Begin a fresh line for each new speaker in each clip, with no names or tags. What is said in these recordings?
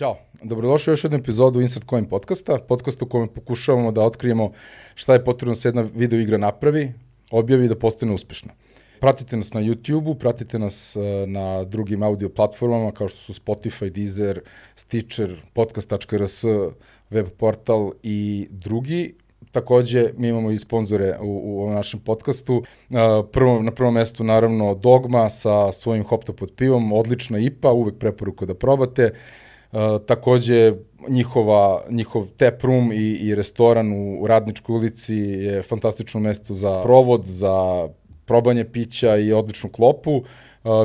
Ćao, dobrodošli u još jednu epizodu Insert Coin podcasta, podcasta u kojem pokušavamo da otkrijemo šta je potrebno da se jedna video igra napravi, objavi da postane uspešna. Pratite nas na YouTube-u, pratite nas e, na drugim audio platformama kao što su Spotify, Deezer, Stitcher, podcast.rs, web portal i drugi. Takođe, mi imamo i sponzore u, u ovom našem podcastu. E, prvo, na prvom mestu, naravno, Dogma sa svojim hopto pod pivom, odlična IPA, uvek preporuka da probate. Uh, takođe, njihova, njihov tap room i, i restoran u, u Radničkoj ulici je fantastično mesto za provod, za probanje pića i odličnu klopu. Uh,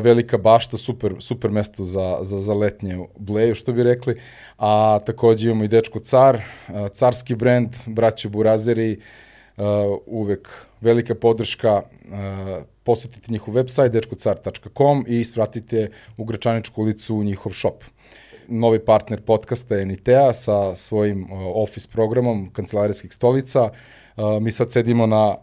velika bašta, super, super mesto za, za, za letnje bleju, što bi rekli. A takođe imamo i Dečko Car, uh, carski brend, braće Burazeri, uh, uvek velika podrška, uh, posetite njihov website dečkocar.com i svratite u Gračaničku ulicu u njihov shop novi partner podcasta Enitea sa svojim uh, office programom kancelarijskih stolica. Uh, mi sad sedimo na uh,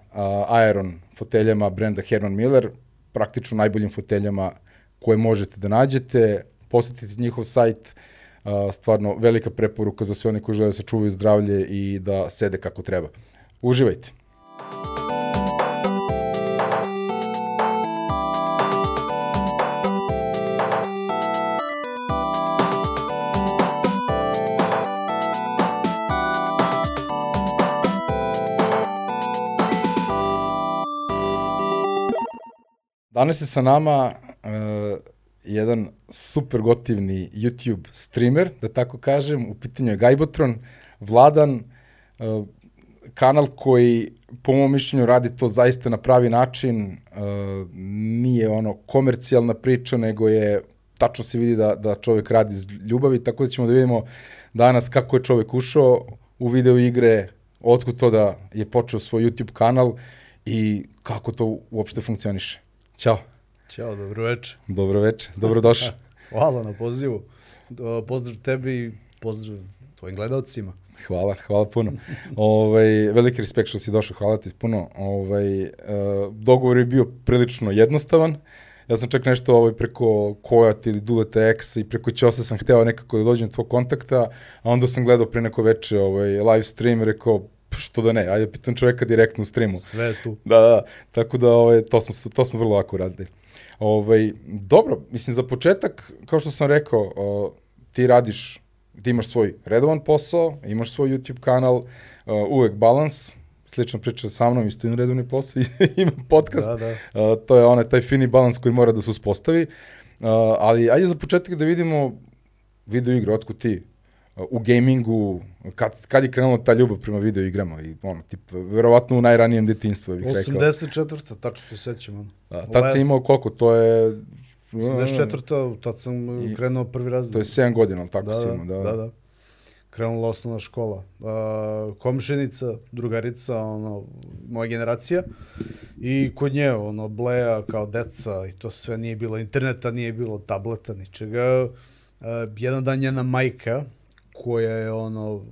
Aeron foteljama brenda Herman Miller, praktično najboljim foteljama koje možete da nađete. Posetite njihov sajt, stvarno velika preporuka za sve one koji žele da se čuvaju zdravlje i da sede kako treba. Uživajte! Danas je sa nama uh, jedan super gotivni YouTube streamer, da tako kažem, u pitanju je Gajbotron, Vladan, uh, kanal koji po mom mišljenju radi to zaista na pravi način, uh, nije ono komercijalna priča, nego je tačno se vidi da, da čovek radi iz ljubavi, tako da ćemo da vidimo danas kako je čovek ušao u video igre, otkud to da je počeo svoj YouTube kanal i kako to uopšte funkcioniše. Ćao.
Ćao, dobro večer.
Dobro večer, dobrodošli.
Hvala na pozivu. Pozdrav tebi i pozdrav tvojim gledalcima.
Hvala, hvala puno. ovaj, veliki respekt što si došao, hvala ti puno. Ovaj, uh, dogovor je bio prilično jednostavan. Ja sam čak nešto ovaj, preko Kojat ili Duleta X i preko Ćosa sam hteo nekako da dođem do tvoj kontakta, a onda sam gledao pre neko veče ovaj, live stream i rekao, što da ne, ajde pitam čoveka direktno u streamu.
Sve tu.
Da, da, tako da ovaj, to, smo, to smo vrlo lako radili. Ovaj, dobro, mislim za početak, kao što sam rekao, o, ti radiš, ti imaš svoj redovan posao, imaš svoj YouTube kanal, o, uvek balans, slična priča sa mnom, isto imam redovni posao i imam podcast. Da, da. O, to je onaj taj fini balans koji mora da se uspostavi. O, ali ajde za početak da vidimo video igre, otkud ti u gamingu, kad, kad je krenula ta ljubav prema video igrama i ono, tip, verovatno u najranijem detinstvu, bih 84.
rekao. 84. tačno se sećam. Ono.
Da, tad si imao koliko, to je...
84. tad sam I, krenuo prvi razred.
To je 7 godina, ali tako
da,
si imao,
da. Da, da. Krenula osnovna škola. Uh, komšenica, drugarica, ono, moja generacija. I kod nje, ono, bleja kao deca i to sve nije bilo interneta, nije bilo tableta, ničega. Uh, jedan dan njena majka, koja je ono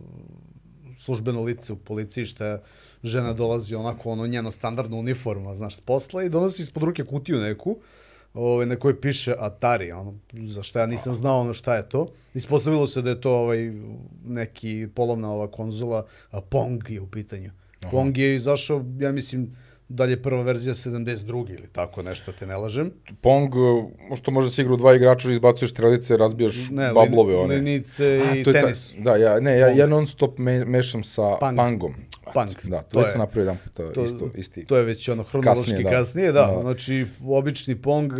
službeno lice u policiji, što je žena dolazi onako ono njeno standardno uniforma, znaš, s posla i donosi ispod ruke kutiju neku, ovaj, na kojoj piše Atari, ono, za što ja nisam znao ono šta je to. Ispostavilo se da je to ovaj, neki polovna ova konzola, a Pong je u pitanju. Aha. Pong je izašao, ja mislim, da li je prva verzija 72. ili tako nešto, te ne lažem.
Pong, što može da se igra u dva igrača, izbacuješ strelice, razbijaš ne, bablove.
One. Linice A, i tenis.
Ta, da, ja, ne, ja, ja non stop me, mešam sa Pang. Pangom.
Pang.
Da, to, to je, sam napravio jedan to, to, isto, isti.
To je već ono hronološki kasnije, da. kasnije, da. da. Znači, obični Pong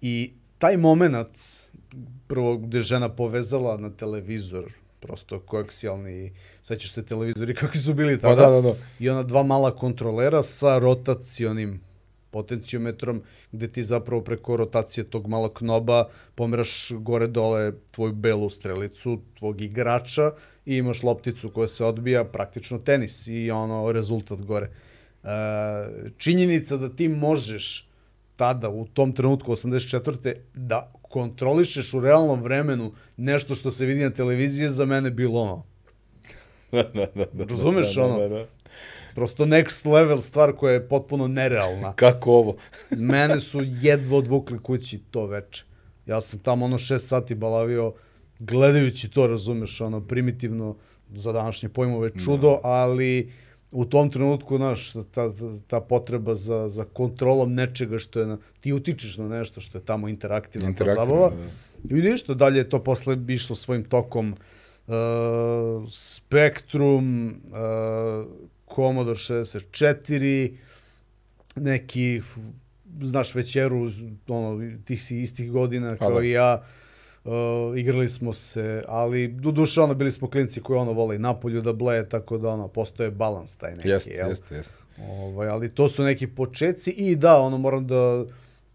i taj moment, prvo gde žena povezala na televizor prosto koaksijalni, sećaš se televizori kakvi su bili tada.
Pa da, da, da.
I ona dva mala kontrolera sa rotacionim potenciometrom, gde ti zapravo preko rotacije tog malog knoba pomeraš gore-dole tvoju belu strelicu, tvog igrača i imaš lopticu koja se odbija, praktično tenis i ono rezultat gore. E, činjenica da ti možeš tada, u tom trenutku, 84. da kontrolišeš u realnom vremenu nešto što se vidi na televiziji, za mene bilo ono. da, da, da, da, Razumeš da, da, ono? Da, da. Prosto next level stvar koja je potpuno nerealna.
Kako ovo?
mene su jedva odvukli kući to veče. Ja sam tamo ono šest sati balavio gledajući to, razumeš, ono, primitivno za današnje pojmove čudo, da. ali u tom trenutku, znaš, ta, ta potreba za, za kontrolom nečega što je, na, ti utičeš na nešto što je tamo interaktivna, interaktivna zabava. Da. I ništa, dalje je to posle išlo svojim tokom uh, Spectrum, uh, Commodore 64, neki, znaš, večeru, ono, ti si istih godina kao da. i ja, Uh, igrali smo se, ali do duše ono bili smo klinci koji ono vole i napolju da bleje, tako da ono postoje balans taj neki.
Jeste, jeste, jeste.
Ovaj, ali to su neki početci i da, ono moram da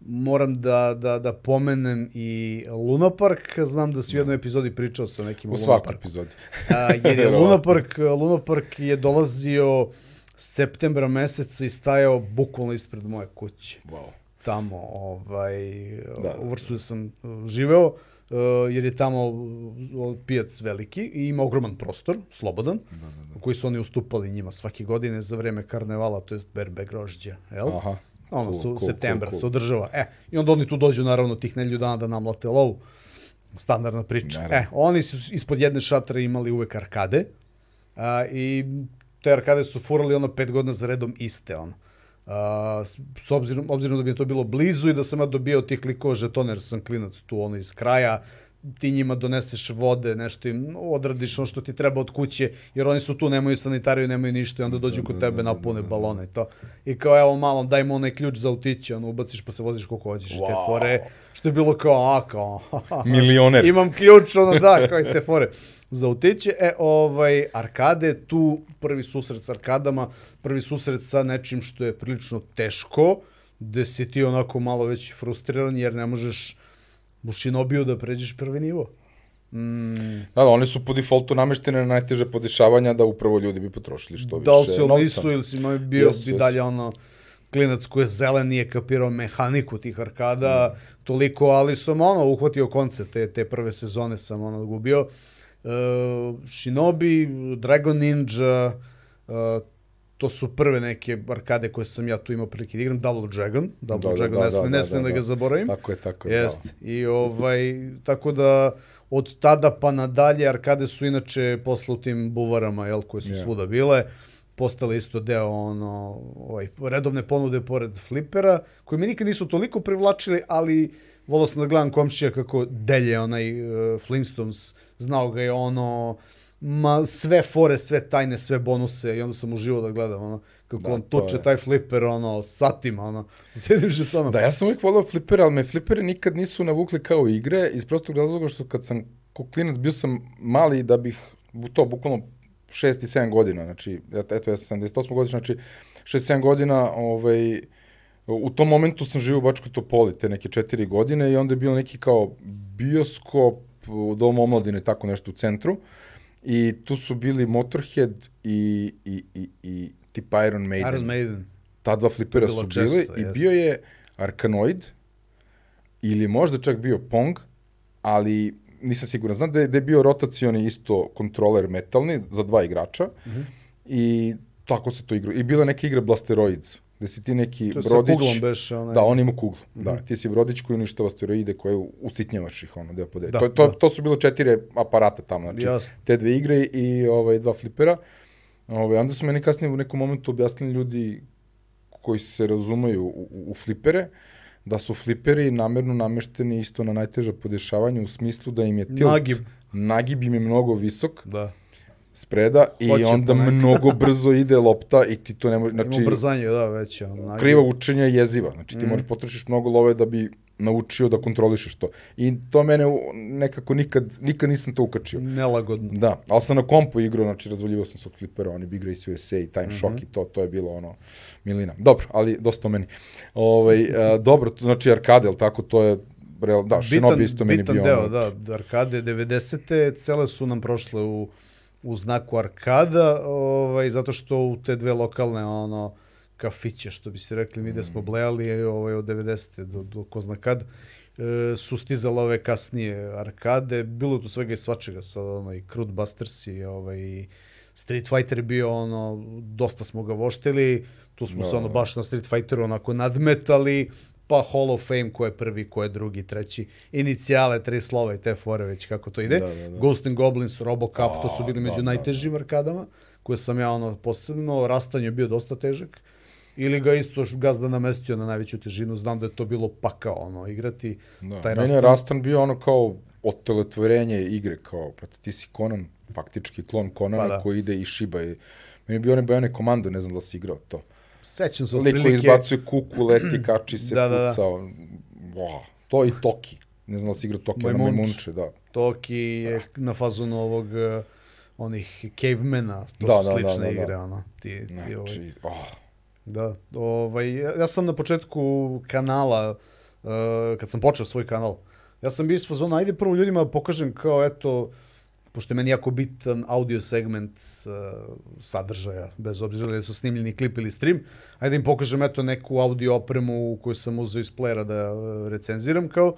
moram da, da, da pomenem i Luna Park, znam da si u jednoj epizodi pričao sa nekim
U svakoj epizodi.
A, jer je Luna Park, Luna Park je dolazio septembra meseca i stajao bukvalno ispred moje kuće.
Wow.
Tamo, ovaj, da, u vrstu sam živeo. Uh, jer je tamo pijac veliki i ima ogroman prostor, slobodan, da, da, da. koji su oni ustupali njima svake godine za vreme karnevala, to jest berbe grožđa, jel? Aha. Ono, cool, su, cool, septembra cool, cool. se održava. E, i onda oni tu dođu naravno tih nelju dana da namlate lov. Standardna priča. Naravno. E, oni su ispod jedne šatre imali uvek arkade a, i te arkade su furali ono pet godina za redom iste, ono. A, s obzirom, obzirom da bi to bilo blizu i da sam ja dobio tih klikova žetona, jer sam klinac tu ono iz kraja, ti njima doneseš vode, nešto im odradiš ono što ti treba od kuće, jer oni su tu, nemaju sanitariju, nemaju ništa i onda dođu kod tebe, napune balone i to. I kao, evo malo, daj mu onaj ključ za autiće, ono, ubaciš pa se voziš koliko hoćeš. Wow. Te fore, što je bilo kao, a, kao,
Milioner.
Imam ključ, ono, da, kao i te fore za utiće. E, ovaj, arkade, tu prvi susret sa arkadama, prvi susret sa nečim što je prilično teško, gde si ti onako malo već frustriran, jer ne možeš u Shinobiju da pređeš prvi nivo.
Mm. Da, da, one su po defaultu nameštene na najteže podešavanja da upravo ljudi bi potrošili što više
Da li si ili nisu, ili si bio yes, bi yes. dalje ono klinac koji je zelen nije kapirao mehaniku tih arkada mm. toliko, ali sam ono uhvatio koncept te, te prve sezone sam ono gubio. Uh, Shinobi, Dragon Ninja, uh, to su prve neke arkade koje sam ja tu imao prilike da igram, Double Dragon, Double da, Dragon, da, ne smem, da, ne smem da, da, da, ga zaboravim.
Tako je, tako je.
Jest. Da. I ovaj, tako da od tada pa nadalje arkade su inače posle u tim buvarama, jel, koje su yeah. svuda bile, postale isto deo ono, ovaj, redovne ponude pored flipera, koji mi nikad nisu toliko privlačili, ali volao sam da gledam komšija kako delje onaj uh, Flintstones, znao ga je ono, ma sve fore, sve tajne, sve bonuse i onda sam uživao da gledam ono, kako da, on tuče taj fliper ono, satima, ono, sedim žetonom.
Da, ja sam uvijek volao flipere, ali me flipere nikad nisu navukli kao igre, iz prostog razloga što kad sam ko klinac bio sam mali da bih to bukvalno 6 i 7 godina, znači, eto, ja sam 78 godina, znači, 6-7 godina, ovaj, u tom momentu sam živio u Bačkoj Topoli, te neke 4 godine i onda je bilo neki kao bioskop u Domu omladine, tako nešto u centru, i tu su bili Motorhead i, i, i, i tipa Iron Maiden.
Iron Maiden.
Ta dva flipera su često, bili i bio je Arkanoid, ili možda čak bio Pong, ali nisam siguran. Znam da je, da je bio rotacioni isto kontroler metalni za dva igrača mm -hmm. i tako se to igra. I bila neka igra Blasteroids, gde si ti neki to brodić... To
beš, onaj...
Da, on ima kuglu. Mm -hmm. Da, ti si brodić koji uništava asteroide koje usitnjavaš ih, ono, da pode. Da, to, to, da. to su bilo četiri aparata tamo, znači, Jasne. te dve igre i ovaj, dva flipera. Ovaj, onda su meni kasnije u nekom momentu objasnili ljudi koji se razumeju u, u, u flipere, da su fliperi namerno namešteni isto na najteža podešavanja u smislu da im je tilt, nagib, nagib im je mnogo visok,
da
spreda i Hoće onda ponekad. mnogo brzo ide lopta i ti to ne može, znači...
Ima brzanje, da, već. On,
kriva učenja je jeziva, znači ti mm. možeš potrošiš mnogo love da bi naučio da kontrolišeš to. I to mene nekako nikad, nikad nisam to ukačio.
Nelagodno.
Da, ali sam na kompu igrao, znači razvaljivao sam se od flipera, oni Big Race USA i Time mm -hmm. Shock i to, to je bilo ono milina. Dobro, ali dosta o meni. Ovaj, uh, dobro, znači arkade, ali tako, to je real, da, Shinobi isto meni bio.
Bitan deo, ono... da, arkade 90. cele su nam prošle u u znaku arkada, ovaj, zato što u te dve lokalne ono, kafiće, što bi se rekli, mi da smo mm. blejali ovaj, od 90. do, do ko zna kad, e, su stizale ove kasnije arkade, bilo tu svega i svačega, sa onaj Crude Busters i ovaj, Street Fighter bio ono, dosta smo ga voštili, tu smo no. se ono da. baš na Street Fighteru onako nadmetali, pa Hall of Fame, ko je prvi, ko je drugi, treći, inicijale, tri slova i te fore već kako to ide.
Da, da, da.
Ghost and Goblins, Robocop, to su
A,
bili
da,
među
da,
najtežim arkadama, koje sam ja ono posebno, Rastanje je bio dosta težak. Ili ga isto gazda namestio na najveću težinu, znam da je to bilo pakao ono, igrati.
Da.
Taj
Meni je
Rastan-
Rastan bio ono kao oteletvorenje igre, kao, proti ti si Conan, faktički klon Conana
Pa da.
koji ide i šiba. I, meni je bio onaj Bionic Commando, ne znam da si igrao to.
Sećam se otprilike...
izbacuje kuku, leti, kači se,
Da, da, da.
puca. Wow. To i Toki. Ne znam da si igrao Toki, ono
Majmunč.
Majmunče, da.
Toki je na fazonu ovog uh, onih cavemana, to
Da,
su
da, da,
slične
da, da.
igre, ono. Ti, ti, ovaj,
Znači, oh,
Da, ovaj, ja sam na početku kanala, uh, kad sam počeo svoj kanal, ja sam bio iz fazona, ajde prvo ljudima da pokažem kao, eto, pošto je meni jako bitan audio segment uh, sadržaja, bez obzira da li su snimljeni klip ili stream, ajde da im pokažem, eto, neku audio opremu koju sam uzeo iz playera da uh, recenziram, kao,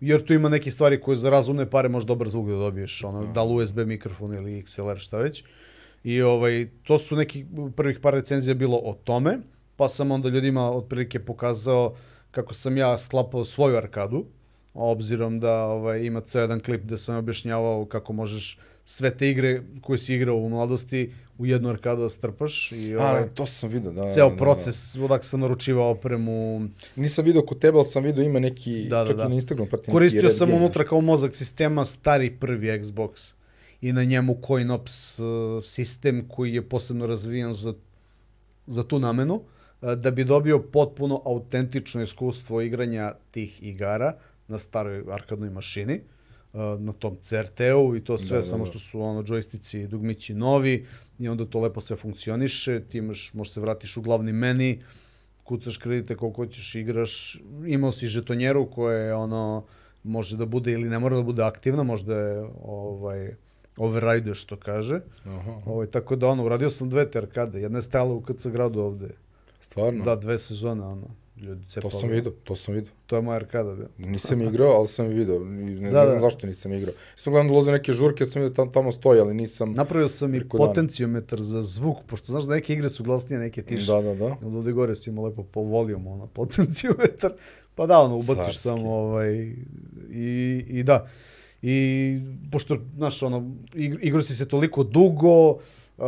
jer tu ima neke stvari koje za razumne pare može dobar zvuk da dobiješ, ono, da li USB mikrofon ili XLR, šta već. I ovaj, to su neki prvih par recenzija bilo o tome, pa sam onda ljudima otprilike pokazao kako sam ja sklapao svoju arkadu, obzirom da ovaj, ima ceo jedan klip gde sam objašnjavao kako možeš sve te igre koje si igrao u mladosti u jednu arkadu da strpaš i ovaj,
a, to sam vidio, da.
ceo
da, da,
proces odak sam naručivao opremu,
Da. Nisam vidio kod tebe, ali sam vidio ima neki,
Da, da,
čak
da.
i na Instagram pratim. neki
Koristio sam unutra kao mozak sistema stari prvi Xbox i na njemu CoinOps uh, sistem koji je posebno razvijen za, za tu namenu, uh, da bi dobio potpuno autentično iskustvo igranja tih igara na staroj arkadnoj mašini, uh, na tom CRT-u i to sve,
Da, da,
samo
da.
što su ono džojstici i dugmići novi i onda to lepo sve funkcioniše, ti imaš, možeš se vratiš u glavni meni, kucaš kredite koliko hoćeš, igraš, imao si žetonjeru koja je ono, može da bude ili ne mora da bude aktivna, možda je ovaj, override što kaže.
Aha,
Ovaj, tako da ono, uradio sam dve te arkade, jedna je stajala u KC gradu ovde.
stvarno?
Da, dve sezone, ono, ljudi
to
cepali.
sam vidio, to sam vidio.
To je moja arkada bio.
Nisam igrao, ali sam video. Ne, ne
Da,
znam
da.
zašto nisam igrao. Sam gledam da loze neke žurke, sam vidio tamo, tamo stoji, ali nisam...
Napravio sam i
dana.
potenciometar za zvuk, pošto znaš da neke igre su glasnije, neke tiše.
Da, da, da.
Onda ovde gore si imao lepo po volijom, ono, potenciometar. Pa da, ono, ubaciš
Carski.
samo, ovaj, i, i da. I, pošto, znaš, ono, ig- igrao si se toliko dugo, uh,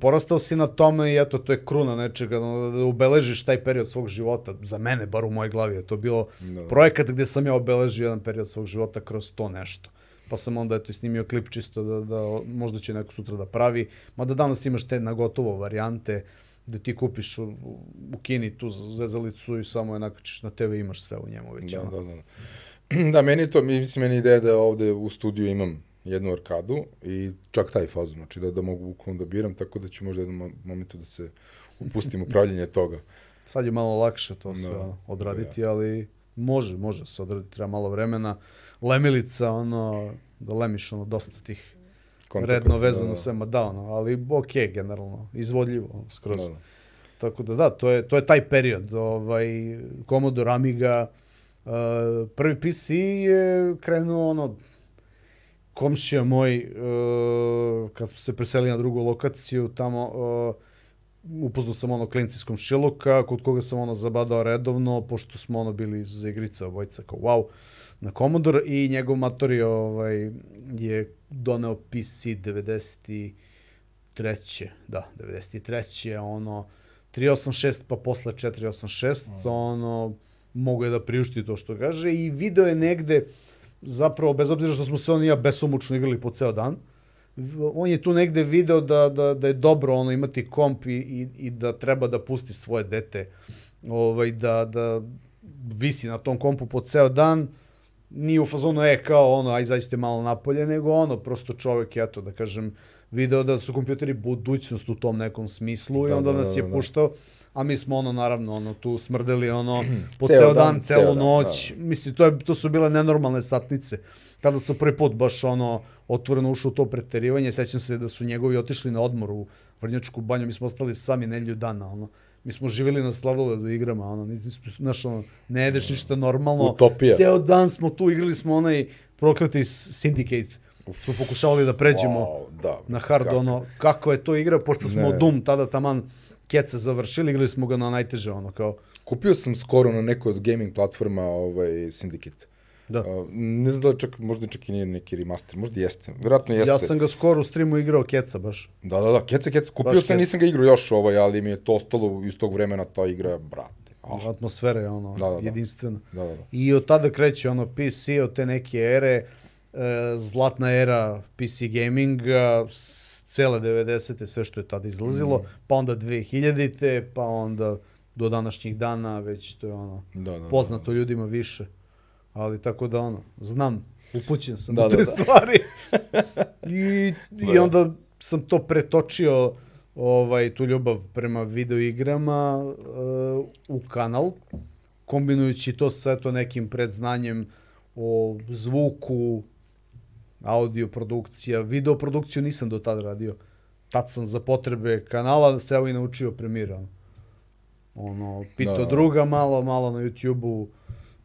porastao si na tome i eto, to je kruna nečega, ono, da obeležiš taj period svog života. Za mene, bar u mojoj glavi, je to bilo
Da.
projekat gde sam ja obeležio jedan period svog života kroz to nešto. Pa sam onda eto snimio klip čisto da, da možda će neko sutra da pravi. Mada danas imaš te na gotovo varijante da ti kupiš u, u Kini tu zezalicu i samo je nakačiš na TV imaš sve u njemu već.
Da,
ono.
da, da. Da, meni je to, mislim, meni ideja da ovde u studiju imam jednu arkadu i čak taj fazu, znači da, da mogu bukvalno da biram, tako da ću možda jednom mo- momentu da se upustim u pravljenje toga.
Sad je malo lakše to sve
Da,
odraditi, ali može, može se odraditi, treba malo vremena. Lemilica, ono, da lemiš ono, dosta tih
Kontakata,
redno vezano
da, da.
sve, ma da, ono, ali okej, generalno, izvodljivo, ono, skroz.
Da, da.
Tako da da, to je, to je taj period. Ovaj, Commodore Amiga, uh, prvi PC je krenuo ono, komšija moj, uh, kad smo se preselili na drugu lokaciju, tamo uh, upoznao sam ono klinci iz komšiluka, kod koga sam ono zabadao redovno, pošto smo ono bili za igrica obojca kao wow, na Commodore i njegov mator je, ovaj, je doneo PC 93. Da, 93. ono 386 pa posle 486, ono mogu je da priušti to što kaže i video je negde zapravo bez obzira što smo se on i ja besomučno igrali po ceo dan, on je tu negde video da, da, da je dobro ono imati komp i, i, i da treba da pusti svoje dete ovaj, da, da visi na tom kompu po ceo dan, nije u fazonu e kao ono aj izađite malo napolje, nego ono prosto čovek eto da kažem video da su kompjuteri budućnost u tom nekom smislu i
Da,
onda
da,
nas je
da, da.
A mi smo ono naravno ono tu smrdeli ono po
Ceo
ceo,
dan,
dan,
ceo
celu
dan,
noć. Mislim to je to su bile nenormalne satnice. Tada sam prvi put baš ono otvoreno ušao u to preterivanje. Sećam se da su njegovi otišli na odmor u Vrnjačku banju, mi smo ostali sami nedelju dana, ono. Mi smo živjeli na Slavdoledu igrama, ono, znaš, ono, ne jedeš ništa normalno.
Utopija.
Ceo dan smo tu, igrali smo onaj prokleti Syndicate. Smo pokušavali da pređemo
Wow, da.
na hard,
kako?
ono, kako je to igra, pošto smo
Ne.
Doom tada taman keca završili, igrali smo ga na najteže, ono, kao,
Kupio sam skoro na nekoj od gaming platforma ovaj, Syndicate.
da.
Uh, ne znam da čak, možda čak i nije neki remaster, možda jeste. Vjerojatno jeste.
Ja sam ga skoro u streamu igrao keca, baš.
Da, da, da, keca, keca. Kupio
Baš
sam,
keca.
nisam ga igrao još ovaj, ali mi je to ostalo iz tog vremena ta igra, brate. Oh,
Atmosfera je, ono,
Da, da, da.
jedinstvena.
da, da, da.
I od tada kreće ono PC, od te neke ere, e, zlatna era PC gaminga, cele 90. sve što je tada izlazilo,
Mhm.
pa onda 2000-te, pa onda do današnjih dana, već to je ono,
Da, da,
poznato ljudima više. Ali tako da ono, znam, upućen sam
Da,
da,
da,
te
da.
stvari. I, I
Da.
onda sam to pretočio ovaj tu ljubav prema video igrama uh, u kanal kombinujući to sa eto nekim predznanjem o zvuku, audio produkcija, video produkciju nisam do tada radio. Tad sam za potrebe kanala se evo i naučio Premiere. ono. Pitao
Da, da.
druga malo, malo na YouTube-u,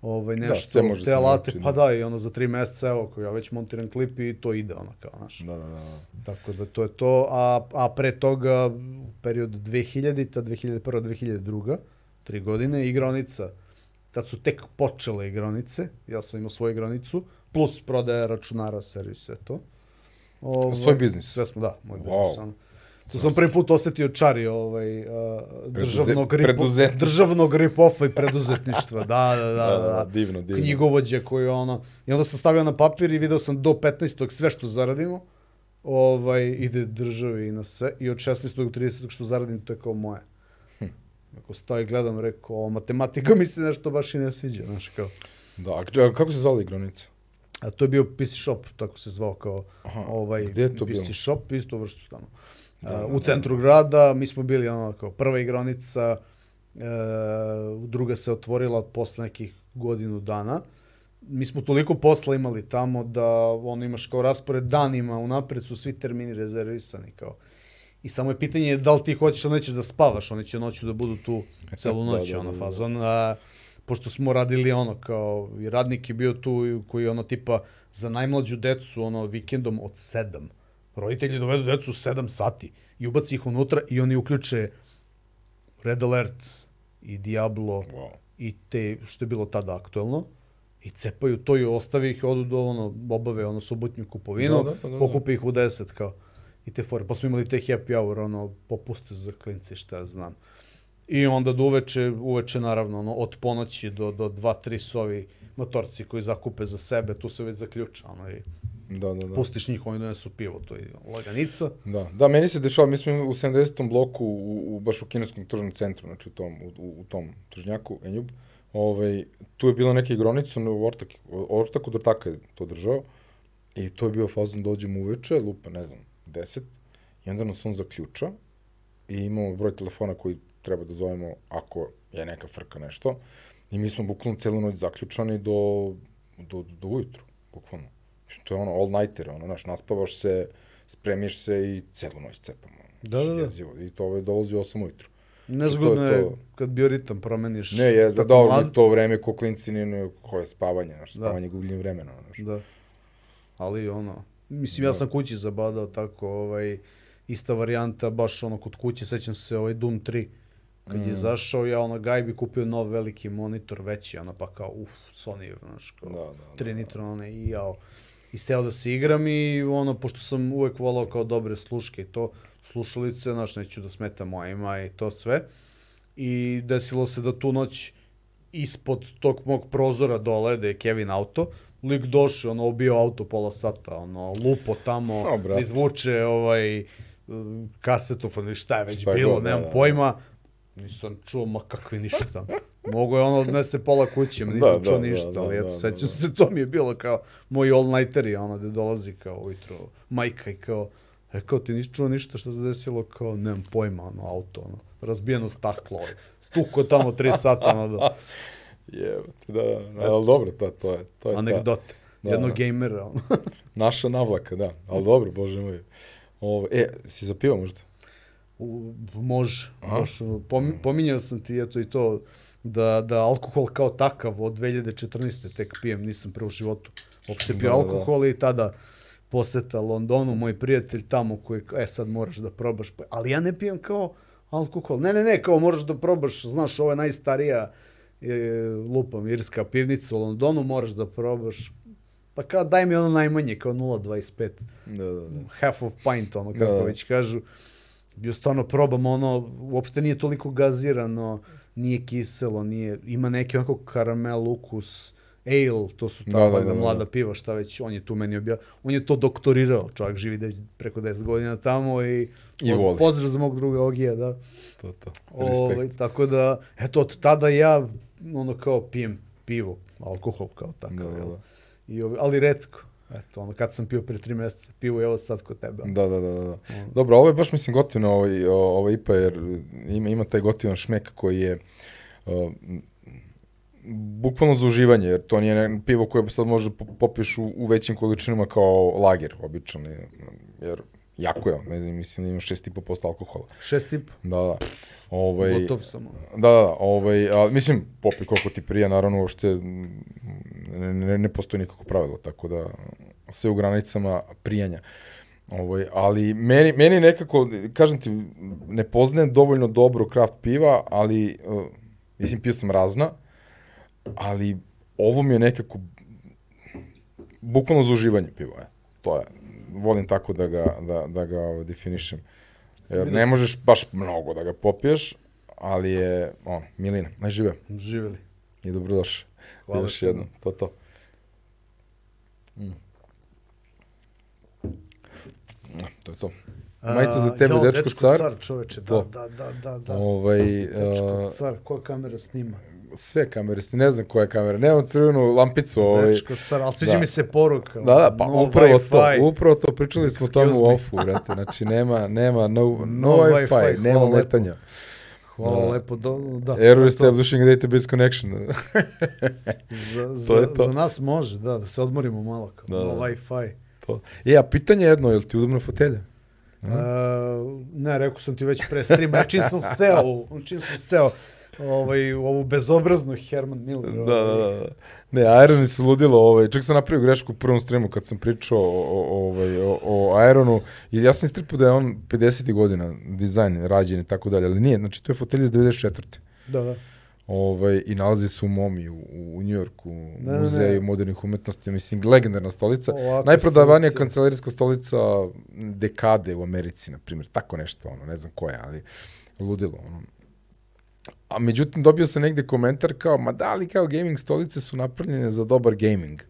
ovaj,
Da,
nešto,
sve može
te alate, pa
da.
da, i ono za tri meseca, evo, ja već montiram klip i to ide, ono, kao, znaš.
Da, da, da. da.
Tako da to je to, a, a pre toga, u periodu 2000-ta, 2001 2002 tri godine, igronica, tad su tek počele igronice, ja sam imao svoju igronicu, plus prodaja računara, servis, sve to. Ovaj,
Svoj biznis?
Sve smo, da, moj
Wow.
biznis. Ono. To sam prvi put osetio čari ovaj, uh, državnog,
Preduze-
ripo, državnog rip-offa i preduzetništva. Da, da, da, da,
da,
da.
divno, divno.
Knjigovođa koji ono... I onda sam stavio na papir i video sam do 15. sve što zaradimo ovaj, ide državi i na sve. I od 16. do 30. što zaradim, to je kao moje.
Hm.
Ako stavi gledam, rekao, matematika mi se nešto baš i ne sviđa, znaš, kao.
Da, a kako se zvala igronica?
A to je bio PC Shop, tako se zvao kao
Aha,
ovaj PC
bilo?
Shop, isto u vrštu tamo.
Da,
A,
da,
u centru grada, mi smo bili ono kao prva igronica, e, druga se otvorila posle nekih godinu dana. Mi smo toliko posla imali tamo da ono imaš kao raspored danima, unapred su svi termini rezervisani kao. I samo je pitanje da li ti hoćeš ili nećeš da spavaš, oni će noću da budu tu celu
Da,
noć,
da,
ono
da, da.
Pošto smo radili ono kao, i radnik je bio tu koji ono tipa za najmlađu decu ono vikendom od sedam. Roditelji dovedu decu u sedam sati i ubaci ih unutra i oni uključe Red Alert i Diablo
Wow.
i te što je bilo tada aktuelno i cepaju to i ostavi ih, odu do ono, obave ono subotnju kupovinu,
Da, da, da, da.
pokupe ih u 10 kao i te fore. Pa smo imali te happy hour, ono, popuste za klince, šta ja znam. I onda do uveče, uveče naravno, ono, od ponoći do, do 2-3 su ovi motorci koji zakupe za sebe, tu se već zaključa, ono, i
Da, da, da.
pustiš njih, oni donesu pivo, to je laganica.
Da, da, meni se dešava, mi smo u 70. bloku u, u baš u kineskom tržnom centru, znači u tom, u, u, tom tržnjaku, Enjub, ovaj, tu je bila neka igronica, no, u Ortak, Ortak od Ortaka je to držao, i to je bio fazon, dođemo uveče, lupa, ne znam, 10, i onda nas on zaključa, i imamo broj telefona koji treba da zovemo ako je neka frka nešto, i mi smo bukvalno celu noć zaključani do, do, do ujutru, bukvalno. To je ono all-nighter, ono, znaš, naspavaš se, spremiš se i celu noć cepamo.
Da, da, da.
Jezivo. I to ovaj dolazi u 8 ujutru.
Nezgodno
je to.
kad bioritam promeniš.
Ne, je, da, dobro,
mlad.
to vreme ko klinci nije, koje spavanje, znaš,
Da.
spavanje gubljenje vremena, znaš.
Da. Ali ono, mislim ja
Da.
sam kući zabadao tako, ovaj, ista varijanta, baš ono kod kuće, sećam se ovaj Doom 3, kad
Mm.
je izašao, ja ono gajbi kupio nov veliki monitor, veći, ono pa kao, uf, Sony, znaš, kao,
Da, da,
tri
da.
nitro, one, i jao. I steo da se igram i ono, pošto sam uvek volao kao dobre sluške i to, slušalice, znaš, neću da smeta mojima i to sve. I desilo se da tu noć ispod tog mog prozora dole, da je Kevin auto, lik došao, ono, obio auto pola sata, ono, lupo tamo,
O,
da
brate.
izvuče ovaj kasetofon ili šta je već
Šta je
bilo,
god, da,
nemam
da.
pojma. Nisam čuo, ma kakvi ništa. Mogu je ono odnese pola kuće, ma
Da,
nisam
da,
čuo
da,
ništa,
da,
ali
da,
eto,
da,
sećam
da.
se, to mi je bilo kao moj all-nighter ono gde dolazi kao ujutro majka i kao, e kao ti nisi čuo ništa što se desilo, kao nemam pojma, ono, auto, ono, razbijeno staklo, ovaj. tuko tamo tri sata, ono, da,
Jebate, da, da, ali dobro, to, to je, to je
anegdote.
Da,
Jednog
da.
gejmera, ono.
naša navlaka, da, ali dobro, bože moj. Ovo, e, si za pivo možda?
U, može. Baš, pom, pominjao sam ti eto i to da, da alkohol kao takav od 2014. tek pijem, nisam pre u životu uopšte pio
Da, da, da.
alkohol i tada poseta Londonu, moj prijatelj tamo koji, e sad moraš da probaš, pa, ali ja ne pijem kao alkohol. Ne, ne, ne, kao moraš da probaš, znaš, ovo je najstarija e, lupam, irska pivnica u Londonu, moraš da probaš. Pa kao daj mi ono najmanje, kao 0,25.
Da, da, da.
Half of pint, ono kako
Da.
već kažu. Bio stvarno probam ono, uopšte nije toliko gazirano, nije kiselo, nije, ima neki onako karamel ukus, ale, to su ta
Da, da, da, da.
mlada piva, šta već, on je tu meni objavio, on je to doktorirao, čovjek živi već preko 10 godina tamo i,
I
poz-
voli.
pozdrav za mog druga Ogija, da.
To, to.
Ovaj,
Respekt.
tako da, eto, od tada ja, ono kao pijem pivo, alkohol kao takav,
Da, da, da.
I, ali redko. Eto, ono, kad sam pio pre tri meseca pivo, evo sad kod tebe.
Da, da, da, da. Dobro, ovo je baš mislim gotivno ovaj, o- ovaj IPA jer ima, ima taj gotivan šmek koji je uh, m, bukvalno za uživanje, jer to nije pivo koje sad može po- popiješ u, u većim količinama kao lager, običan, je, jer jako je, ne znam, mislim da ima 6,5% alkohola.
Šest i po.
Da, da. Ovaj,
Gotov sam. ono.
Da, da, ovaj, a, mislim, popi koliko ti prija, naravno, uopšte ne, ne, ne postoji nikako pravilo, tako da sve u granicama prijanja. Ovaj, ali meni, meni nekako, kažem ti, ne poznajem dovoljno dobro kraft piva, ali, uh, mislim, pio sam razna, ali ovo mi je nekako bukvalno za uživanje pivo je. To je. Volim tako da ga, da, da ga ovaj, definišem. Jer ne možeš baš mnogo da ga popiješ, ali je, ono, milina. Najžive.
Živeli.
I dobrodošli.
Hvala
Još jednom. To, to. Mm. To je to. Majica za tebe,
jo,
dečko car.
car čoveče, da,
To.
da, da, da, da.
Ovaj,
Dečko car, koja kamera snima?
Sve kamere, ne znam koja je kamera, nemam crvenu lampicu. Ovaj,
Dečko car, ali sviđa
da.
mi se poruka.
Da, da, pa
no
upravo to, upravo to, pričali smo tamo u
me.
ofu, brate, znači nema, nema, no, no,
No
Wi-Fi,
Wi-Fi,
nema
hvala lepo.
letanja.
Hvala
Da.
lepo, do, da.
Error
to.
establishing database connection.
Za,
To
za,
je to.
za nas može, da, da se odmorimo malo, kao,
Da,
no
da.
Wi-Fi.
to. E, a pitanje je jedno, je li ti udobna fotelja?
Uh, ne, rekao sam ti već pre streama, ja čim sam seo, u- čim sam seo ovaj, ovu bezobraznu Herman Miller.
Da, da,
ovaj,
da. Ne, Ironi su ludilo, ovaj, čak sam napravio grešku u prvom streamu kad sam pričao o, ovaj, o, o Ironu i ja sam istripao da je on 50. godina, dizajn, rađen i tako dalje, ali nije, znači to je fotelja iz 94.
Da, da.
Ovaj, I nalazi se u Momi, u, u Njujorku, u
Ne,
muzeju
ne.
modernih umetnosti, mislim, legendarna stolica.
Ovakva
Najprodavanija
stolica.
kancelarijska stolica dekade u Americi, na primjer, tako nešto, ono, ne znam koja, ali ludilo, ono. A međutim, dobio sam negde komentar kao, ma da li kao gaming stolice su napravljene za dobar gaming?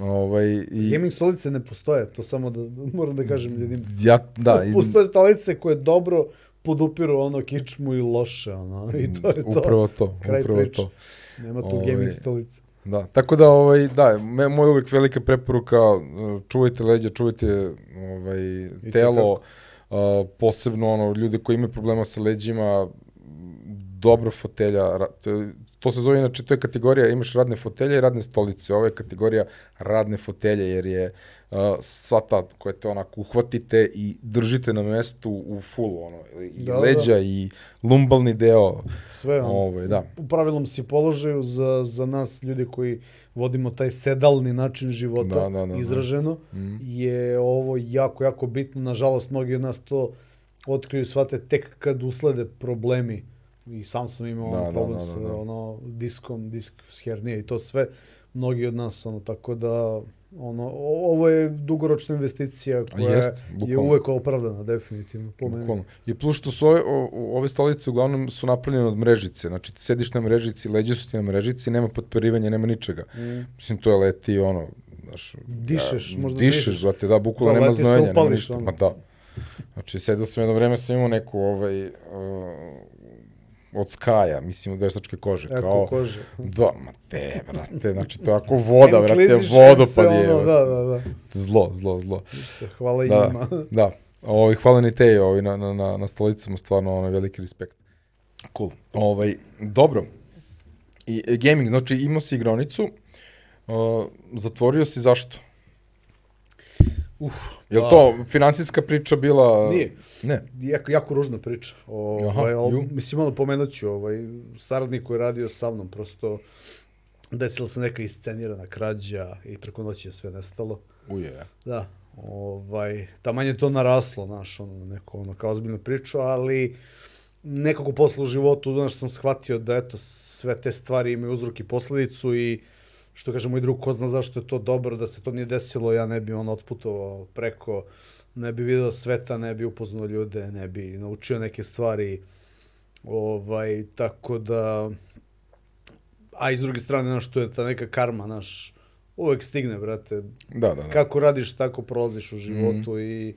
Ovaj, i,
Gaming stolice ne postoje, to samo da, moram da kažem ljudima.
ja, da, i,
Postoje stolice koje dobro podupiru ono kičmu i loše, ono, i to je to.
upravo to,
Kraj
upravo
priče.
to.
Nema tu
Ovaj,
gaming stolice.
Da, tako da, ovaj, da, me, moj uvek velika preporuka, uh, čuvajte leđa, čuvajte ovaj, telo, uh, posebno ono, ljude koji imaju problema sa leđima, dobra fotelja, to, se zove inače, to je kategorija, imaš radne fotelje i radne stolice, ovo je kategorija radne fotelje, jer je uh, sva ta koja te onako uhvatite i držite na mestu u fullu, ono, i
Da, da.
leđa i lumbalni deo,
Sve ono.
ovaj, da.
u pravilnom si položaju za, za nas ljudi koji vodimo taj sedalni način života
Da, da, da, da.
izraženo
Mm.
je ovo jako, jako bitno. Nažalost, mnogi od nas to otkriju shvate tek kad uslede problemi. I sam sam imao
Da,
ono
da,
problem
da,
sa
da, da.
ono, diskom, disk hernije i to sve. Mnogi od nas, ono, tako da ono, ovo je dugoročna investicija koja
jest,
je uvek opravdana, definitivno, po meni.
Bukvalno. I plus što su ove, o, ove stolice uglavnom su napravljene od mrežice. Znači, ti sediš na mrežici, leđe su ti na mrežici, nema potporivanja, nema ničega.
Mm.
Mislim, to je leti, ono, znaš...
Dišeš,
ja,
možda
dišeš.
dišeš.
brate, da, bukvalno
Da,
nema znojenja, nema ništa.
ono.
Ma da. Znači, sedio sam jedno vreme, sam imao neku, ovaj, uh, od skaja, mislim, od veštačke kože.
Eko
kao,
kože.
Da, ma te, brate, znači, to je ako voda, brate, vodopad je.
ono, Da, da, da.
Zlo, zlo, zlo.
Ništa, hvala
Da,
njima.
da. Ovaj, hvala ni te ovaj, na, na, na, na stolicama, stvarno ovaj, veliki respekt. Cool. Ovaj, dobro. I, e, gaming, znači imao si igronicu, uh, zatvorio si zašto?
Uf,
Je li
pa,
to finansijska priča bila?
Nije.
Ne.
Jako, jako ružna priča.
Aha,
Ovaj,
ju.
mislim, malo pomenut ću, ovaj, saradnik koji je radio sa mnom, prosto desila se neka iscenirana krađa i preko noći je sve nestalo.
Uje.
Da, ovaj, taman je to naraslo, znaš, ono, neko, ono, kao ozbiljna priča, ali nekako posle u životu, znaš, sam shvatio da eto, sve te stvari imaju uzrok i posledicu i što kaže moj drug, ko zna zašto je to dobro, da se to nije desilo, ja ne bi on otputovao preko, ne bi video sveta, ne bi upoznao ljude, ne bi naučio neke stvari, ovaj, tako da, a iz druge strane, znaš, to je ta neka karma, znaš, uvek stigne, brate.
Da, da, da.
Kako radiš, tako prolaziš u životu mm. i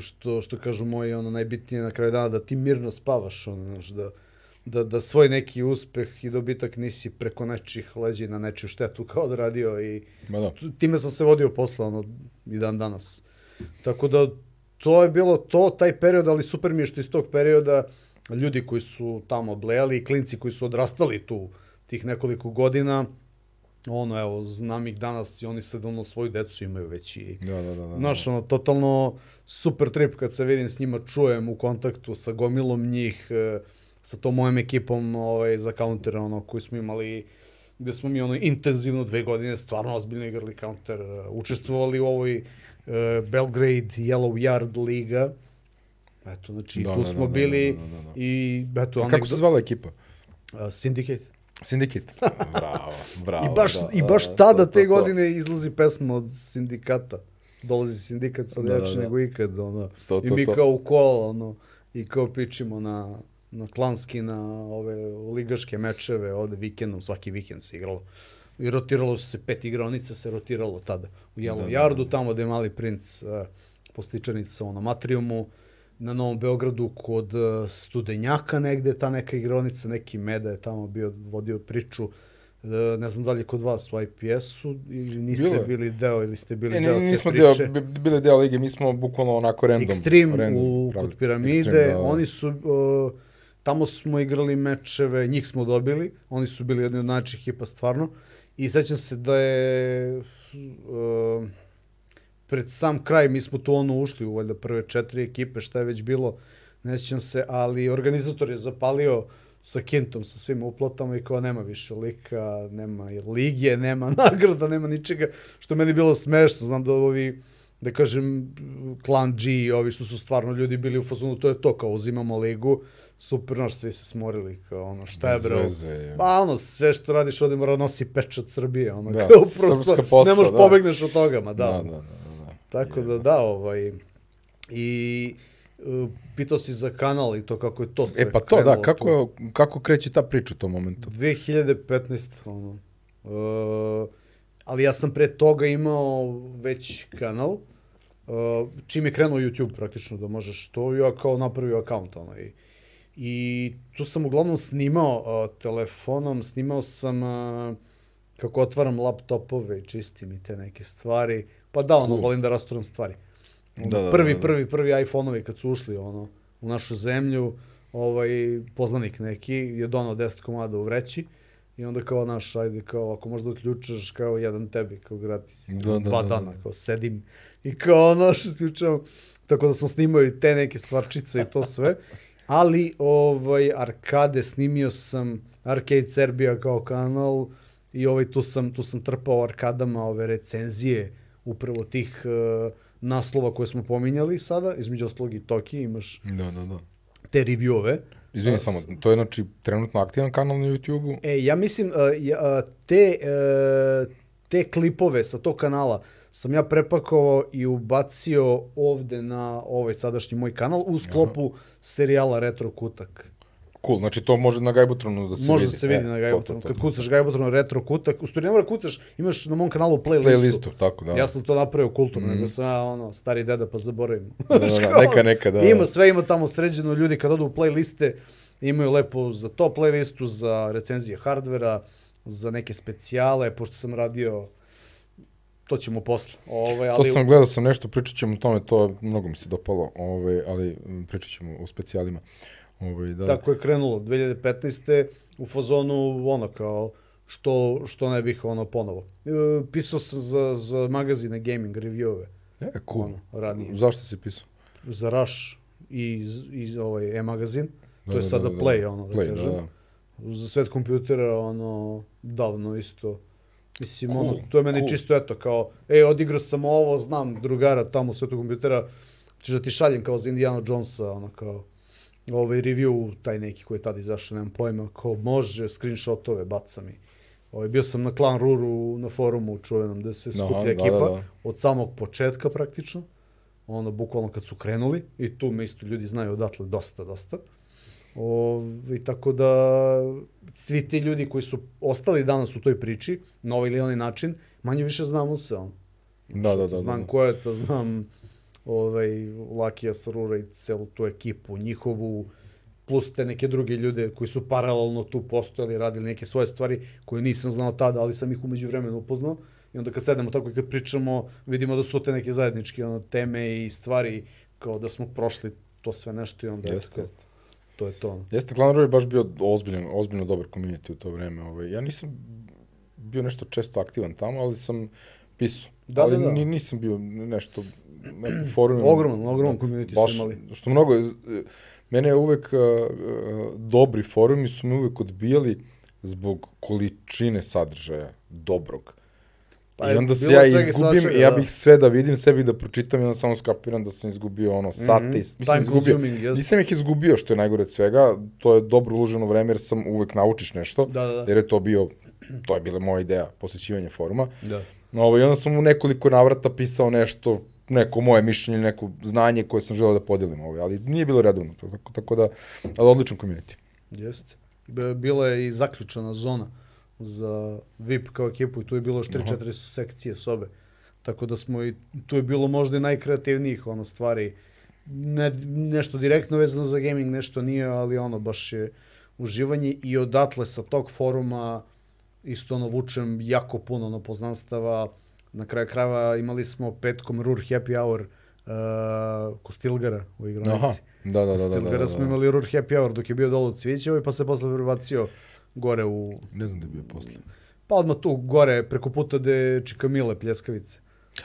što, što kažu moji, ono, najbitnije na kraju dana, da ti mirno spavaš, ono, znaš, da, da, da svoj neki uspeh i dobitak nisi preko nečih leđi na nečiju štetu kao odradio i
Ma da.
time sam se vodio posle, ono, i dan danas. Tako da, to je bilo to, taj period, ali super mi je što iz tog perioda ljudi koji su tamo blejali i klinci koji su odrastali tu tih nekoliko godina, ono, evo, znam ih danas i oni sad, ono, svoju decu imaju već i...
Da, da, da. da.
Znaš, ono, totalno super trip kad se vidim s njima, čujem u kontaktu sa gomilom njih, e, sa tom mojom ekipom ovaj, za counter, ono, koji smo imali, gde smo mi ono intenzivno dve godine stvarno ozbiljno igrali counter, učestvovali u ovoj uh, Belgrade Yellow Yard liga, Eto, znači,
Da,
tu
da,
smo
da, da,
bili
da, da, da.
i eto,
A kako se zvala ekipa?
Uh, Syndicate.
Sindikat. bravo, bravo.
I baš,
da,
I
da,
baš
da,
tada
to,
te
to, to.
godine izlazi pesma od sindikata. Dolazi sindikat sad
Da,
jači
da, da.
nego ikad, ono.
To,
I
to,
mi
to.
kao u kola, ono, i kao pičimo na, na klanski, na ove ligaške mečeve, ovde vikendom, svaki vikend se igralo. I rotiralo su se pet igraonica, se rotiralo tada. U Yellow
Da, da,
Yardu,
da.
tamo gde je mali princ uh, postičanica ono, Matriumu, na Novom Beogradu kod uh, Studenjaka negde, ta neka igraonica, neki Meda je tamo bio, vodio priču, uh, ne znam da li je kod vas u IPS-u ili niste
Bilo
bili deo ili ste bili
E,
deo te
nismo
priče.
deo, bi- bili deo lige, mi smo bukvalno onako random.
Extreme
random
u, kod piramide,
Extreme, da, da.
oni su, uh, tamo smo igrali mečeve, njih smo dobili, oni su bili jedni od najčih ekipa stvarno, i sećam se da je uh, pred sam kraj, mi smo tu ono ušli u valjda prve četiri ekipe, šta je već bilo, ne sjećam se, ali organizator je zapalio sa kintom, sa svim uplatama i kao nema više lika, nema ligije, nema nagrada, nema ničega, što meni bilo smešno, znam da ovi, da kažem, klan G i ovi što su stvarno ljudi bili u fazonu, to je to, kao uzimamo ligu, super, znaš, svi se smorili, kao ono, šta je
veze.
Pa ono, sve što radiš ovde mora nosi pečat Srbije, ono,
Da,
kao prosto,
posla,
ne možeš
da.
pobegneš od toga, ma da.
Da,
da,
da, da. da, da.
Tako da
Jebote.
da, ovaj, i uh, pitao si za kanal i to kako je to sve
E pa to, da, kako,
tu.
je, kako kreće ta priča u tom momentu?
2015, ono. Uh, ali ja sam pre toga imao već kanal, uh, čim je krenuo YouTube praktično da možeš to, ja kao napravio akaunt, ono, i, i tu sam uglavnom snimao uh, telefonom, snimao sam uh, kako otvaram laptopove i čistim i te neke stvari, pa da, ono,
Cool.
volim da rasturam stvari. Ono,
Da, da,
prvi,
da, da.
prvi, prvi iPhone-ovi kad su ušli, ono, u našu zemlju, ovaj, poznanik neki je donao 10 komada u vreći i onda kao naš, ajde, kao, ako možda uključaš, kao jedan tebi, kao gratis,
Da, da,
dva
da,
dana,
da.
kao sedim i kao ono što uključam, tako da sam snimao i te neke stvarčice i to sve, ali ovaj, arkade snimio sam, Arcade Serbia kao kanal i ovaj, tu sam, tu sam trpao arkadama ove recenzije upravo tih uh, naslova koje smo pominjali sada, između ostalog i Toki, imaš
Da, da, da.
te reviewove.
Izvini
A,
samo, to je znači trenutno aktivan kanal na YouTube-u.
E, ja mislim, uh, ja, uh, te, uh, te klipove sa tog kanala sam ja prepakovao i ubacio ovde na ovaj sadašnji moj kanal u sklopu serijala Retro Kutak.
Cool, znači to može na Gajbutronu da se
Može
vidi.
da se vidi
E,
na Gajbotronu. Kad kucaš Gajbotronu Retro Kutak, u stvari ne mora kucaš, imaš na mom kanalu playlistu.
Playlistu, tako da.
Ja sam to napravio kulturno,
Mhm.
nego sam ja ono, stari deda pa zaboravim.
Da, da, da, neka, neka, da.
Ima, sve ima tamo sređeno, ljudi kad odu u playliste imaju lepo za to playlistu, za recenzije hardvera, za neke specijale, pošto sam radio, to ćemo posle. Ovaj, ali,
To sam gledao sam nešto, pričat ćemo o tome, to mnogo mi se dopalo, ovaj, ali pričat ćemo o specijalima. Ovaj, da.
Tako je krenulo, 2015. u fazonu ono kao što, što ne bih ono ponovo. E, pisao sam za, za magazine gaming reviewove,
E, cool.
ono, ranije.
Zašto si pisao?
Za Rush i, i ovaj e-magazin,
Da,
to je
da,
sada
da, da,
Play,
da.
ono da
Play,
kažem.
Da, da.
za svet kompjutera, ono, davno isto. Mislim,
Cool,
ono, to je meni
cool.
čisto eto, kao, ej, odigrao sam ovo, znam drugara tamo u svetu kompjutera, ćeš da ti šaljem kao za Indiana Jonesa, ono, kao, ovaj review, taj neki koji je tada izašao, nemam pojma, ko može, screenshotove baca mi. Ovaj, bio sam na Klan Ruru na forumu čuvenom gde se skuplja
da,
ekipa
da, da.
od samog početka praktično. Ono, bukvalno kad su krenuli i tu me isto ljudi znaju odatle dosta, dosta. O, I tako da svi ti ljudi koji su ostali danas u toj priči, na ovaj ili onaj način, manje više znamo se. On.
Da, da, da.
znam
da.
ko je to, znam ovaj, Lakija Sarura i celu tu ekipu, njihovu, plus te neke druge ljude koji su paralelno tu postojali, radili neke svoje stvari koje nisam znao tada, ali sam ih umeđu vremenu upoznao. I onda kad sedemo tako i kad pričamo, vidimo da su te neke zajedničke ono, teme i stvari, kao da smo prošli to sve nešto i onda
Jeste, jeste.
To je to.
Jeste, Clan Roar je baš bio ozbiljan, ozbiljno dobar community u to vreme. Ovaj. Ja nisam bio nešto često aktivan tamo, ali sam pisao.
Da,
ali
da, da.
ni- nisam bio nešto, nekim forumima.
Ogroman, ogroman community su
baš,
imali.
Što mnogo, e, mene je uvek, uh, uh, dobri forumi su me uvek odbijali zbog količine sadržaja dobrog.
Pa
I onda se ja izgubim
svačega,
i ja
da.
bih sve da vidim, sebi da pročitam i onda samo skapiram da sam izgubio ono sate.
Mhm.
Mm -hmm. Mislim, izgubio,
yes.
nisam ih izgubio, što je najgore od svega. To je dobro uloženo vreme jer sam uvek naučiš nešto.
Da, da, da.
Jer je to bio, to je bila moja ideja, posjećivanja foruma.
Da.
Ovo, I onda sam u nekoliko navrata pisao nešto, neko moje mišljenje, neko znanje koje sam želeo da podelim. Ovo, ali nije bilo redovno. Tako, tako da, ali odličan community.
Jeste. Bila je i zaključana zona za VIP kao ekipu i tu je bilo još 3-4 sekcije sobe. Tako da smo i, tu je bilo možda i najkreativnijih ono stvari. Ne, nešto direktno vezano za gaming, nešto nije, ali ono baš je uživanje i odatle sa tog foruma isto ono vučem jako puno ono poznanstava. Na kraju krajeva imali smo petkom Rur Happy Hour uh, kod Stilgara u
Aha,
igranici.
da, da, da. da, da,
Stilgara
da,
smo imali Rur Happy Hour dok je bio dole od Cvićeva i pa se posle prebacio gore u...
Ne znam da je bio posle.
Pa odmah tu gore preko puta gde Čikamile pljeskavice.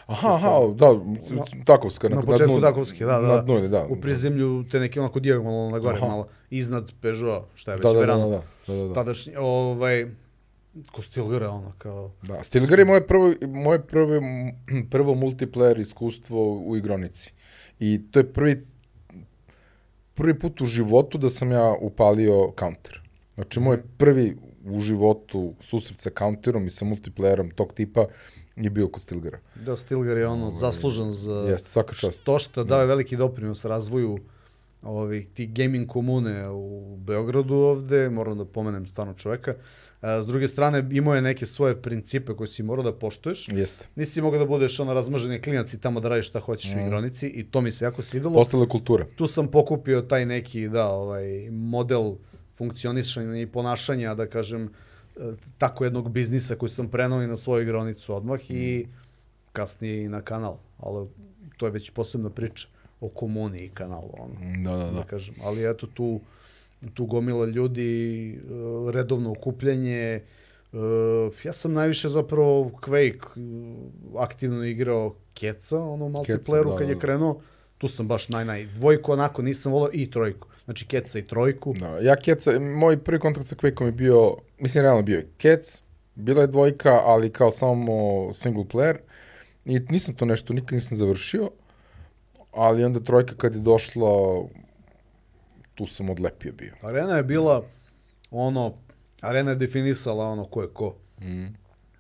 Aha, aha, da, Takovska.
Na početku Takovske, da, da.
Na dnu, je, da.
U prizemlju te neke onako dijagonalno na gore
Aha.
malo. Iznad Peugeota, šta je već
Da, da, da,
Verano.
da, da, da, da.
Tadašnji, ovaj, ko Stilgara, ono, kao...
Da, Stilgar je moje prvo, moje prvo, prvo multiplayer iskustvo u igronici. I to je prvi, prvi put u životu da sam ja upalio counter. Znači, moj prvi u životu susret sa counterom i sa multiplayerom tog tipa je bio kod Stilgara.
Da, Stilgar je ono zaslužan za
Jeste, svaka čast.
to što daje veliki doprinos razvoju ovih ti gaming komune u Beogradu ovde, moram da pomenem stvarno čoveka. A, s druge strane, imao je neke svoje principe koje si morao da poštuješ.
Jeste.
Nisi mogao da budeš ono razmaženi klinac i tamo da radiš šta hoćeš u igronici i to mi se jako svidelo.
Postala je kultura.
tu sam pokupio taj neki, da, ovaj, model funkcionisanja i ponašanja, da kažem, e, tako jednog biznisa koji sam prenao i na svoju igronicu odmah i kasnije i na kanal. Ali to je već posebna priča o komuni i kanalu, ono,
Da, da,
da
da.
kažem. Ali eto tu, tu gomila ljudi, e, redovno okupljanje, e, ja sam najviše zapravo Quake aktivno igrao Keca, ono multiplayeru
da,
kad je
da.
krenuo, tu sam baš naj, naj, dvojku onako nisam volao i trojku. Znači Keca i trojku.
Da, ja Keca, moj prvi kontakt sa Quakeom je bio, mislim realno bio je Kec, bila je dvojka, ali kao samo single player. I nisam to nešto, nikad nisam završio, ali onda trojka kad je došla, tu sam odlepio bio.
Arena je bila ono, arena je definisala ono ko je ko.
Mm.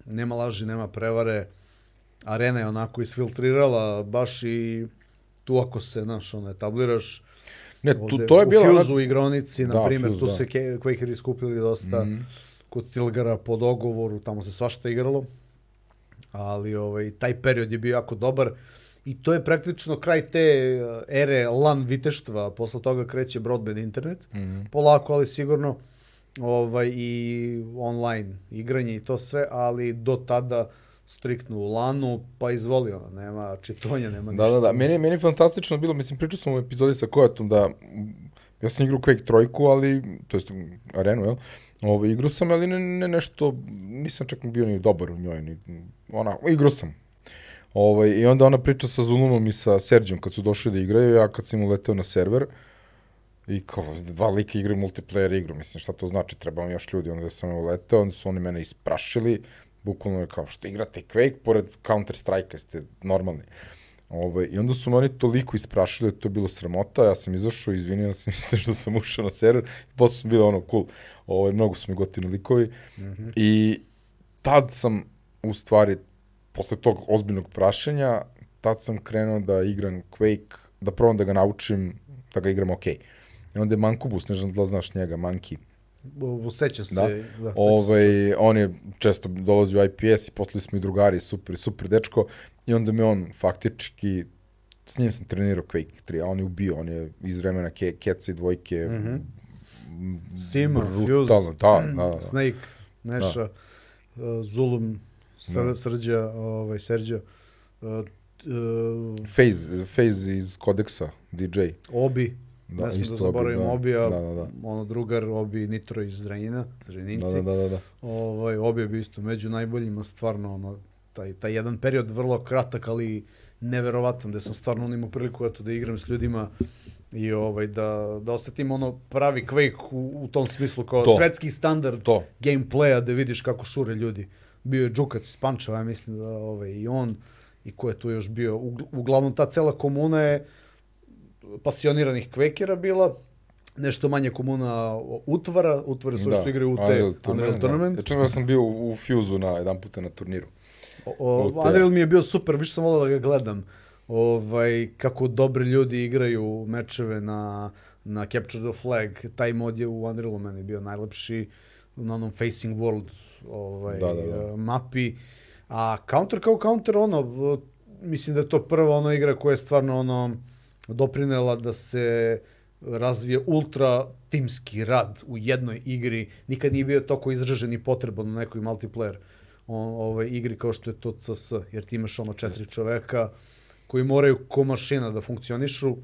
Nema laži, nema prevare. Arena je onako isfiltrirala baš i tu ako se, znaš, ono, etabliraš,
Ne, tu, to je bila...
U
ona-
Fuse-u igronici, na
Da,
primjer, tu
da.
se ke- Quakeri skupili dosta,
Mhm.
kod Stilgara po dogovoru, tamo se svašta igralo, ali ovaj, taj period je bio jako dobar i to je praktično kraj te uh, ere LAN viteštva, posle toga kreće broadband internet,
Mhm.
polako, ali sigurno, ovaj, i online igranje i to sve, ali do tada striktno u lanu, pa izvoli ono, nema čitovanja, nema
Da,
ništa.
da, da. Meni, je- meni je fantastično bilo, mislim, pričao sam u epizodi sa Kojatom da ja sam igrao Quake trojku, ali, to jest arenu, jel? Ovo, igrao sam, ali ne, ne nešto, nisam čak bio ni dobar u njoj, ni, ona, igrao sam. Ovaj, I onda ona priča sa Zulumom i sa Serđom kad su došli da igraju, ja kad sam uleteo na server, i kao, dva lika igraju multiplayer igru, mislim, šta to znači, treba vam još ljudi, onda sam uleteo, onda su oni mene isprašili, bukvalno je kao, što igrate Quake, pored Counter Strike-a, ste normalni. Ovaj, I onda su me oni toliko isprašili da je to bilo sramota, ja sam izašao, izvinio sam se što sam ušao na server, i posle sam bio ono cool, ovaj, mnogo su mi gotivni likovi, mm -hmm. i tad sam, u stvari, posle tog ozbiljnog prašenja, tad sam krenuo da igram Quake, da probam da ga naučim, da ga igram okej. Okay. I onda je Mankubus, ne znam da znaš njega, Manki.
Seća se.
Da, da ovaj, se. on je često dolazio u IPS i posle smo i drugari, super, super dečko. I onda me on faktički, s njim sam trenirao Quake 3, a on je ubio, on je iz vremena ke, Keca i dvojke. Mm -hmm.
Sima, Fuse, da, da, da. Snake, Neša, da. uh, Zulum, Sr, da. Srđa, ovaj, Serđa. Uh,
uh, Phase, Phase iz Kodeksa, DJ.
Obi. Da, ne smo da zaboravimo da, Obija, da, da, da. ono drugar Obi Nitro iz Zrenjina, Zrenjinci.
Da, da, da, da.
Ovaj, Obi je bio isto među najboljima, stvarno, ono, taj, taj jedan period vrlo kratak, ali neverovatan, da sam stvarno imao priliku eto, da igram s ljudima i ovaj, da, da osetim ono pravi Quake u, u tom smislu, kao to. svetski standard to. gameplaya, da vidiš kako šure ljudi. Bio je Džukac iz Pančeva, ja mislim da ovaj, i on, i ko je tu još bio. Uglavnom, ta cela komuna je pasioniranih kvekera bila, nešto manje komuna utvara, utvare su da. što igraju u te Unreal, Unreal Tournament.
Da. Ja sam bio u Fuse-u na jedan puta na turniru.
O, o, Unreal mi je bio super, više sam volao da ga gledam. Ovaj, kako dobri ljudi igraju mečeve na, na Capture the Flag. Taj mod je u Unrealu meni bio najlepši na onom Facing World ovaj, da, da, da. mapi. A Counter kao Counter, ono, mislim da je to prva ono igra koja je stvarno ono, doprinela da se razvije ultra timski rad u jednoj igri. Nikad nije bio toko izražen i potreban na nekoj multiplayer on, ovaj, igri kao što je to CS, jer ti imaš ono četiri čoveka koji moraju ko mašina da funkcionišu,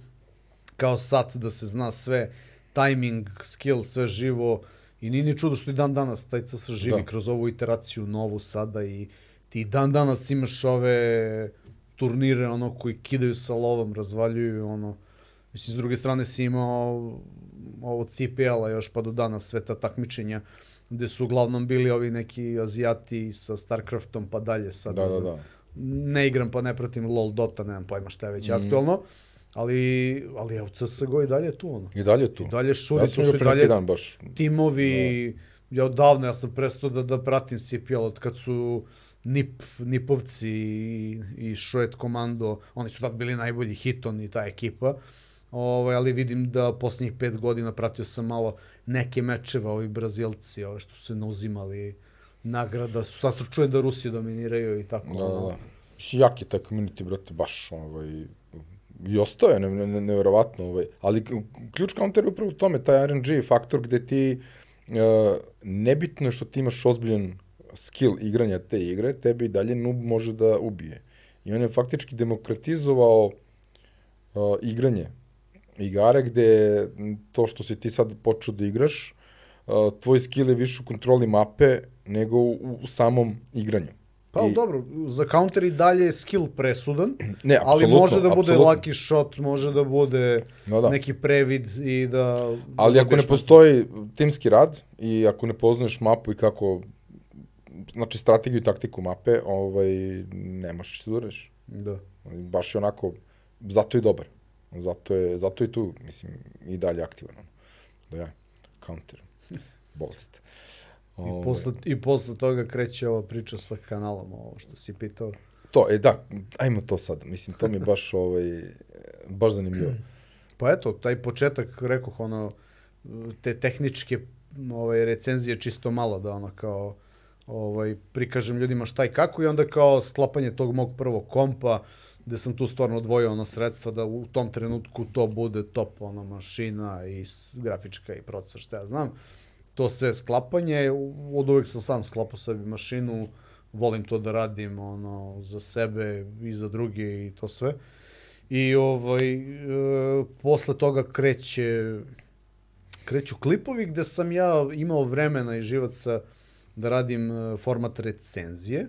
kao sat da se zna sve, timing, skill, sve živo i nije ni čudo što i dan danas taj CS živi da. kroz ovu iteraciju novu sada i ti dan danas imaš ove turnire ono koji kidaju sa lovom, razvaljuju ono mislim s druge strane si imao ovo CPL-a još pa do danas sve ta takmičenja gde su uglavnom bili ovi neki Azijati sa Starcraftom pa dalje sad.
Da, da, da.
Ne igram pa ne pratim LoL Dota, nemam pojma šta je već mm. aktualno. Ali, ali evo, CSGO i dalje tu ono.
I dalje tu.
I dalje šuri, ja tu su i dalje dan baš. timovi, da. ja odavno, ja sam prestao da, da pratim CPL od kad su Nip, Nipovci i, i Shred Komando, oni su tad bili najbolji hiton i ta ekipa. Ovaj, ali vidim da poslednjih pet godina pratio sam malo neke mečeva, ovi Brazilci, ove što su se nauzimali nagrada, su, sad čuje da Rusi dominiraju i tako.
Da, da, da. Mislim, jak je taj community, brate, baš, ovaj, i ostaje, ne, ne, neverovatno, ovaj. ali ključ counter je upravo u tome, taj RNG faktor gde ti, uh, nebitno je što ti imaš ozbiljan skill igranja te igre, tebi i dalje noob može da ubije. I on je faktički demokratizovao uh, igranje igara gde to što si ti sad počeo da igraš, uh, tvoj skill je više u kontroli mape nego u, u samom igranju.
Pa I... dobro, za counter i dalje je skill presudan, ne, ali može da bude absolutno. lucky shot, može da bude no, da. neki previd i da...
Ali ako ne postoji timski rad i ako ne poznaješ mapu i kako znači strategiju i taktiku mape, ovaj, ne možeš da ureš.
Da.
Baš je onako, zato je dobar. Zato je, zato je tu, mislim, i dalje aktivan. Da ja, counter, bolest.
I, ovaj. posle, I posle toga kreće ova priča sa kanalom, ovo što si pitao.
To, e da, ajmo to sad. Mislim, to mi je baš, ovaj, baš zanimljivo.
Pa eto, taj početak, rekoh, ono, te tehničke ovaj, recenzije čisto malo da ono kao ovaj, prikažem ljudima šta i kako i onda kao sklapanje tog mog prvog kompa, gde sam tu stvarno odvojio ono sredstva da u tom trenutku to bude top ono mašina i grafička i procesor, šta ja znam. To sve sklapanje, od uvek sam sam sklapao sebi mašinu, volim to da radim ono za sebe i za druge i to sve. I ovaj, e, posle toga kreće kreću klipovi gde sam ja imao vremena i živaca da radim e, format recenzije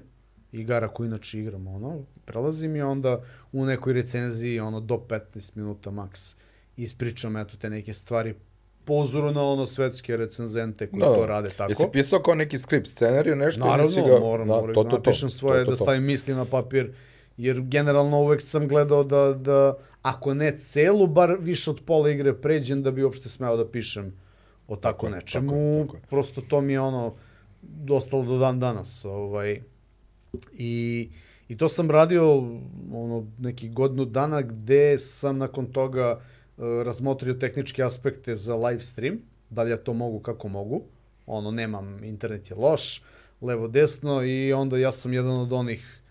igara koju inače igram, ono, prelazim i onda u nekoj recenziji, ono, do 15 minuta maks ispričam, eto, te neke stvari pozoru na ono svetske recenzente koji da, to rade tako.
Jesi pisao kao neki skript, scenariju, nešto?
Naravno, ga... moram, da, moram, to, to, napišem svoje, to, to, da to. da stavim misli na papir jer generalno uvek sam gledao da, da ako ne celu, bar više od pola igre pređem da bi uopšte smeo da pišem o tako, tako nečemu. Tako, tako. Prosto to mi je ono dostalo do dan danas. Ovaj. I, I to sam radio ono, neki godinu dana gde sam nakon toga uh, razmotrio tehničke aspekte za live stream, da li ja to mogu kako mogu. Ono, nemam, internet je loš, levo desno i onda ja sam jedan od onih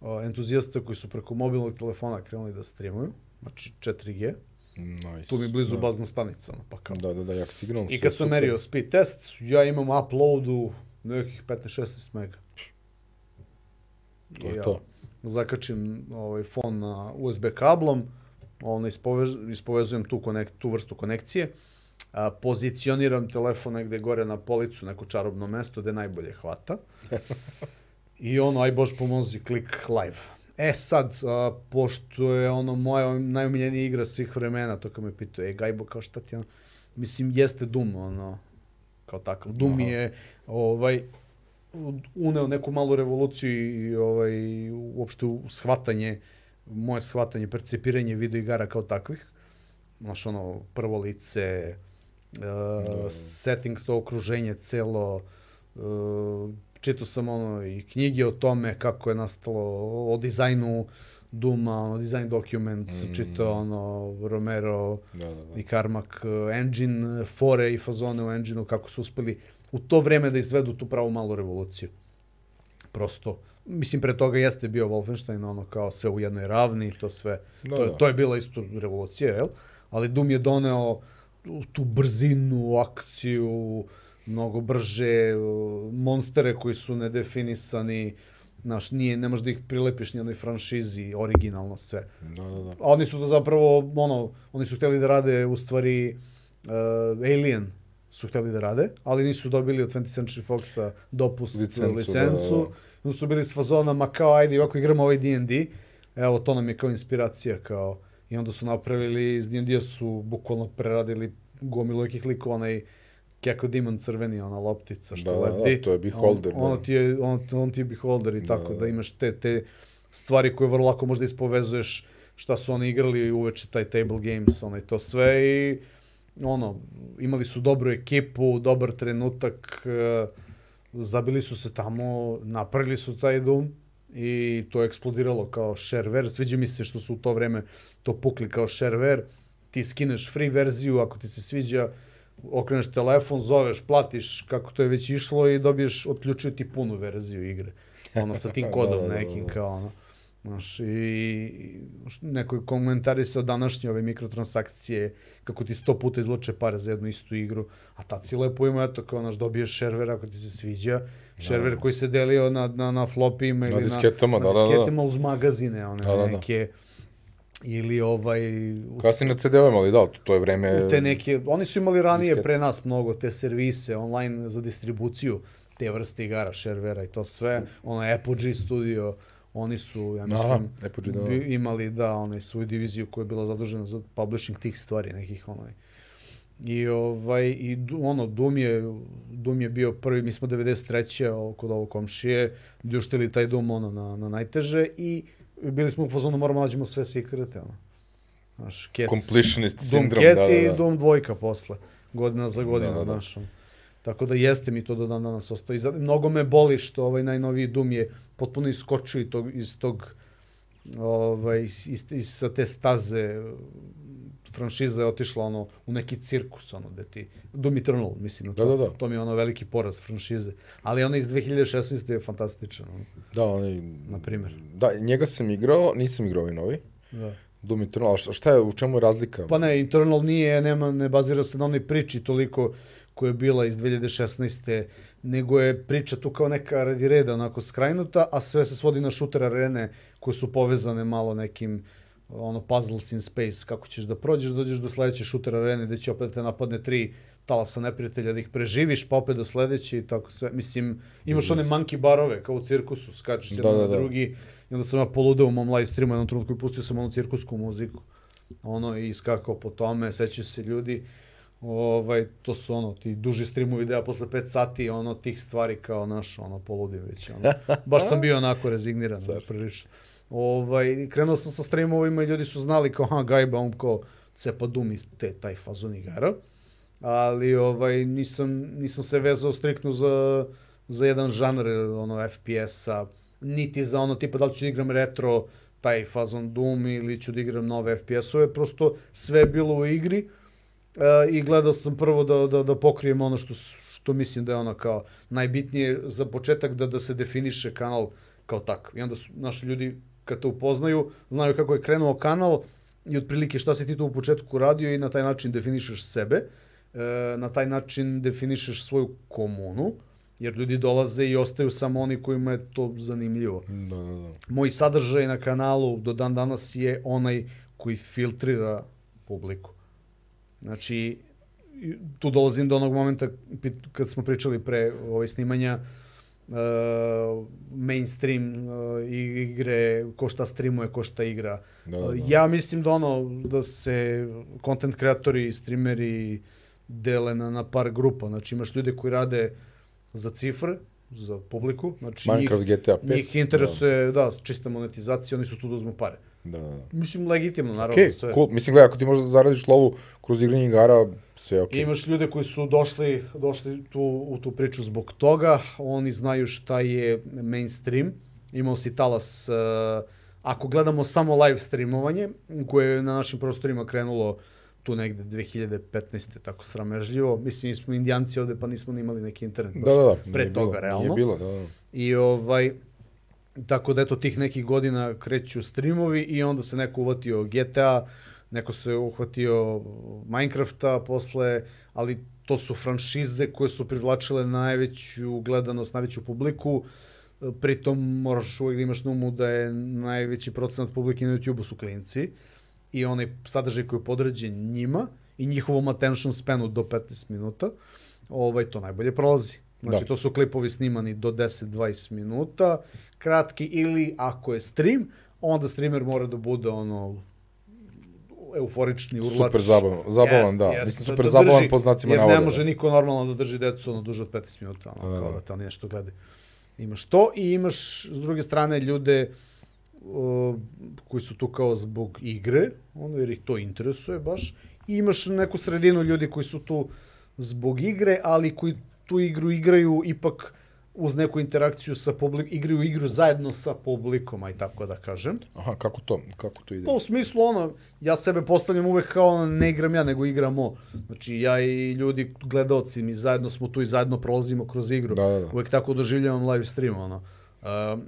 uh, entuzijasta koji su preko mobilnog telefona krenuli da streamuju, znači 4G.
Nice.
Tu mi blizu da. bazna stanica, pa kao.
Da, da, da, jak signal.
I kad sam super. merio speed test, ja imam uploadu nekih 15-16 mega.
To je ja to.
Zakačim ovaj fon na USB kablom, ono ispovez, ispovezujem tu, konek, tu vrstu konekcije, a, pozicioniram telefon negde gore na policu, neko čarobno mesto gde najbolje hvata. I ono, aj bož pomozi, klik live. E sad, a, pošto je ono moja najomiljenija igra svih vremena, to kad me pitao, e Gajbo, kao šta ti ono, mislim, jeste Doom, ono, kao takav. Aha. je, ovaj, uneo neku malu revoluciju i ovaj, uopšte shvatanje, moje shvatanje, percepiranje videoigara kao takvih. Znaš, ono, prvo lice, uh, da. settings, to okruženje celo, uh, čitao sam ono i knjige o tome kako je nastalo, o dizajnu Duma, ono, design documents, mm. čitao ono, Romero da, da, da. i Carmack, engine, fore i fazone u engine kako su uspeli u to vreme da izvedu tu pravu malu revoluciju. Prosto, mislim, pre toga jeste bio Wolfenstein, ono kao sve u jednoj ravni, to sve, da, to, je, da. to je bila isto revolucija, jel? Ali Doom je doneo tu brzinu, akciju, mnogo brže, monstere koji su nedefinisani, znaš, nije, ne možeš da ih prilepiš ni onoj franšizi, originalno sve.
Da, da, da.
A oni su da zapravo, ono, oni su hteli da rade u stvari uh, Alien, su hteli da rade, ali nisu dobili od 20th Century Foxa dopust licencu, licencu. Da, da. su bili s fazonama kao ajde, ovako igramo ovaj D&D, evo to nam je kao inspiracija, kao i onda su napravili, iz D&D-a su bukvalno preradili gomilu nekih likova, onaj Keko Demon crveni, ona loptica što
da,
lebdi.
Da, to je beholder.
On, on, ti je, on, on ti je beholder i da, tako, da, da imaš te, te stvari koje vrlo lako možda ispovezuješ šta su oni igrali uveče taj table games, onaj to sve i ono, imali su dobru ekipu, dobar trenutak, e, zabili su se tamo, napravili su taj Doom i to je eksplodiralo kao shareware. Sviđa mi se što su u to vreme to pukli kao shareware. Ti skineš free verziju, ako ti se sviđa, okreneš telefon, zoveš, platiš kako to je već išlo i dobiješ, otključuju ti punu verziju igre. Ono, sa tim kodom da, da, da, nekim, kao ono. Znaš, i neko je komentarisao današnje ove mikrotransakcije, kako ti sto puta izloče pare za jednu istu igru, a tad si lepo ima, eto, kao, znaš, dobiješ šerver ako ti se sviđa, šerver da. koji se delio na, na, na flopima ili na
disketama,
na,
na
da, disketama da, da. uz magazine, one da, da, neke, ili ovaj...
Kasnije na CD-ovima, ali da, to je vreme...
U te neke, oni su imali ranije disket. pre nas mnogo te servise online za distribuciju, te vrste igara, šervera i to sve, ono Apogee studio, Oni su, ja mislim, Aha, da. Bi, imali da, onaj, svoju diviziju koja je bila zadužena za publishing tih stvari, nekih onaj. I ovaj i ono Dum je Dum je bio prvi, mi smo 93. kod ovog komšije, ljuštili taj Dum ono na na najteže i bili smo u fazonu moramo nađemo sve sekrete ono.
Znaš, Cats, Completionist sindrom,
Cats da, da, da. i Doom dvojka posle, godina za godinu, da, da, da. Znaš, Tako da jeste mi to do dan danas ostao. I mnogo me boli što ovaj najnoviji Doom je potpuno iskočio iz tog, iz tog ovaj, iz, iz, iz, sa te staze franšiza je otišla ono u neki cirkus ono da ti Doom Eternal mislim
da, to, da, da.
to mi je ono veliki poraz franšize ali ono iz 2016 je fantastičan ono.
da onaj
na primer
da njega sam igrao nisam igrao ovaj novi
da
Doom Eternal a šta je u čemu je razlika
pa ne Eternal nije nema ne bazira se na onoj priči toliko koja je bila iz 2016. nego je priča tu kao neka radi reda onako skrajnuta, a sve se svodi na šuter arene koje su povezane malo nekim ono puzzles in space, kako ćeš da prođeš, dođeš do sledeće šuter arene gde će opet da te napadne tri talasa neprijatelja da ih preživiš, pa opet do sledeće i tako sve. Mislim, imaš one monkey barove kao u cirkusu, skačeš da, jedan da, da. na drugi i onda sam ja poludeo u mom live streamu jednom trenutku i pustio sam onu cirkusku muziku. Ono i skakao po tome, sećaju se ljudi ovaj, to su ono, ti duži streamovi videa posle 5 sati, ono, tih stvari kao naš, ono, poludim već, ono. Baš sam bio onako rezigniran, da, prilično. Ovaj, krenuo sam sa streamovima i ljudi su znali kao, ha, Gajba, on kao cepa dum i te, taj fazon igara. Ali ovaj, nisam, nisam se vezao striktno za, za jedan žanr ono, FPS-a, niti za ono tipa da li ću da igram retro, taj fazon Doom ili ću da igram nove FPS-ove, prosto sve je bilo u igri uh, i gledao sam prvo da, da, da pokrijem ono što, što mislim da je ono kao najbitnije za početak da, da se definiše kanal kao tak. I onda su naši ljudi kad to upoznaju, znaju kako je krenuo kanal i otprilike šta si ti tu u početku radio i na taj način definišeš sebe, e, na taj način definišeš svoju komunu, jer ljudi dolaze i ostaju samo oni kojima je to zanimljivo.
Da, da, da.
Moj sadržaj na kanalu do dan danas je onaj koji filtrira publiku. Znači, tu dolazim do onog momenta kad smo pričali pre ove snimanja, uh, мејнстрим игре, кошта стримуе, кошта игра. Да,
да, да. Ја
мислим да оно, да се контент креатори, и стримери деле на, на пар група. Значи имаш луѓе кои раде за цифр, za publiku. Znači
Minecraft,
njih,
GTA 5.
njih interesuje, da. da, čista monetizacija, oni su tu da uzmu pare.
Da, da.
Mislim, legitimno, naravno,
Okej,
sve.
cool. Mislim, gledaj, ako ti možda zaradiš lovu kroz igranje igara, sve je okej.
Imaš ljude koji su došli, došli tu, u tu priču zbog toga, oni znaju šta je mainstream. Imao si talas, uh, ako gledamo samo live streamovanje, koje je na našim prostorima krenulo tu negde 2015. tako sramežljivo. Mislim, mi smo indijanci ovde, pa nismo ni imali neki internet.
Da, da, da.
Pre
nije
toga,
bilo,
realno.
Nije bilo, da, da.
I ovaj, tako da eto tih nekih godina kreću streamovi i onda se neko uvatio GTA, neko se uhvatio Minecrafta posle, ali to su franšize koje su privlačile najveću gledanost, najveću publiku. Pritom moraš uvijek da imaš na umu da je najveći procenat publike na YouTube-u su klinci i onaj sadržaj koji je podređen njima i njihovom attention spanu do 15 minuta, ovaj, to najbolje prolazi. Znači,
Da.
to su klipovi snimani do 10-20 minuta, kratki, ili ako je stream, onda streamer mora da bude ono euforični urlač.
Super zabavan, zabavan,
Jest,
da.
jest,
Mislim,
da-
super
da
zabavan
drži,
po znacima
jer
navoda.
ne može niko normalno da drži decu ono duže od 15 minuta, ono,
Da, da,
kao
da.
da te oni nešto gledaju. Imaš to i imaš s druge strane ljude uh, koji su tu kao zbog igre, ono jer ih to interesuje baš, i imaš neku sredinu ljudi koji su tu zbog igre, ali koji tu igru igraju ipak uz neku interakciju sa publikom, igraju igru zajedno sa publikom, aj tako da kažem.
Aha, kako to? Kako to ide?
Pa u smislu ono, ja sebe postavljam uvek kao ne igram ja, nego igramo. Znači ja i ljudi, gledaoci, mi zajedno smo tu i zajedno prolazimo kroz igru.
Da, da, da.
Uvek tako doživljavam live stream, ono. Um,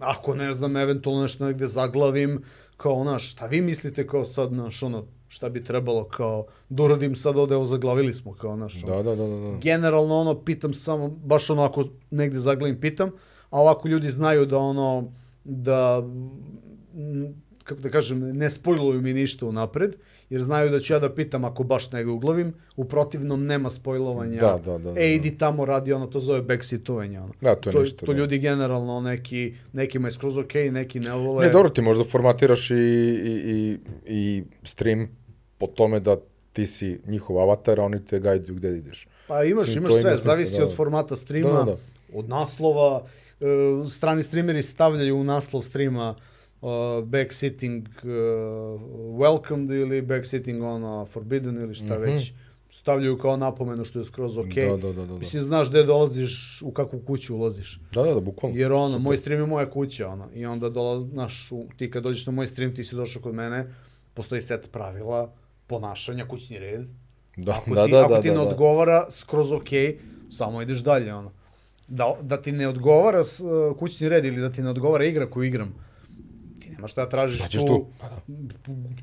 ako ne znam, eventualno nešto negde zaglavim, kao, znaš, šta vi mislite kao sad, znaš, ono, šta bi trebalo kao da uradim sad ovde, evo zaglavili smo, kao, ono.
Da, da, da, da. da.
Generalno, ono, pitam samo, baš ono, ako negde zaglavim, pitam, a ovako ljudi znaju da, ono, da, kako da kažem, ne spojluju mi ništa unapred, jer znaju da ću ja da pitam ako baš ne uglavim, u protivnom nema spojlovanja.
Da, da, da, da,
E, idi tamo radi, ono, to zove backseatovanje, ono.
Da, to je
to,
ništa,
to
da.
ljudi generalno, neki, nekima je skroz okej, okay, neki ne vole.
Ne, dobro, ti možda formatiraš i, i, i, i stream po tome da ti si njihov avatar, a oni te gajduju gde ideš.
Pa imaš,
Mislim,
imaš sve,
smisla,
zavisi
da,
od
da.
formata streama,
Da, da, da.
od naslova, e, strani streameri stavljaju u naslov streama uh, backsitting uh, welcomed ili backsitting ono forbidden ili šta
Mhm.
već stavljaju kao napomenu što je skroz okej.
Da, da, da, da, da.
Mislim, znaš gde dolaziš, u kakvu kuću ulaziš.
Da, da, da, bukvalno.
Jer ono, moj stream je moja kuća, ono. I onda dola, znaš, u, ti kad dođeš na moj stream, ti si došao kod mene, postoji set pravila, ponašanja, kućni red.
Da,
ako
da,
ti,
da,
ako
da,
ti
da,
ne
da.
odgovara, skroz okej, samo ideš dalje, ono. Da, da ti ne odgovara s, uh, kućni red ili da ti ne odgovara igra koju igram, nemaš šta da tražiš
Šta
tu,
tu? Pa da.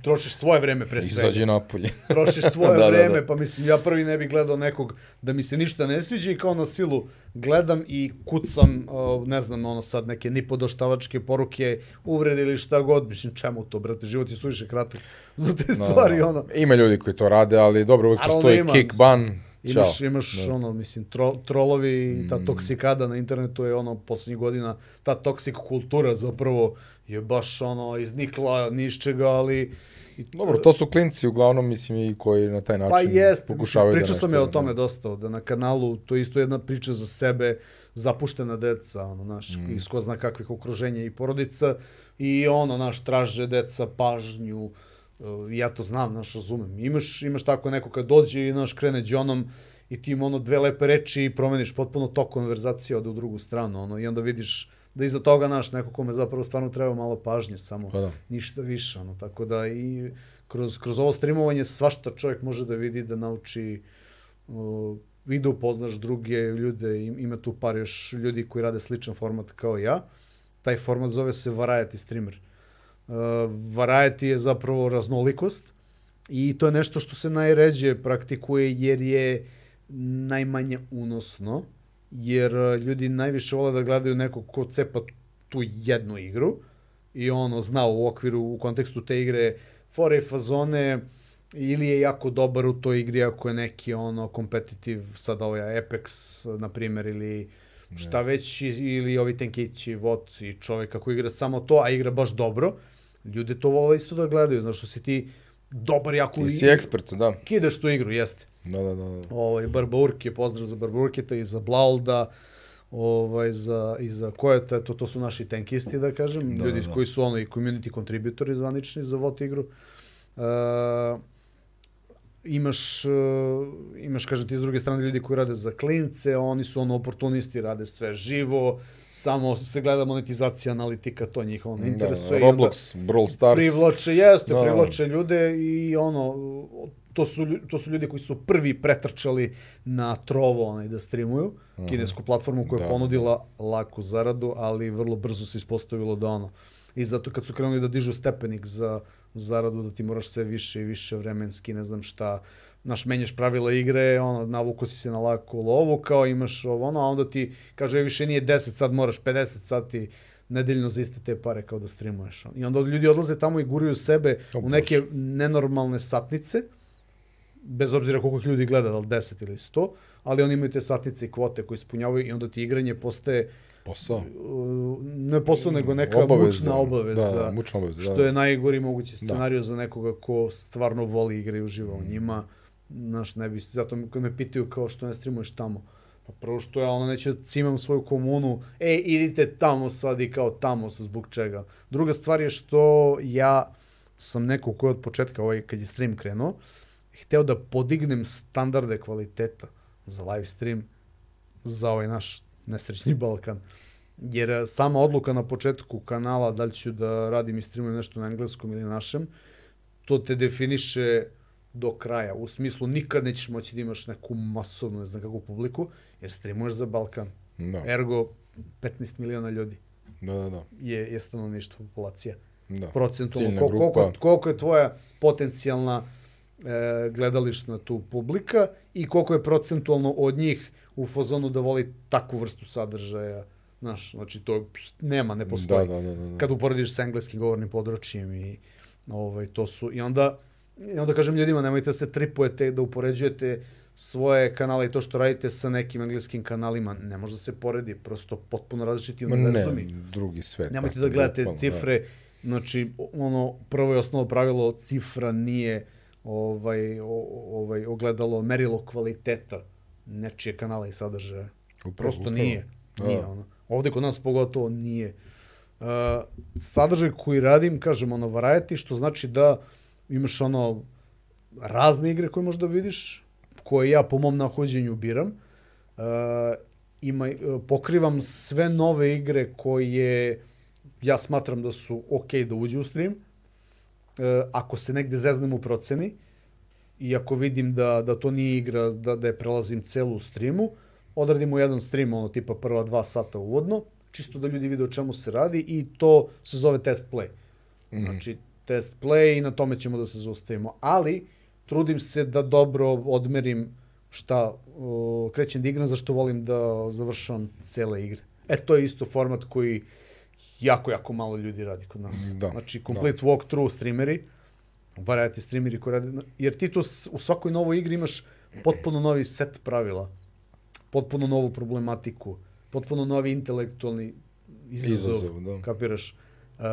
trošiš svoje vreme pre svega
Izađi napolje.
trošiš svoje
Da, da, da.
vreme, pa mislim, ja prvi ne bih gledao nekog da mi se ništa ne sviđa i kao na silu gledam i kucam, uh, ne znam, ono sad neke nipodoštavačke poruke, uvrede ili šta god, mislim, čemu to, brate, život je suviše kratak za te stvari, ono.
Ima ljudi koji to rade, ali dobro, uvijek
Naravno
postoji
ima,
kick, ban, čao.
Imaš, imaš ono, mislim, tro, trolovi i ta toksikada na internetu je ono, poslednjih godina, ta toksik kultura zapravo je baš ono iznikla nišćega, ali
I, Dobro, to su klinci uglavnom, mislim, i koji na taj način
pa jest,
pokušavaju
pričao
da
sam ja o tome dosta, da na kanalu to je isto jedna priča za sebe, zapuštena deca, ono, naš, mm. iz ko zna kakvih okruženja i porodica, i ono, naš, traže deca pažnju, e, ja to znam, naš, razumem. Imaš, imaš tako neko kad dođe i, naš, krene džonom i ti im, ono, dve lepe reči i promeniš potpuno tok konverzacije, ode u drugu stranu, ono, i onda vidiš da iza toga, naš, neko kome zapravo stvarno treba malo pažnje, samo pa da. ništa više, ono, tako da i kroz, kroz ovo streamovanje svašta čovjek može da vidi, da nauči, uh, i da upoznaš druge ljude, ima tu par još ljudi koji rade sličan format kao ja, taj format zove se variety streamer. Uh, variety je zapravo raznolikost i to je nešto što se najređe praktikuje jer je najmanje unosno jer e, ljudi najviše vole da gledaju nekog ko cepa tu jednu igru i ono zna u okviru, u kontekstu te igre fore i fazone ili je jako dobar u toj igri ako je neki ono kompetitiv sad ovaj Apex na primjer ili šta ne. već ili ovi tenkići Vot i čovek kako igra samo to a igra baš dobro ljude to vole isto da gledaju znaš što si ti dobar jako
ti si ekspert da
kideš tu igru jeste
Da, da, da. da.
Ovaj, Barbaurke, pozdrav za Barbaurketa i za Blaulda, ovaj, za, i za Kojeta, to, to su naši tenkisti, da kažem, da, ljudi da, da. koji su ono i community contributori zvanični za VOT igru. Uh, imaš, uh, imaš, kažem ti, s druge strane ljudi koji rade za klince, oni su ono oportunisti, rade sve živo, samo se gleda monetizacija, analitika, to njih ono da, interesuje.
Da, Roblox, Brawl Stars.
Privlače, jeste, da. privlače ljude i ono, to su, to su ljudi koji su prvi pretrčali na Trovo onaj, da streamuju, mm. kinesku platformu koja da. je ponudila laku zaradu, ali vrlo brzo se ispostavilo da ono, i zato kad su krenuli da dižu stepenik za zaradu, da ti moraš sve više i više vremenski, ne znam šta, naš menjaš pravila igre, ono, navuko si se na laku lovu, kao imaš ovo, ono, a onda ti kaže više nije 10, sad moraš 50 sati nedeljno za iste te pare kao da streamuješ. I onda ljudi odlaze tamo i guraju sebe o, u neke nenormalne satnice, bez obzira koliko ljudi gleda, da li 10 ili 100, ali oni imaju te satnice i kvote koje ispunjavaju i onda ti igranje postaje
posao.
Uh, ne posao, nego neka obaveza, mučna obaveza. Da,
mučna obaveza,
što da. je najgori mogući da. scenariju da. za nekoga ko stvarno voli igre i uživa mm. u njima. Znaš, ne bi, zato kad me pitaju kao što ne streamuješ tamo. Pa prvo što ja ono neće da cimam svoju komunu, e, idite tamo sad i kao tamo sa zbog čega. Druga stvar je što ja sam neko ko je od početka, ovaj, kad je stream krenuo, hteo da podignem standarde kvaliteta za live stream za ovaj naš nesrećni Balkan. Jer e, sama odluka na početku kanala da li ću da radim i streamujem nešto na engleskom ili našem, to te definiše do kraja. U smislu nikad nećeš moći da imaš neku masovnu, ne znam kakvu publiku, jer streamuješ za Balkan. Da. Ergo, 15 miliona ljudi.
Da, da, da.
Je, je stanovništvo, populacija. Da. Procentualno. Koliko, koliko, koliko je tvoja potencijalna e, gledališna tu publika i koliko je procentualno od njih u fazonu da voli takvu vrstu sadržaja. Znaš, znači to nema, ne postoji.
Da, da, da, da.
da. Kad uporediš sa engleskim govornim područjem i ovaj, to su, i onda, i onda kažem ljudima, nemojte da se tripujete, da upoređujete svoje kanale i to što radite sa nekim engleskim kanalima, ne može da se poredi, prosto potpuno različiti univerzumi.
Ne, drugi svet.
Nemojte da gledate da. cifre, da. znači, ono, prvo i osnovo pravilo, cifra nije ovaj, ovaj, ogledalo merilo kvaliteta nečije kanala i sadržaja. Upravo, Prosto upravo. nije. Da. Nije ono. Ovde kod nas pogotovo nije. Uh, sadržaj koji radim, kažem, ono, variety, što znači da imaš ono razne igre koje možda vidiš, koje ja po mom nahođenju biram. Uh, ima, pokrivam sve nove igre koje ja smatram da su ok da uđe u stream E, ako se negde zeznem u proceni i ako vidim da, da to nije igra, da, da je prelazim celu streamu, odradimo jedan stream, ono tipa prva dva sata uvodno, čisto da ljudi vide o čemu se radi i to se zove test play. Mm. Znači, test play i na tome ćemo da se zaustavimo. Ali, trudim se da dobro odmerim šta o, krećem da igram, zašto volim da završavam cele igre. E, to je isto format koji jako, jako malo ljudi radi kod nas. Da, znači, complete da. walkthrough streameri, variety streameri koji rade, jer ti to u svakoj novoj igri imaš potpuno novi set pravila, potpuno novu problematiku, potpuno novi intelektualni izazov, izazov da. kapiraš. Uh,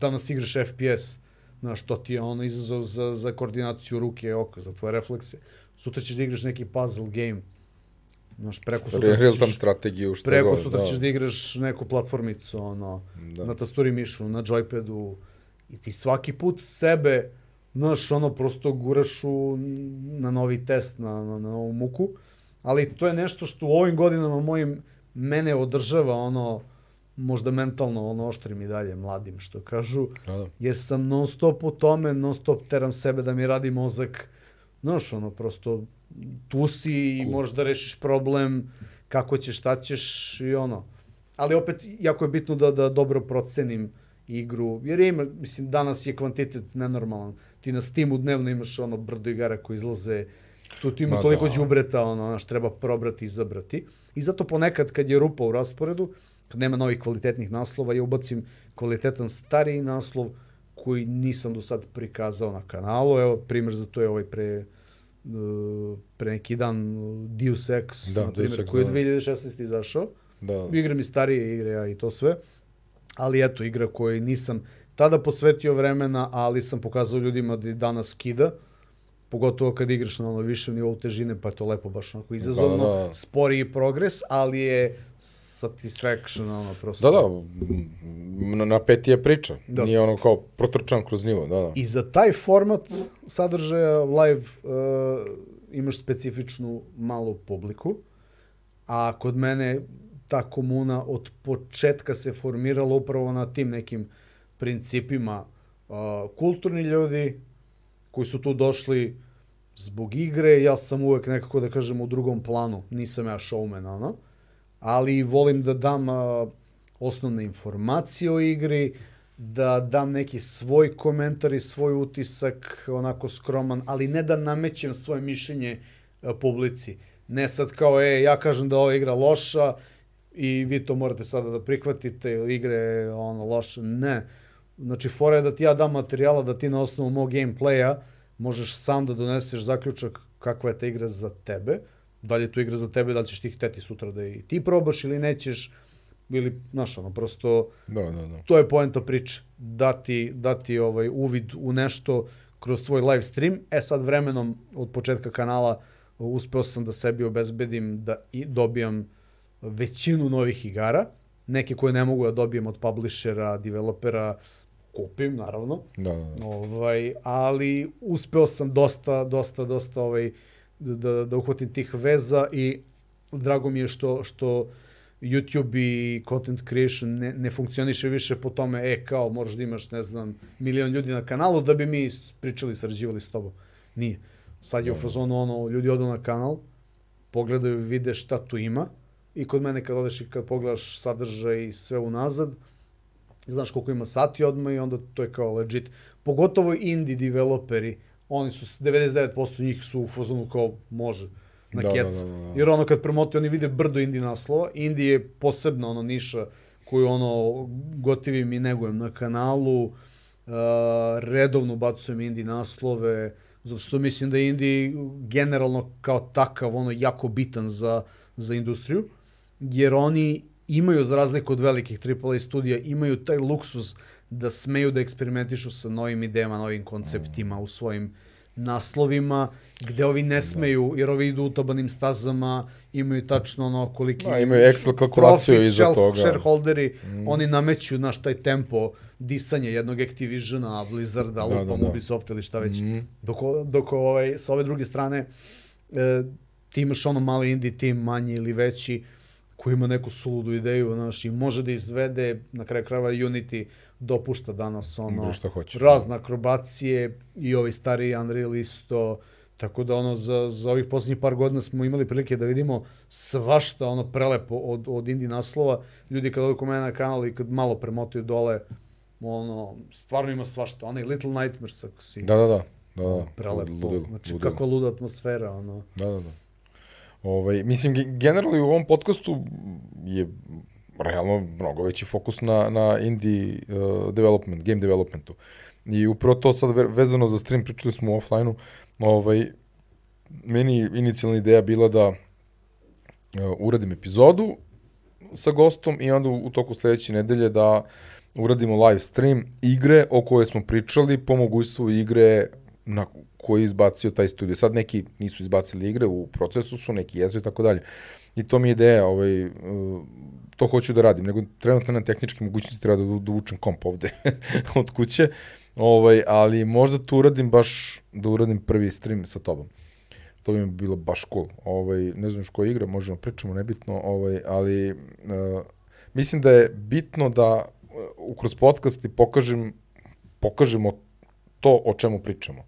danas igraš FPS, znaš, to ti je ono izazov za, za koordinaciju ruke i oka, za tvoje reflekse. Sutra ćeš da igraš neki puzzle game, Znaš, preko sutra
Real time strategiju, što
preko
god,
sutra
da.
ćeš da igraš neku platformicu, ono,
Da.
na tasturi mišu, na joypadu, i ti svaki put sebe, znaš, ono, prosto guraš u, na novi test, na, na, na novu muku, ali to je nešto što u ovim godinama mojim mene održava, ono, možda mentalno, ono, oštrim i dalje, mladim, što kažu,
Da, da.
jer sam non stop u tome, non stop teram sebe da mi radi mozak, znaš, ono, prosto tu si i
Cool.
možeš da rešiš problem, kako ćeš, šta ćeš i ono. Ali opet, jako je bitno da, da dobro procenim igru, jer ima, mislim, danas je kvantitet nenormalan. Ti na Steamu dnevno imaš ono brdo igara koji izlaze, tu ti ima
Ma
toliko
da.
đubreta, ono, znaš, treba probrati i izabrati. I zato ponekad kad je rupa u rasporedu, kad nema novih kvalitetnih naslova, ja ubacim kvalitetan stariji naslov koji nisam do sad prikazao na kanalu. Evo, primjer za to je ovaj pre, uh, pre neki dan uh, Deus Ex,
Da,
na primjer,
Deus
koji je
da.
2016. izašao.
Da,
Igram i starije igre, ja i to sve. Ali eto, igra koju nisam tada posvetio vremena, ali sam pokazao ljudima da danas kida. Pogotovo kad igraš na ono višem nivou težine, pa je to lepo baš onako izazovno.
Da, da.
Sporiji progres, ali je satisfaction, ono, prosto.
Da, da, m- na, na peti je priča.
Da.
Nije ono kao protrčan kroz nivo, da, da.
I za taj format sadržaja live uh, imaš specifičnu malu publiku, a kod mene ta komuna od početka se formirala upravo na tim nekim principima. Uh, kulturni ljudi koji su tu došli zbog igre, ja sam uvek nekako da kažem u drugom planu, nisam ja showman, ono, ali volim da dam uh, osnovne informacije o igri, da dam neki svoj komentar i svoj utisak, onako skroman, ali ne da namećem svoje mišljenje e, publici. Ne sad kao, e, ja kažem da ova igra loša i vi to morate sada da prihvatite, igra je ono, loša. Ne. Znači, fora je da ti ja dam materijala, da ti na osnovu mog gameplaya možeš sam da doneseš zaključak kakva je ta igra za tebe, da li je to igra za tebe, da li ćeš ti hteti sutra da i ti probaš ili nećeš, ili, znaš, ono, prosto,
Da, da, da.
to je poenta priče, dati, dati ovaj uvid u nešto kroz tvoj live stream. E sad vremenom od početka kanala uspeo sam da sebi obezbedim da i dobijam većinu novih igara, neke koje ne mogu da dobijem od publishera, developera, kupim naravno.
Da, da, da.
Ovaj, ali uspeo sam dosta, dosta, dosta ovaj, da, da uhvatim tih veza i drago mi je što, što YouTube i content creation ne, ne funkcioniše više po tome, e, kao, moraš da imaš, ne znam, milion ljudi na kanalu da bi mi pričali, sarađivali s tobom. Nije. Sad je u fazonu ono, ljudi odu na kanal, pogledaju, vide šta tu ima i kod mene kad odeš i kad pogledaš sadržaj i sve unazad, znaš koliko ima sati odmah i onda to je kao legit. Pogotovo indie developeri, oni su, 99% njih su u fazonu kao može na
Da, da,
kec.
da, da, da.
Jer ono kad promoti, oni vide brdo indie naslova. Indie je posebna ono niša koju ono gotivim i negujem na kanalu. Uh, redovno bacujem indie naslove, zato što mislim da je indie generalno kao takav ono jako bitan za, za industriju, jer oni imaju, za razliku od velikih AAA studija, imaju taj luksus da smeju da eksperimentišu sa novim idejama, novim konceptima u svojim naslovima, gde ovi ne smeju, jer ovi idu utabanim stazama, imaju tačno ono koliki...
Da, imaju Excel kalkulaciju
profit,
iza
shell-
toga.
Shareholderi, mm. oni nameću naš taj tempo disanja jednog Activisiona, Blizzarda,
Da,
da,
da,
lupam
da.
Ubisoft ili šta već.
Mhm.
Dok, dok ovaj, sa ove druge strane e, ti imaš ono mali indie tim, manji ili veći, koji ima neku suludu ideju, znaš, i može da izvede, na kraju krajeva Unity dopušta danas ono,
šta hoće.
razne akrobacije i ovaj stari Unreal isto, tako da ono za, za ovih poslednjih par godina smo imali prilike da vidimo svašta ono prelepo od, od indie naslova. Ljudi kad odu mene na kanal i kad malo premotaju dole, ono, stvarno ima svašta. Onaj Little Nightmares, ako si
Da, da, da. Da, da.
prelepo.
Ludilo,
znači,
ludilo.
kakva luda atmosfera, ono.
Da, da, da. Ovaj, mislim, ge- generalno u ovom podcastu je realno mnogo veći fokus na, na indie uh, development, game developmentu. I upravo to sad ve- vezano za stream, pričali smo u offline-u, ovaj, meni inicijalna ideja bila da uh, uradim epizodu sa gostom i onda u, u toku sledeće nedelje da uradimo live stream igre o kojoj smo pričali po mogućstvu igre na koji je izbacio taj studio. Sad neki nisu izbacili igre, u procesu su, neki jesu i tako dalje. I to mi je ideja, ovaj, uh, to hoću da radim, nego trenutno na tehničke mogućnosti treba da, da učem komp ovde od kuće, ovaj, ali možda tu uradim baš, da uradim prvi stream sa tobom. To bi mi bilo baš cool. Ovaj, ne znam što igra, možemo pričamo, nebitno, ovaj, ali uh, mislim da je bitno da uh, kroz podcasti pokažem, pokažemo to o čemu pričamo.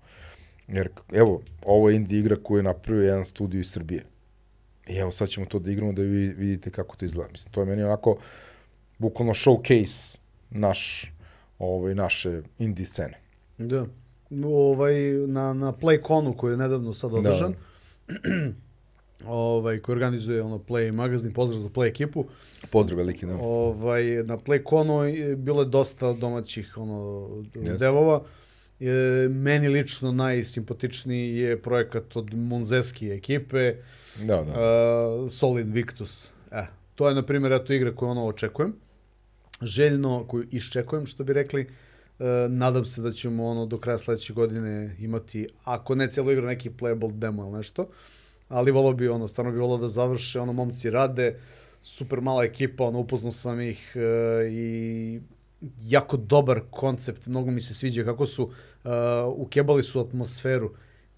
Jer, evo, ovo je indie igra koju je napravio jedan studio iz Srbije. I evo, sad ćemo to da igramo da vi vidite kako to izgleda. Mislim, to je meni onako, bukvalno showcase naš, ovaj, naše indie scene.
Da. Ovaj, na, na PlayConu koji je nedavno sad da. održan, da. ovaj, koji organizuje ono Play magazin, pozdrav za Play ekipu.
Pozdrav veliki, da.
Ovaj, na PlayConu bilo je dosta domaćih ono, Jeste. devova. E, meni lično najsimpatičniji je projekat od Munzeski ekipe,
da, da.
Uh, Solid Victus. E, to je, na primjer, eto igra koju ono očekujem. Željno, koju iščekujem, što bi rekli. Uh, nadam se da ćemo ono do kraja sledeće godine imati, ako ne cijelo igra, neki playable demo ili nešto. Ali volao bi, ono, stvarno bi volao da završe, ono, momci rade, super mala ekipa, ono, upoznao sam ih uh, i jako dobar koncept, mnogo mi se sviđa kako su uh, ukebali su atmosferu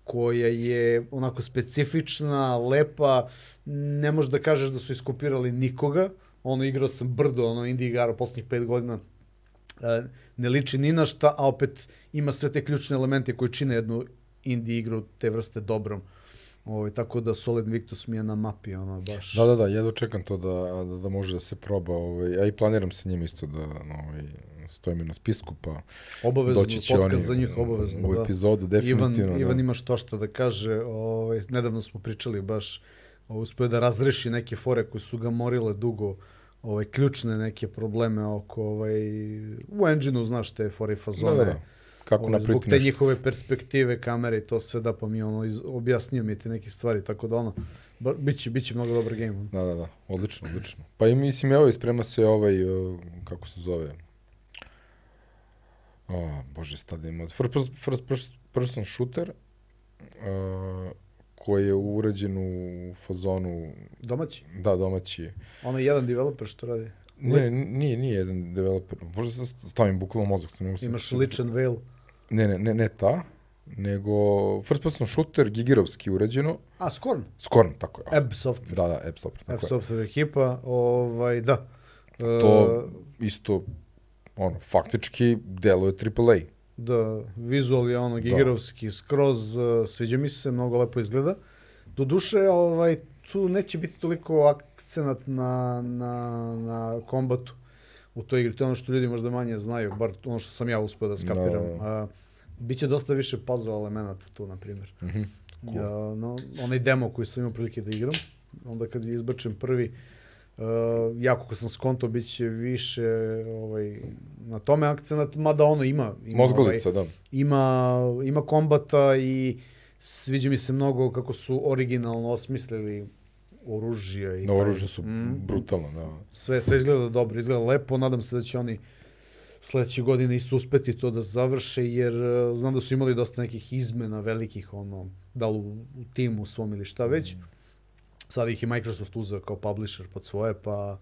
koja je onako specifična, lepa, ne možeš da kažeš da su iskopirali nikoga, ono igrao sam brdo, ono indie igara poslednjih pet godina, uh, ne liči ni na šta, a opet ima sve te ključne elemente koji čine jednu indie igru te vrste dobrom. Ovaj, tako da Solid Victus mi je na mapi, ono, baš.
Da, da, da, jedno čekam to da, da, da može da se proba, ovaj, a i planiram sa njim isto da, ovaj, stoji mi na spisku, pa
obavezno, doći će podcast za njih obavezno,
u da. epizodu, definitivno.
Ivan, da. Ivan ima što što da kaže, ovaj, nedavno smo pričali baš, ovaj, uspio da razreši neke fore koje su ga morile dugo, ovaj, ključne neke probleme oko, ovaj, u engine-u, znaš, te fore i fazone. Da, da, da
kako ovaj,
Zbog te njihove perspektive, kamere i to sve da pa mi ono iz, objasnio mi te neke stvari, tako da ono, ba, biće, biće mnogo dobar game.
Da, da, da, odlično, odlično. Pa i mislim, evo, isprema se ovaj, uh, kako se zove, o, bože, stada ima, first, first, first person shooter, uh, koji je urađen u fazonu...
Domaći?
Da, domaći.
Ono je jedan developer što radi?
Ne, nije, nije jedan developer. Možda sam stavim bukvalno mozak. Sam
Imaš Lich and Veil?
Ne, ne, ne, ne ta, nego first person shooter gigirovski urađeno.
A, Scorn?
Scorn, tako
je. Ebb Software.
Da, da, Ebb Software.
Tako Ebb Software ekipa, ovaj, da.
To uh, isto, ono, faktički deluje AAA.
Da, vizual je ono da. gigirovski, da. skroz, uh, sviđa mi se, mnogo lepo izgleda. Do duše, ovaj, tu neće biti toliko akcenat na, na, na kombatu u toj igri. To je ono što ljudi možda manje znaju, bar ono što sam ja uspeo da skapiram. No. Da. A, biće dosta više puzzle elemenata tu, na primjer. Mm -hmm. cool. ja, no, onaj demo koji sam imao prilike da igram, onda kad izbačem prvi, uh, jako ko sam skonto, bit će više ovaj, na tome akcenat, mada ono ima. ima
Mozgolica, ovaj, da.
Ima, ima kombata i sviđa mi se mnogo kako su originalno osmislili oružja i
oružja su mm, brutalno, da.
Sve sve izgleda dobro, izgleda lepo, nadam se da će oni sledeće godine isto uspeti to da završe, jer uh, znam da su imali dosta nekih izmena velikih, ono, da li u, u timu svom ili šta već. Mm. Sad ih i Microsoft uzeo kao publisher pod svoje, pa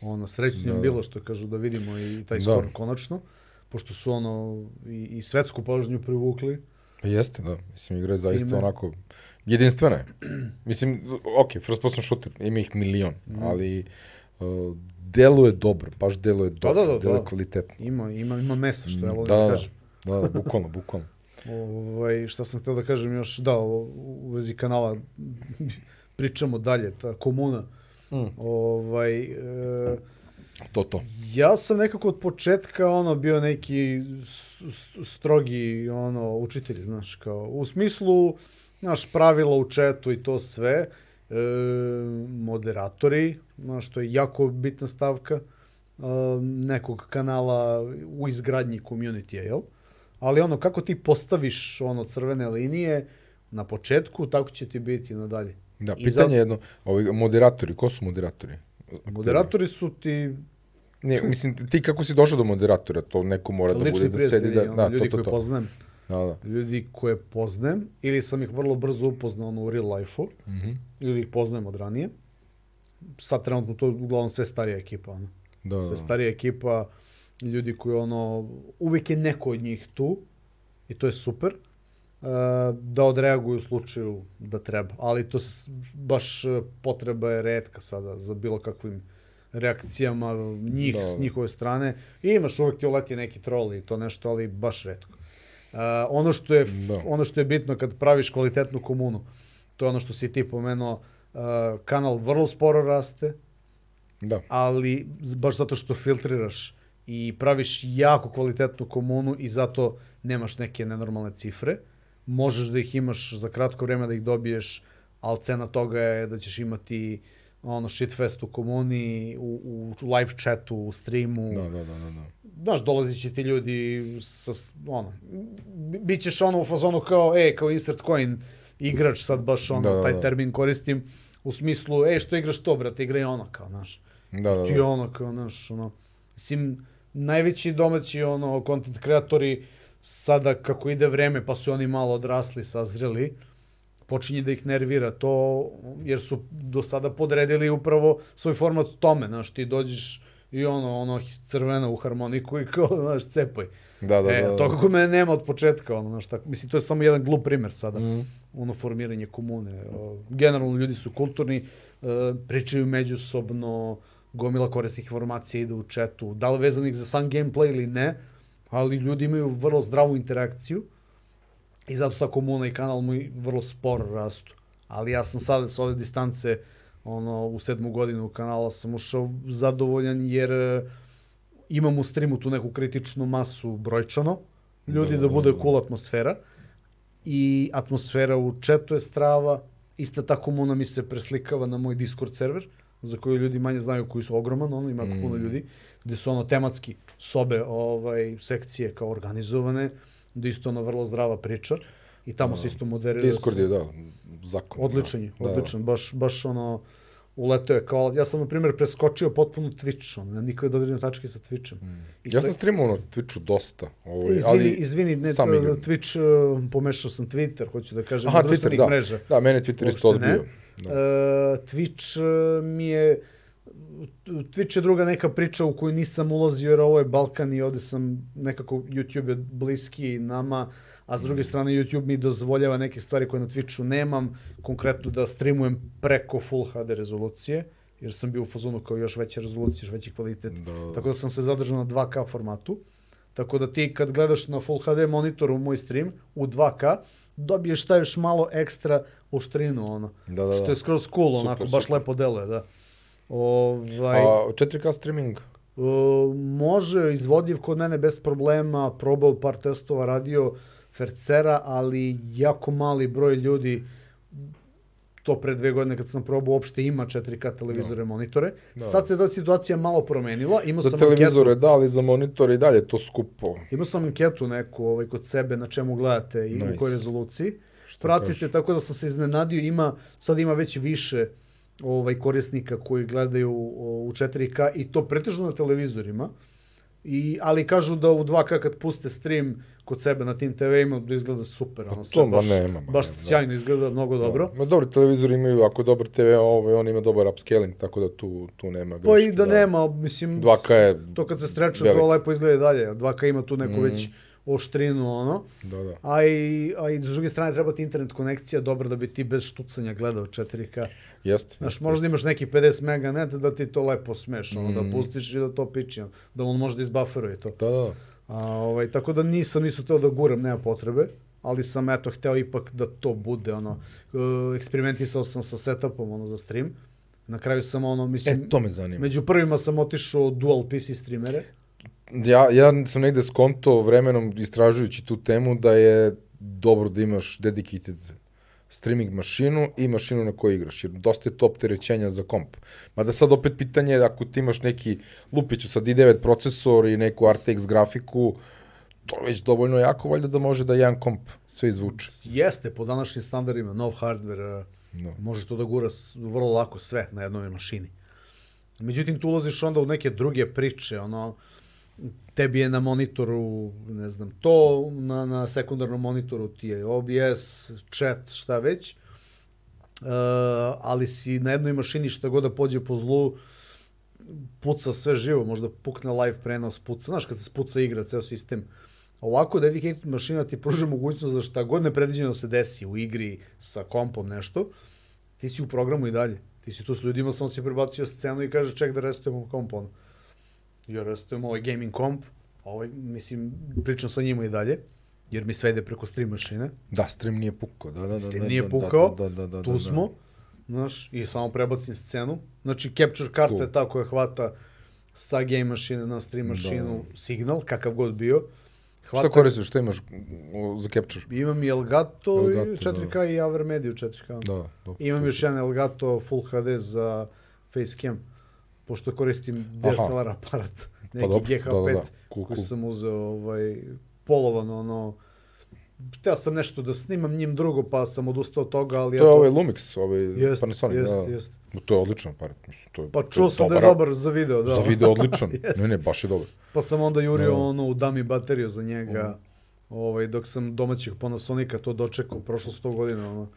ono, srećno da. bilo što kažu da vidimo i taj da. skor konačno, pošto su ono i, i svetsku pažnju privukli.
Pa jeste, da. Mislim, igra je zaista Ime. onako Jedinstvena je. Mislim, ok, first person shooter, ima ih milion, mm. ali uh, deluje dobro, baš deluje da, dobro, da, da, deluje da. kvalitetno.
Ima, ima, ima mesa, što ja volim da, da, da kažem.
Da, da, bukvalno, bukvalno.
ovaj, šta sam htio da kažem još, da, u vezi kanala pričamo dalje, ta komuna. Mm. Ovaj, e,
to, to.
Ja sam nekako od početka ono bio neki strogi ono učitelj, znaš, kao u smislu naš pravila u četu i to sve, e, moderatori, znaš, to je jako bitna stavka e, nekog kanala u izgradnji community jel? Ali ono, kako ti postaviš ono crvene linije na početku, tako će ti biti nadalje.
Da, pitanje za... jedno, ovi moderatori, ko su moderatori?
Moderatori su ti
Ne, mislim, ti kako si došao do moderatora, to neko mora da bude da sedi da...
Da, ljudi
to, to,
koje
to.
poznajem.
Da, da.
Ljudi koje poznajem, ili sam ih vrlo brzo upoznao ono, u real life-u,
Mm -hmm.
ili ih poznajem od ranije. Sad trenutno to je uglavnom sve starija ekipa. Ono.
Da, da.
Sve starija ekipa, ljudi koji ono, uvek je neko od njih tu i to je super. Uh, da odreaguju u slučaju da treba. Ali to baš e, potreba je redka sada za bilo kakvim reakcijama njih
Da,
s
da.
njihove strane. I imaš uvek ti uleti neki trol i to nešto, ali baš redko. Uh, ono što je
Da.
ono što je bitno kad praviš kvalitetnu komunu, to je ono što si ti pomenuo, uh, kanal vrlo sporo raste,
Da.
ali baš zato što filtriraš i praviš jako kvalitetnu komunu i zato nemaš neke nenormalne cifre. Možeš da ih imaš za kratko vreme da ih dobiješ, ali cena toga je da ćeš imati ono shitfest u komuni, u, u live chatu, u streamu.
Da, da, da, da. da.
Znaš, dolazit će ti ljudi sa, ono, bi- bit ćeš ono u fazonu kao, e, kao insert coin igrač, sad baš ono,
Da, da,
taj
da.
termin koristim, u smislu, e, što igraš to, brate, igraj ono, kao, znaš.
Da, da,
Ti
da.
ono, kao, znaš, ono, mislim, najveći domaći, ono, content kreatori, sada kako ide vreme, pa su oni malo odrasli, sazreli, počinje da ih nervira to, jer su do sada podredili upravo svoj format tome, znaš, ti dođeš i ono, ono, crvena u harmoniku i kao, znaš, cepaj.
Da, da,
e,
da, da.
to kako mene nema od početka, ono, znaš, tako, mislim, to je samo jedan glup primer sada,
Mm.
ono, formiranje komune. Generalno, ljudi su kulturni, e, pričaju međusobno, gomila korisnih informacija ide u četu, da li vezanih za sam gameplay ili ne, ali ljudi imaju vrlo zdravu interakciju i zato ta komuna i kanal mu i vrlo sporo rastu. Ali ja sam sada s ove distance, ono, u sedmu godinu kanala sam ušao zadovoljan jer e, imam u streamu tu neku kritičnu masu brojčano, ljudi
Da,
da, bude cool atmosfera i atmosfera u chatu je strava, ista ta komuna mi se preslikava na moj Discord server, za koju ljudi manje znaju, koji su ogroman, ono, ima mm. puno ljudi, gde su ono tematski sobe, ovaj, sekcije kao organizovane, gde isto ono vrlo zdrava priča i tamo se isto moderira.
Discord je, da, zakon.
Odličan je,
Da, da.
odličan, baš, baš ono, uleteo je kao, ja sam na primjer preskočio potpuno Twitch, ono, nemam nikakve dodirne tačke sa Twitchem. Mm. I
Ja sam streamao na Twitchu dosta. Ovaj,
Izvini,
ali...
izvini, ne,
sam igram.
Twitch, uh, pomešao sam Twitter, hoću da kažem,
Aha, Twitter, da.
mreža.
Da, mene Twitter isto odbio. Da.
Uh, Twitch uh, mi je Twitch je druga neka priča u koju nisam ulazio jer ovo je Balkan i ovde sam nekako YouTube je bliski nama, a s druge strane YouTube mi dozvoljava neke stvari koje na Twitchu nemam, konkretno da streamujem preko Full HD rezolucije, jer sam bio u fazonu kao još veća rezolucija, još veći kvalitet.
Da, da.
Tako da sam se zadržao na 2K formatu. Tako da ti kad gledaš na Full HD monitoru moj stream u 2K, dobiješ šta još malo ekstra oštrinu, ono.
Da, da, da.
Što je skroz cool,
Super,
onako, baš
super.
lepo deluje, da. Ovaj,
A 4K streaming?
Uh, može, izvodljiv kod mene bez problema, probao par testova, radio Fercera, ali jako mali broj ljudi to pre dve godine kad sam probao uopšte ima 4K televizore, monitore.
Da.
Sad se ta situacija malo promenila. Imao
Za
sam
televizore
anketu,
da, ali za monitore i dalje je to skupo.
imao sam anketu neku ovaj, kod sebe na čemu gledate i
Nice.
u kojoj rezoluciji.
Šta
Pratite,
kažeš?
tako da sam se iznenadio, ima, sad ima već više ovaj korisnika koji gledaju u 4K i to pretežno na televizorima. I, ali kažu da u 2K kad puste stream kod sebe na tim TV-ima da izgleda super. Ono,
Pa
sve
to, ma
baš,
nema, ma
baš
nema, da.
sjajno izgleda, mnogo dobro.
Ma dobro, televizori imaju, ako je dobar TV, ovaj, on ima dobar upscaling, tako da tu, tu nema greške.
Pa i da, nema, mislim,
2K je
to kad se strečuje,
velik.
to lepo izgleda dalje. 2K ima tu neku
Mm.
već oštrinu, ono.
Da, da.
A i, a i s druge strane treba ti internet konekcija dobra da bi ti bez štucanja gledao 4K.
Jeste.
Znaš,
jeste,
možda imaš neki 50 mega net da ti to lepo smeš, ono,
Mm.
da pustiš i da to piči, da on može da izbufferuje to.
Da, da.
A, ovaj, tako da nisam nisu teo da guram, nema potrebe, ali sam eto hteo ipak da to bude, ono, uh, eksperimentisao sam sa setupom, ono, za stream. Na kraju sam, ono, mislim,
E, to me zanima.
među prvima sam otišao dual PC streamere.
Ja, ja sam negde skonto vremenom istražujući tu temu da je dobro da imaš dedicated streaming mašinu i mašinu na kojoj igraš, jer dosta je to opterećenja za komp. Mada sad opet pitanje, je, ako ti imaš neki lupiću sad i9 procesor i neku RTX grafiku, to je već dovoljno jako, valjda da može da jedan komp sve izvuče.
Jeste, po današnjim standardima, nov hardware, uh,
No.
možeš to da gura vrlo lako sve na jednoj mašini. Međutim, tu ulaziš onda u neke druge priče, ono, tebi je na monitoru, ne znam, to, na, na sekundarnom monitoru ti je OBS, chat, šta već, uh, ali si na jednoj mašini šta god da pođe po zlu, puca sve živo, možda pukne live prenos, puca, znaš kad se spuca igra, ceo sistem. Ovako dedicated mašina ti pruža mogućnost da šta god nepredviđeno se desi u igri sa kompom nešto, ti si u programu i dalje. Ti si tu s ljudima, samo si prebacio scenu i kaže ček da restujemo komp ono. Ja restujem ovaj gaming komp, ovaj, mislim, pričam sa njima i dalje, jer mi sve ide preko stream mašine.
Da, stream nije pukao, da, da, da.
Stream
da,
nije
da,
pukao,
da, da, da,
tu
da,
smo, znaš, i samo prebacim scenu. Znači, capture karta
Cool.
je ta koja hvata sa game mašine na stream mašinu signal, kakav god bio.
Da. Šta koristiš, šta imaš za capture?
Imam i Elgato,
Elgato,
i 4K i Avermedia 4K.
Da, da.
Imam još jedan Elgato Full HD za Facecam, pošto koristim DSLR aparat, neki
dobro,
GH5,
da, da, da.
Koji sam uzeo ovaj, polovano, ono, Hteo sam nešto da snimam njim drugo, pa sam odustao od toga, ali...
To je
eto,
ovaj Lumix, ovaj
Jest,
Panasonic.
jest,
da.
jest.
To je odličan aparat, mislim, to je
Pa
to
čuo sam da je dobar za video, da.
Za video odličan. Ne, ne, baš je dobar.
Pa sam onda jurio
Da.
ono u dami bateriju za njega,
Mhm.
ovaj, dok sam domaćih Panasonica to dočekao, prošlo 100 godina, ono,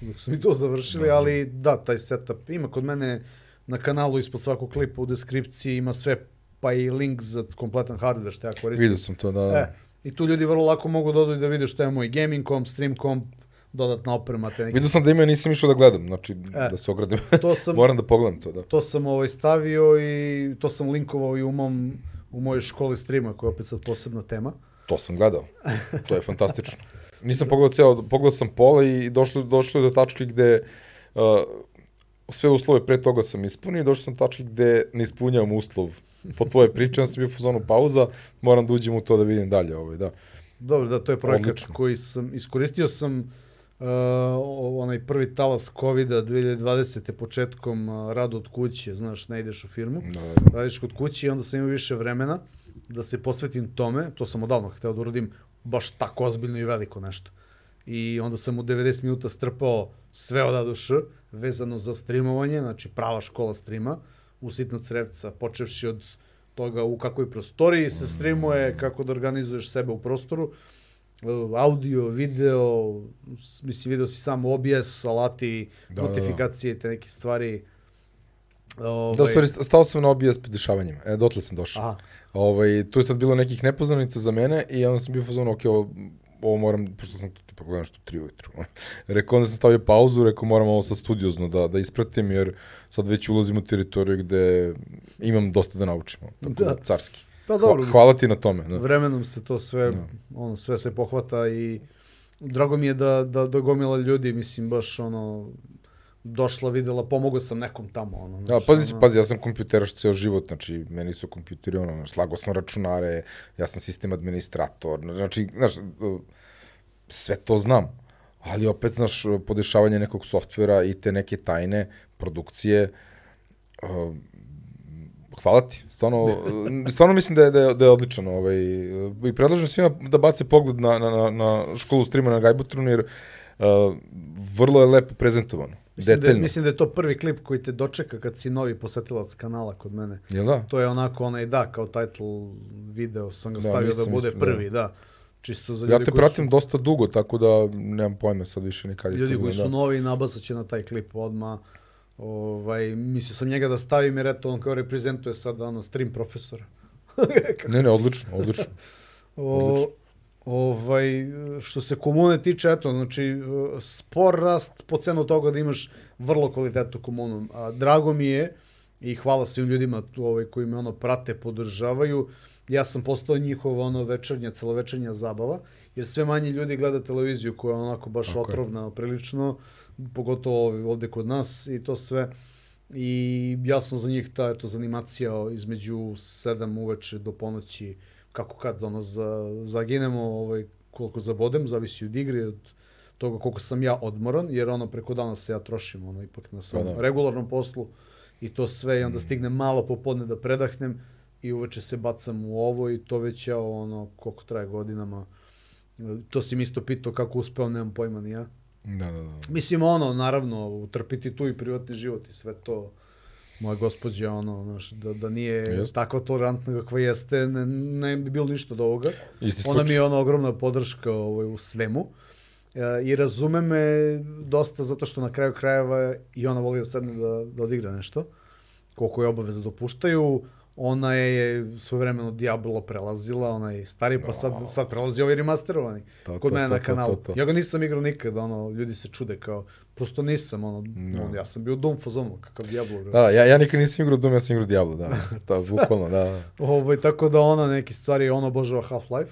dok su mi to završili,
Da.
ali da, taj setup ima kod mene na kanalu ispod svakog klipa u deskripciji ima sve, pa i link za kompletan hardware što ja koristim.
Vidio sam to, da. da.
E, I tu ljudi vrlo lako mogu da odu i da vide što je moj gaming komp, stream komp, dodatna oprema, te neke
Vidio sam da ima, nisam išao da gledam, znači,
E.
da se ogradim.
To sam,
Moram da pogledam to, da.
to sam ovaj stavio i to sam linkovao i u mom u mojoj školi streama, koja je opet sad posebna tema.
To sam gledao. To je fantastično. Nisam pogledao ceo, pogledao sam pola i došlo, došlo je do tačke gde uh, sve uslove pre toga sam ispunio i došao sam do tačke gde ne ispunjavam uslov. Po tvoje priče, ja sam bio u fazonu pauza, moram da uđem u to da vidim dalje. Ovaj, da.
Dobro, da, to je projekat
Odlično.
koji sam, iskoristio sam uh, onaj prvi talas COVID-a 2020. početkom uh, rad od kuće, znaš, ne ideš u firmu,
Da, da, da.
radiš kod kuće i onda sam imao više vremena da se posvetim tome, to sam odavno hteo da uradim, baš tako ozbiljno i veliko nešto. I onda sam u 90 minuta strpao sve od A do Š, vezano za streamovanje, znači prava škola streama, u sitno crevca, počevši od toga u kakvoj prostoriji se streamuje, kako da organizuješ sebe u prostoru, e, audio, video, mislim, video si samo OBS, alati,
Da, da, da.
notifikacije i te neke stvari. Ovaj,
Da, stvari, stao sam na OBS po dešavanjima. E, dotle sam došao.
Aha,
Ovaj, tu je sad bilo nekih nepoznanica za mene i onda sam bio u fazonu, ok, ovo, ovo moram, pošto sam to tipa gledam što tri ujutru. rekao, onda sam stavio pauzu, rekao, moram ovo sad studiozno da, da ispratim, jer sad već ulazim u teritoriju gde imam dosta da naučim. Tako da,
Da.
carski.
pa dobro,
Hva, hvala ti na tome. Da.
vremenom se to sve,
Da.
ono, sve se pohvata i drago mi je da, da dogomila ljudi, mislim, baš, ono, došla, videla, pomogao sam nekom tamo, ono.
Da,
znaš,
pazi,
ono,
pazi, ja sam kompjuteraš ceo život, znači, meni su kompjuteri, ono, znaš, slagao sam računare, ja sam sistem administrator, znači, znaš, sve to znam, ali opet, znaš, podešavanje nekog softvera i te neke tajne produkcije, uh, hvala ti, stvarno, stvarno mislim da je, da je, da je odličan, ovaj, i predlažem svima da bace pogled na, na, na, školu streama na Gajbutrunu, jer uh, vrlo je lepo prezentovano,
Mislim da, je, mislim da je to prvi klip koji te dočeka kad si novi posetilac kanala kod mene.
jel da?
To je onako onaj da, kao title video sam ga
Da,
stavio da, bude
isto- da.
prvi, da. Čisto za
Ja
ljudi
te
koji
pratim
su,
dosta dugo, tako da nemam pojma sad više nikad.
ljudi koji su
da.
novi nabasat će na taj klip odma. Ovaj, mislio sam njega da stavim jer eto on kao reprezentuje sad ono stream profesora.
Ne, ne, odlično, odlično.
O,
Odlično.
Ovaj, što se komune tiče, eto, znači, spor rast po cenu toga da imaš vrlo kvalitetnu komunu. A, drago mi je i hvala svim ljudima tu, ovaj, koji me ono prate, podržavaju. Ja sam postao njihova ono večernja, celovečernja zabava, jer sve manje ljudi gleda televiziju koja je onako baš
Tako je.
otrovna prilično, pogotovo ovde- ovde kod nas i to sve. I ja sam za njih ta eto, zanimacija između 7 uveče do ponoći, kako kad ono za, zaginemo, ovaj, koliko zabodem, zavisi od igre, od toga koliko sam ja odmoran, jer ono preko dana se ja trošim ono ipak na svom
Pa da.
regularnom poslu i to sve i onda stignem malo popodne da predahnem i uveče se bacam u ovo i to već ja ono koliko traje godinama. To si mi isto pitao kako uspeo, nemam pojma ni ja.
Da, da, da.
Mislim, ono, naravno, utrpiti tu i privatni život i sve to моја господја, оно, знаеш, да,
да
не е yes. таква толерантна каква јесте, не, не би бил
ништо
до овога.
Она
ми е оно, огромна подршка овој у свему. И разумеме доста затоа што на крају крајeva и она воли да седне да, да одигра нешто, колку е обавеза допуштају. Да Ona je svojevremeno Diablo prelazila, ona je stari, pa sad, sad prelazi ovaj remasterovani.
To,
kod
to,
mene
to,
na
to,
kanalu.
to, to.
Ja ga nisam igrao nikad, ono, ljudi se čude kao, prosto nisam, ono, ono ja sam bio Doom fazonu, kakav Diablo.
Da, ja, ja nikad nisam igrao Doom, ja sam igrao Diablo, da. Da, bukvalno, da. da.
Ovaj, tako da ona neke stvari, ona obožava Half-Life.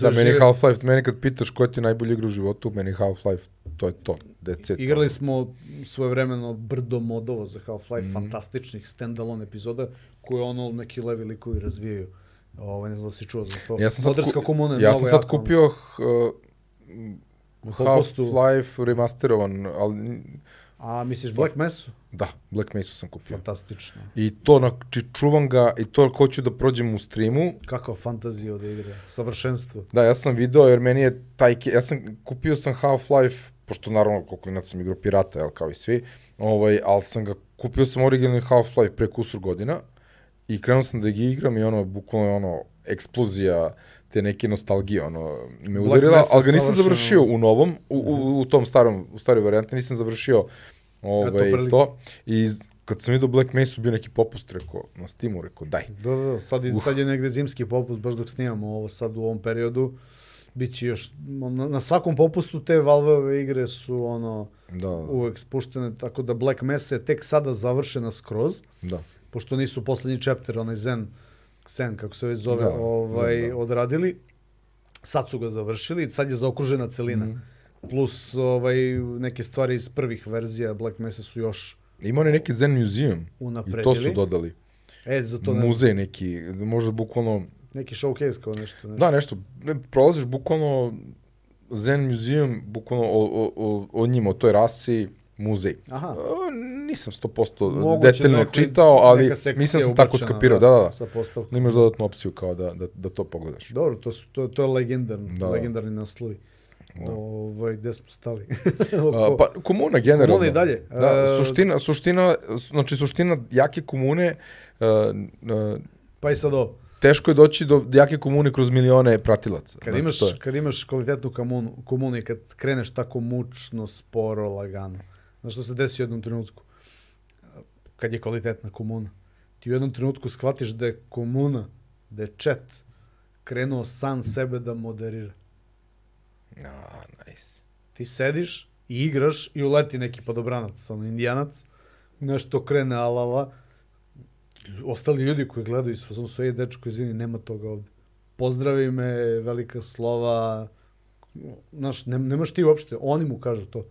Da, meni
žive-
Half-Life, meni kad pitaš ko ti je najbolji igra u životu, meni Half-Life, to je to. That's it.
Igrali smo svojevremeno brdo modova za. Half-Life, fantastičnih standalone epizoda koje ono neki levi likovi razvijaju. Ovaj, ne znam da si čuo za to.
Ja sam sad,
Moderska
ku-
komuna
ja sam sad kupio uh. Half-Life remasterovan, ali
A misliš Black Mesu?
da, Black Mesa sam kupio.
Fantastično.
I to, znači, čuvam ga, i to hoću da prođem u streamu.
Kakva fantazija od igre. Savršenstvo.
Da, ja sam video, jer meni je taj, ja sam, kupio sam Half-Life, pošto naravno, kao klinac sam igrao pirata, jel, kao i svi, ovaj, ali sam ga, kupio sam originalni Half-Life pre kusur godina, i krenuo sam da ga igram i ono, bukvalno ono, eksplozija te neke nostalgije, ono, me udarila, ali ga nisam završio u novom, u, u, u tom starom, u staroj varijanti, nisam završio ovaj,
prilika.
to, i kad sam vidio Black Mesa, bio neki popust, rekao, na Steamu, rekao, daj.
Da, da, da. Sad, je, sad je negde zimski popust, baš dok snimamo ovo sad u ovom periodu. Biće još, na, na svakom popustu te Valveove igre su ono
Da,
uvek spuštene, tako da Black Mesa je tek sada završena skroz.
da.
Pošto nisu poslednji chapter, onaj Zen, Zen, kako se već zove,
Da,
ovaj,
Zen, da.
odradili. Sad su ga završili, sad je zaokružena celina.
Mhm.
Plus ovaj, neke stvari iz prvih verzija Black Mesa su još
Ima onaj neki Zen Museum, i
unapredili.
to su dodali.
E, za to ne
Muzej neki, možda bukvalno,
neki showcase kao nešto. nešto.
da nešto, ne, prolaziš bukvalno Zen Museum, bukvalno o, o, o, o njima, o toj rasi, muzej.
Aha.
A, nisam 100%
Moguće
detaljno
neko-
čitao, ali nisam se tako skapirao, da, da, da.
Sa postavkom.
Da imaš dodatnu opciju kao da, da, da to pogledaš.
Dobro, to, su, to, to je legendarno,
Da.
legendarni naslovi.
Da.
Ovaj, gde smo stali?
A, pa komuna generalno.
Komuna i dalje.
Da,
E,
suština, suština, znači suština jake komune, uh, uh,
pa i sad ovo.
teško je doći do jake komune kroz milione pratilaca.
Kad
Znači,
imaš, kad imaš kvalitetnu komunu, komunu i kad kreneš tako mučno, sporo, lagano. Znaš što se desi u jednom trenutku? Kad je kvalitetna komuna. Ti u jednom trenutku shvatiš da je komuna, da je chat krenuo sam sebe da moderira.
A, nice.
Ti sediš i igraš i uleti neki podobranac, ono indijanac, nešto krene alala, ostali ljudi koji gledaju iz fazonu su, ej dečko, izvini, nema toga ovde. Pozdravi me, velika slova, znaš, ne, nemaš ti uopšte, oni mu kažu to.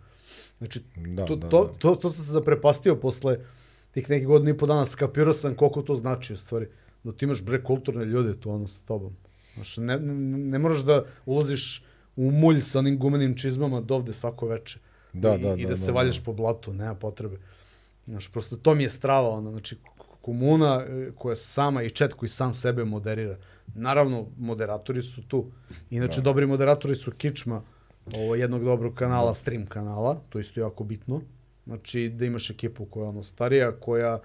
Znači,
Da,
to,
da,
to,
da.
to, to sam se zaprepastio posle tih nekih godina i po dana, skapirao sam koliko to znači u stvari. Da ti imaš bre kulturne ljude tu ono sa tobom. Znaš, ne, ne, ne moraš da ulaziš u mulj sa onim gumenim čizmama dovde svako veče.
Da,
I,
da,
I
da,
da, se
da,
valjaš
da.
po blatu, nema potrebe. Znaš, prosto to mi je strava, ono, znači, komuna e, koja sama i chat koji sam sebe moderira. Naravno, moderatori su tu. Inače,
Da.
dobri moderatori su kičma ovo, jednog dobrog kanala, stream kanala, to isto jako bitno. Znači, da imaš ekipu koja je ono starija, koja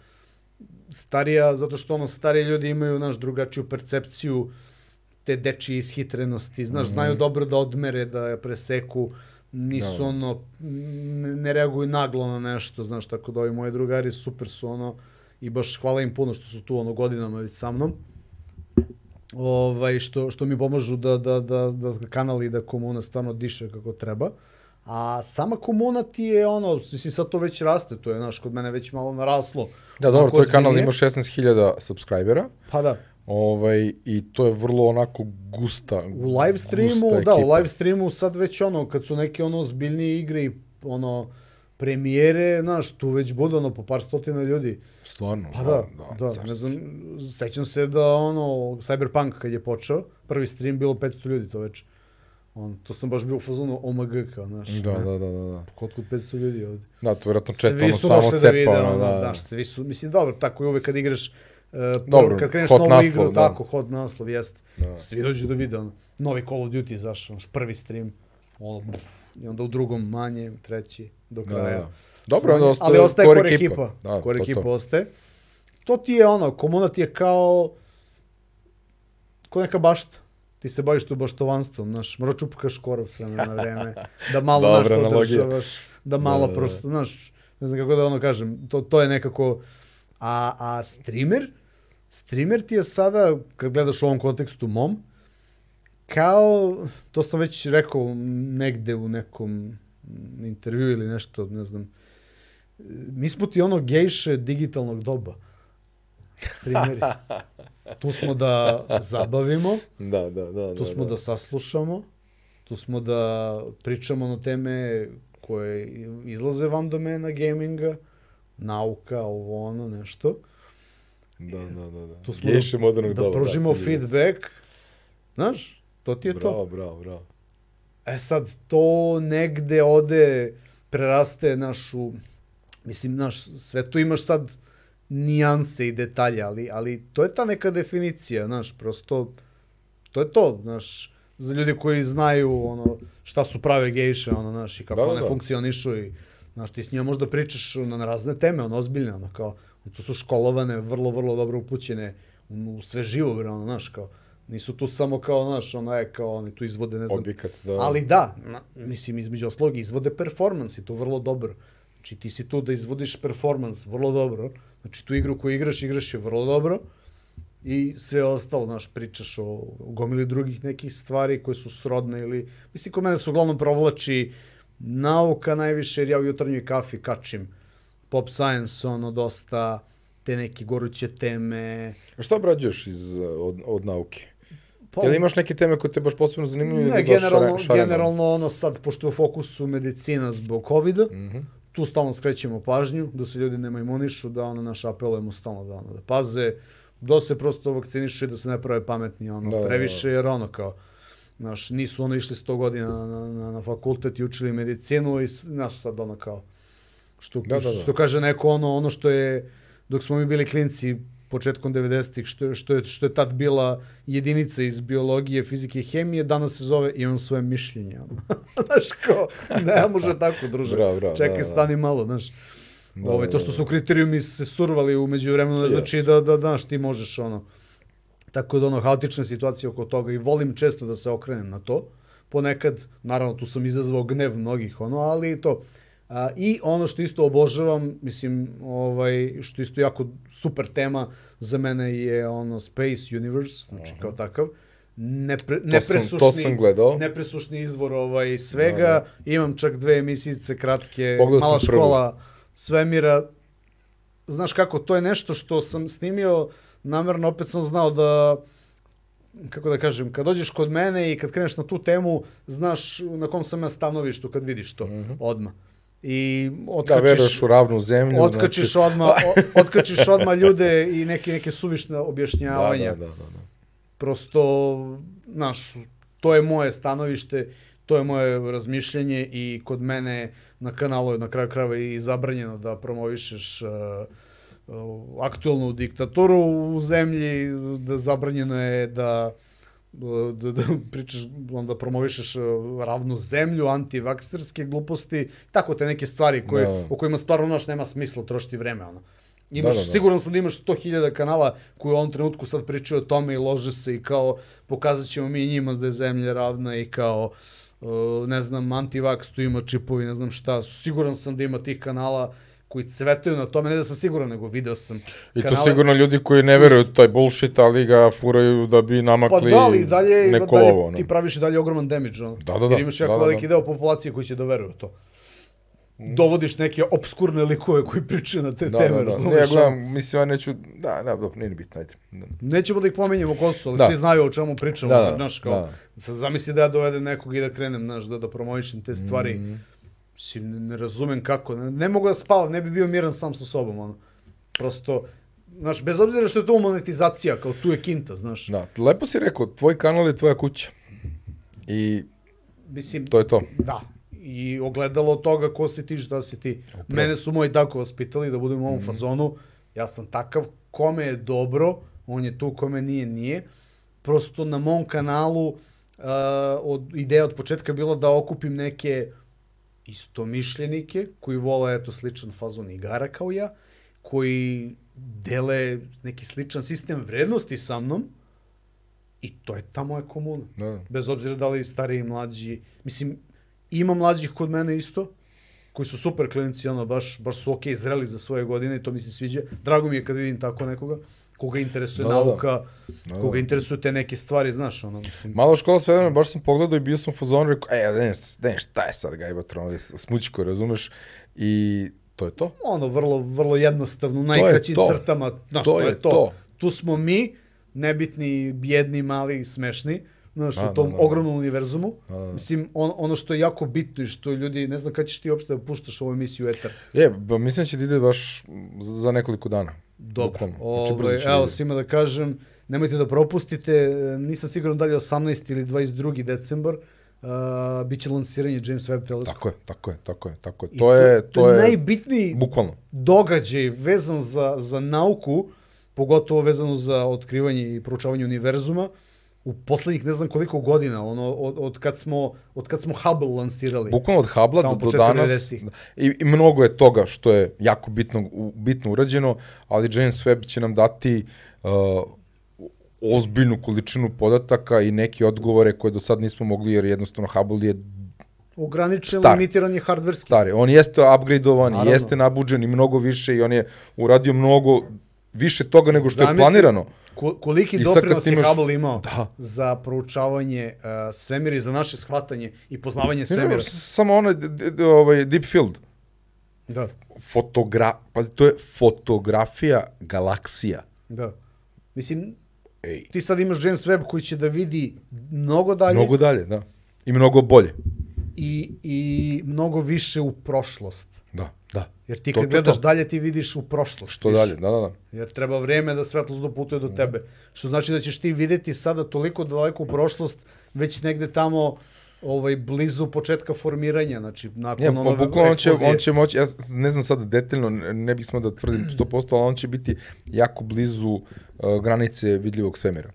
starija, zato što ono stariji ljudi imaju, naš, drugačiju percepciju te dečije ishitrenosti, znaš,
Mhm.
znaju dobro da odmere, da je preseku, nisu
Da.
ono, ne, ne reaguju naglo na nešto, znaš, tako da ovi moji drugari super su ono, i baš hvala im puno što su tu ono godinama već sa mnom, ovaj, što, što mi pomažu da, da, da, da kanal i da komuna stvarno diše kako treba. A sama komuna ti je ono, mislim sad to već raste, to je, znaš, kod mene već malo naraslo.
Da, dobro, tvoj kanal ima 16.000 subscribera.
Pa da.
Ovaj, I to je vrlo onako gusta
U live streamu, da, u live streamu sad već ono, kad su neke ono zbiljnije igre i ono premijere, znaš, tu već bude ono po par stotina ljudi.
Stvarno.
Pa da, da,
carski.
ne znam, sećam se da ono, Cyberpunk kad je počeo, prvi stream bilo 500 ljudi to već. On, to sam baš bio u fazonu OMG kao, znaš.
Da, da, da, da. da.
Kod kod 500 ljudi ovde.
Da, to vjerojatno čet,
Svi
ono
su
samo
došli da
cepa,
vide,
ono, da, da.
znaš, svi su, mislim, dobro, tako je uvek kad igraš, uh,
Dobro,
kad kreneš novu
naslov,
igru,
da.
tako, hot naslov, jeste.
Da.
Svi dođu da vide, ono, novi Call of Duty izašao, prvi stream. ono, i onda u drugom manje, treći, do
Da,
kraja.
da. Dobro, onda ostaje,
ali ostaje
core
core ekipa.
Da,
core
to,
ekipa
to.
ostaje. To ti je ono, komuna ti je kao, ko neka bašta. Ti se baviš tu baštovanstvom, znaš, mora čupkaš korov s vremena na vreme, da malo,
Dobra
to
analogija.
održavaš, da malo
Da, da, da.
prosto, znaš, ne znam kako da ono kažem, to, to je nekako, a, a streamer, streamer ti je sada, kad gledaš u ovom kontekstu mom, kao, to sam već rekao negde u nekom интервју или нешто, не знам. Миспоти оно гейше дигиталног доба. Стримери. Ту смо да
забавимо. Да, да,
да. Ту да, смо да, да. да саслушамо. Ту смо да причамо на теме кои излазе ван на гейминга,
наука, ово, оно, нешто.
Да, да,
да.
да.
Ту
смо
гейши
да,
да, да пружимо
фидбек. знаш? то ти е браво.
Браво, браво, браво.
E sad, to negde ode, preraste našu, mislim, naš, sve tu imaš sad nijanse i detalje, ali, ali to je ta neka definicija, znaš, prosto, to je to, znaš, za ljudi koji znaju ono šta su prave gejše, ono, znaš, i kako
Da, da,
one
da.
funkcionišu i, znaš, ti s njima možda pričaš na, na razne teme, ono, ozbiljne, ono, kao, to su školovane, vrlo, vrlo dobro upućene u, u sve živo, bre, ono, znaš, kao, nisu tu samo kao, znaš, ono, je, kao, oni tu izvode, ne znam,
Objekat, da.
Ali da, na, mislim, između oslog izvode performans i to vrlo dobro. Znači, ti si tu da izvodiš performans vrlo dobro. Znači, tu igru koju igraš, igraš je vrlo dobro. I sve ostalo, znaš, pričaš o, o gomili drugih nekih stvari koje su srodne ili... Mislim, kod mene se uglavnom provlači nauka najviše, jer ja u jutarnjoj kafi kačim pop science, ono, dosta te neke goruće teme.
A šta obrađuješ iz, od, od nauke?
Pa,
Jel imaš neke teme koje te baš posebno zanimljuju?
ne, generalno,
šare-
generalno ono sad, pošto je u fokusu medicina zbog COVID-a,
Mhm.
tu stalno skrećemo pažnju, da se ljudi ne majmunišu, da ono naš apelujemo stalno da, ono, da paze, da se prosto vakcinišu i da se ne prave pametni ono,
Da, da, da.
previše, jer ono kao, Znaš, nisu ono išli 100 godina na, na, na fakultet i učili medicinu i znaš sad ono kao, što,
Da, da, da.
što kaže neko ono, ono što je, dok smo mi bili klinci početkom 90-ih, što, što, je, što je tad bila jedinica iz biologije, fizike i hemije, danas se zove imam svoje mišljenje. Znaš, kao, ne može tako, druže.
Bravo, bravo,
Čekaj,
da, da.
stani malo, znaš.
Da,
Ovaj, to
da,
što
da.
su kriterijumi se survali umeđu vremenu, ne
Yes.
znači da, da, znaš, ti možeš ono, Tako da ono, haotična situacija oko toga i volim često da se okrenem na to. Ponekad, naravno, tu sam izazvao gnev mnogih, ono, ali to. A, I ono što isto obožavam, mislim, ovaj, što isto jako super tema za mene je ono Space Universe, znači kao takav. Nepre,
To sam,
nepresušni,
to sam gledao.
nepresušni izvor ovaj, svega.
Da,
Imam čak dve emisijice kratke,
Pogledao
mala
prvu.
škola svemira. Znaš kako, to je nešto što sam snimio namerno, opet sam znao da kako da kažem, kad dođeš kod mene i kad kreneš na tu temu, znaš na kom sam ja stanovištu kad vidiš to
Mhm.
odmah. I
Da,
otkačiš,
veruješ u ravnu zemlju.
otkačiš
znači...
odmah, o, otkačiš odmah ljude i neke, neke suvišne
Da,
objašnjavanja.
da, da, da, da.
Prosto, znaš, to je moje stanovište, to je moje razmišljanje i kod mene na kanalu je na kraju krajeva i zabranjeno da promovišeš uh, uh, aktualnu diktaturu u zemlji, da zabranjeno je da da, da pričaš, onda promovišeš uh, ravnu zemlju, antivakserske gluposti, tako te neke stvari koje,
Da.
o kojima stvarno naš nema smisla trošiti vreme. Ono. Imaš,
Da, da, da.
siguran sam da imaš 100.000 kanala koji u ovom trenutku sad pričaju o tome i lože se i kao pokazat ćemo mi njima da je zemlja ravna i kao uh, ne znam, antivaks tu ima čipovi, ne znam šta. Siguran sam da ima tih kanala koji cvetaju na tome, ne da sam siguran, nego video sam
I to sigurno ljudi koji ne veruju taj bullshit, ali ga furaju da bi
Pa
namakli
da, ali dalje,
neko
dalje
lovo. ono.
ti praviš i dalje ogroman damage, ono.
Da, da, da.
Jer imaš jako
Da, da, da.
veliki deo populacije koji će da veruje u to. Dovodiš neke obskurne likove koji pričaju na te
Da,
teme,
da, da. Ne, ja gledam, mislim, ja neću, da, da, dobro, nije ni bitno, ajde. Da.
Nećemo da ih pomenjemo ko su, ali
Da.
svi znaju o čemu pričamo,
Da, da,
znaš, kao,
da.
zamisli da ja dovedem nekog i da krenem, znaš, da, da promovišem te stvari,
Mhm.
Mislim, ne, ne razumem kako, ne, ne mogu da spavam, ne bi bio miran sam sa sobom, ono, prosto, znaš, bez obzira što je to monetizacija, kao tu je kinta, znaš,
Da, lepo si rekao, tvoj kanal je tvoja kuća. I
mislim,
to je to.
Da. I ogledalo toga ko si ti, šta si ti. Mene su moji tako vaspitali da budem u ovom fazonu. Ja sam takav, kome je dobro, on je tu, kome nije, nije. Prosto na mom kanalu od, ideja od početka bila da okupim neke istomišljenike koji vole eto sličan fazon igara kao ja, koji dele neki sličan sistem vrednosti sa mnom i to je ta moja komuna.
Da.
Bez obzira da li stariji i mlađi. Mislim, ima mlađih kod mene isto, koji su super klinici, ono, baš, baš su okej okay, zreli za svoje godine i to mi se sviđa. Drago mi je kad vidim tako nekoga koga interesuje da, nauka, da, da. koga interesuju te neke stvari, znaš, ono, mislim.
Malo škola sve vreme, baš sam pogledao i bio sam u fazonu, rekao, e, ne, ne, šta je sad Gajbatron, ovaj smućko, razumeš? I to je to.
Ono, vrlo, vrlo jednostavno, najkraćim crtama, znaš, to, to je to. to. Tu smo mi, nebitni, bjedni, mali, smešni, znaš, u tom da, da, ogromnom univerzumu. A, da. Mislim, on, ono što je jako bitno i što ljudi, ne znam kada ćeš ti uopšte da puštaš ovu emisiju Eter.
Je, ba, mislim da će da ide baš za nekoliko dana.
Dobro, znači, Ove, evo, da svima da kažem, nemojte da propustite, nisam siguran da li 18. ili 22. decembar, uh, biće lansiranje James Webb teleskopa.
Tako je, tako je, tako je, tako je. To, to je, to, to je
najbitniji
bukvalno.
događaj vezan za, za nauku, pogotovo vezano za otkrivanje i proučavanje univerzuma, u poslednjih ne znam koliko godina, ono, od, od, kad, smo, od kad smo Hubble lansirali.
Bukvalno od Hubble do, do danas. I, I mnogo je toga što je jako bitno, bitno urađeno, ali James Webb će nam dati uh, ozbiljnu količinu podataka i neke odgovore koje do sad nismo mogli, jer jednostavno Hubble je
ograničen, limitiran je hardverski.
Stari. On jeste upgradeovan, Naravno. jeste nabuđen i mnogo više i on je uradio mnogo više toga nego što Zamisli, je planirano.
Koliki doprinos je imaš... Hubble imao da. za proučavanje uh, svemira i za naše shvatanje i poznavanje svemira? Ne,
samo onaj ovaj, Deep Field.
Da.
Fotogra... Pa to je fotografija galaksija.
Da. Mislim, Ej. ti sad imaš James Webb koji će da vidi mnogo dalje.
Mnogo dalje, da. I mnogo bolje.
I, i mnogo više u prošlost.
Da.
Jer ti kad to, gledaš to, dalje, ti vidiš u prošlost.
Što dalje, da, da, da.
Jer treba vreme da svetlost doputuje do da. tebe. Što znači da ćeš ti videti sada toliko daleko u prošlost, već negde tamo ovaj blizu početka formiranja, znači nakon ja,
ono bukvalno on će on će moći ja ne znam sad detaljno, ne bih smo da tvrdim 100%, ali on će biti jako blizu uh, granice vidljivog svemira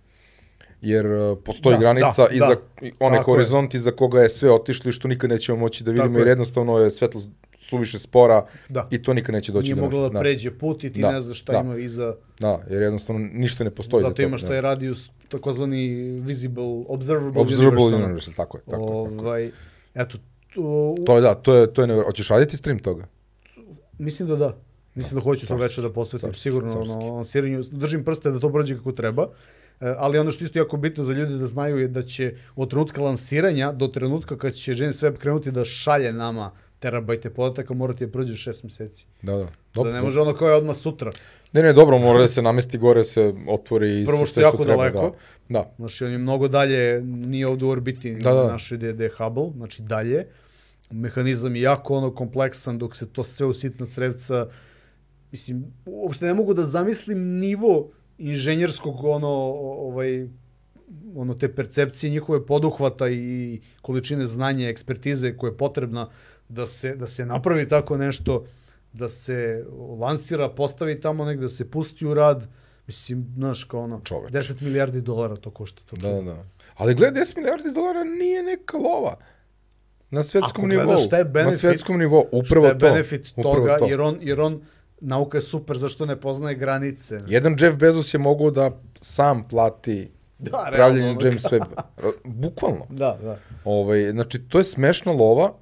jer uh, postoji da, granica da, iza da, onaj horizont iza koga je sve otišlo i što nikad nećemo moći da vidimo jer jednostavno je svetlost suviše spora da. i to nikad neće doći
Nije
do nas.
Nije moglo da, da pređe put i ti da. ne znaš šta da. ima iza...
Da, jer jednostavno ništa ne postoji
Zato
za to.
imaš taj radius, takozvani visible, observable,
observable universe. universe tako je. Tako, ovaj,
tako. Eto, to,
to je da, to je, to je nevjerojatno. Hoćeš raditi stream toga?
Mislim da da. Mislim da, da hoću to večer da posvetim. Sarski, Sigurno, sarski. ono, lansiranju, držim prste da to prođe kako treba. E, ali ono što isto jako bitno za ljude da znaju je da će od trenutka lansiranja do trenutka kad će James Webb krenuti da šalje nama terabajte podataka, morate da prođe šest meseci.
Da, da.
Dobro, da ne može ono kao je odmah sutra.
Ne, ne, dobro, mora da se namesti gore, se otvori i
Prvo
što
je jako treba, daleko.
Da. da.
Znači, on je mnogo dalje, nije ovde u orbiti da, da. našoj da je Hubble, znači dalje. Mehanizam je jako ono kompleksan, dok se to sve u sitna crevca, mislim, uopšte ne mogu da zamislim nivo inženjerskog ono, ovaj, ono te percepcije njihove poduhvata i količine znanja, ekspertize koja je potrebna da se, da se napravi tako nešto, da se lansira, postavi tamo negde, da se pusti u rad, mislim, znaš, kao ono, Čoveč. 10 milijardi dolara to košta. To
da, da. Ali gled, 10 milijardi dolara nije neka lova. Na svetskom nivou. Ako gledaš šta je benefit, na svetskom nivou, upravo
šta je
to.
benefit upravo toga, to. jer on, jer on, nauka je super, zašto ne poznaje granice.
Jedan Jeff Bezos je mogao da sam plati da, pravljenje James Webb. Bukvalno.
Da, da.
Ovaj, znači, to je smešna lova,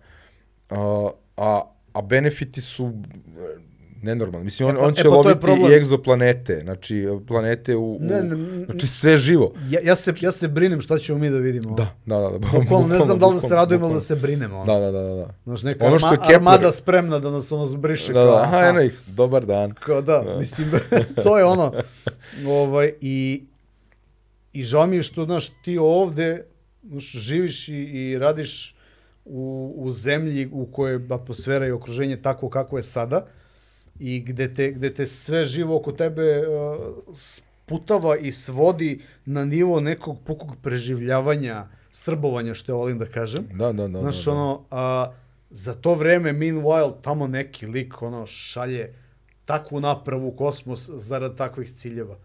a, a benefiti su e, nenormalni. Mislim, on, e pa, on će e, pa loviti i egzoplanete, znači planete u, ne, ne, znači sve živo.
Ja, ja, se, ja se brinem šta ćemo mi da vidimo.
Da, da, da. da
bukvalno, ne znam da li da se radujemo ili da se brinemo.
Da, da, da. da.
Znaš, neka ono što arma, Kepler... armada spremna da nas ono zbriše.
Da, da, aha, aha. ih, dobar dan.
Kao da, da. mislim, to je ono. Ovaj, i, I žao mi je što, znaš, ti ovde znaš, živiš i, i radiš u, u zemlji u kojoj atmosfera i okruženje tako kako je sada i gde te, gde te sve živo oko tebe uh, sputava i svodi na nivo nekog pukog preživljavanja, srbovanja, što ja volim da kažem.
Da, da, da.
Znaš,
da, da.
ono, a, za to vreme, meanwhile, tamo neki lik, ono, šalje takvu napravu u kosmos zarad takvih ciljeva.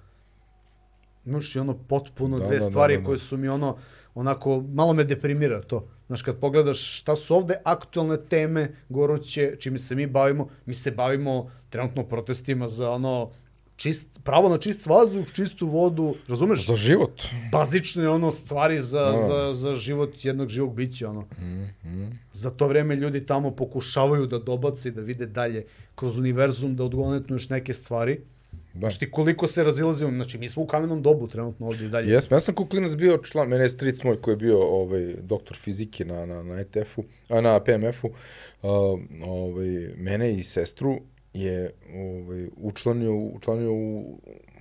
Znaš, i ono, potpuno da, dve da, da stvari da, da, da. koje su mi, ono, onako, malo me deprimira to. Znaš, kad pogledaš šta su ovde aktualne teme goruće, čime se mi bavimo, mi se bavimo trenutno protestima za ono čist, pravo na čist vazduh, čistu vodu, razumeš?
Za život.
Bazične ono stvari za,
Da.
za, za život jednog živog bića, ono.
Mm, mm.
Za to vreme ljudi tamo pokušavaju da dobace i da vide dalje kroz univerzum, da odgonetnu još neke stvari.
Da.
Znaš ti koliko se razilazimo, znači mi smo u kamenom dobu trenutno ovde i dalje.
Jesmo, ja sam kao klinac bio član, mene je stric moj koji je bio ovaj, doktor fizike na, na, na ETF-u, a na PMF-u, uh, ovaj, mene i sestru je ovaj, učlanio, učlanio u,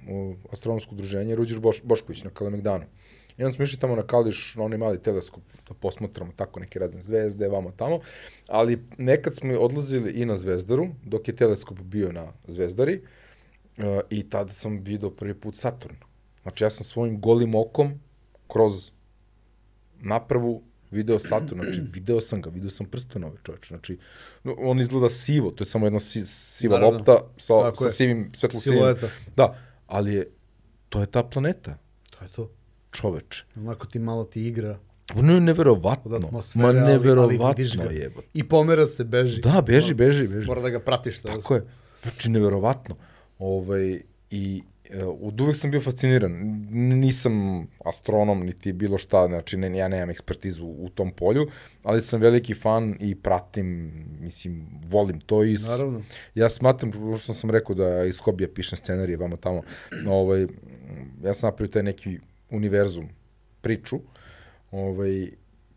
u astronomsko udruženje Ruđer Boš, Bošković na Kalemegdanu. I onda smo išli tamo na Kališ, na onaj mali teleskop, da posmatramo tako neke razne zvezde, vamo tamo, ali nekad smo odlazili i na Zvezdaru, dok je teleskop bio na Zvezdari, uh, i tada sam video prvi put Saturn. Znači ja sam svojim golim okom kroz napravu video Saturn, znači video sam ga, video sam prstenove čoveče, znači on izgleda sivo, to je samo jedna si, siva
Naravno.
lopta sa,
Tako
sa
je.
sivim, svetlo sivim.
Silueta.
Da, ali je, to je ta planeta,
To je to.
čoveče.
Onako ti malo ti igra
Ono je neverovatno. Ma
ali, ali
neverovatno
vidiš ga.
je.
I pomera se, beži.
Da, beži, beži, beži.
Mora da ga pratiš. Da
Tako je. Znači, neverovatno. Ovaj, I e, od uvek sam bio fasciniran. Nisam astronom, niti bilo šta, znači ne, ja nemam ekspertizu u tom polju, ali sam veliki fan i pratim, mislim, volim to i
Naravno.
ja smatram, što sam rekao da iz hobija pišem scenarije vama tamo, ovaj, ja sam napravio taj neki univerzum, priču, ovaj,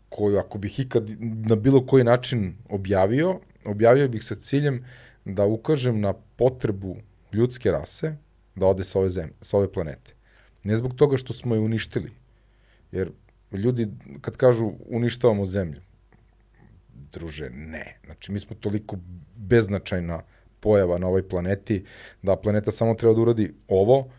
koju ako bih ikad na bilo koji način objavio, objavio bih sa ciljem da ukažem na potrebu ljudske rase da ode sa ove, zemlje, sa ove planete. Ne zbog toga što smo je uništili, jer ljudi kad kažu uništavamo zemlju, druže, ne. Znači, mi smo toliko beznačajna pojava na ovoj planeti, da planeta samo treba da uradi ovo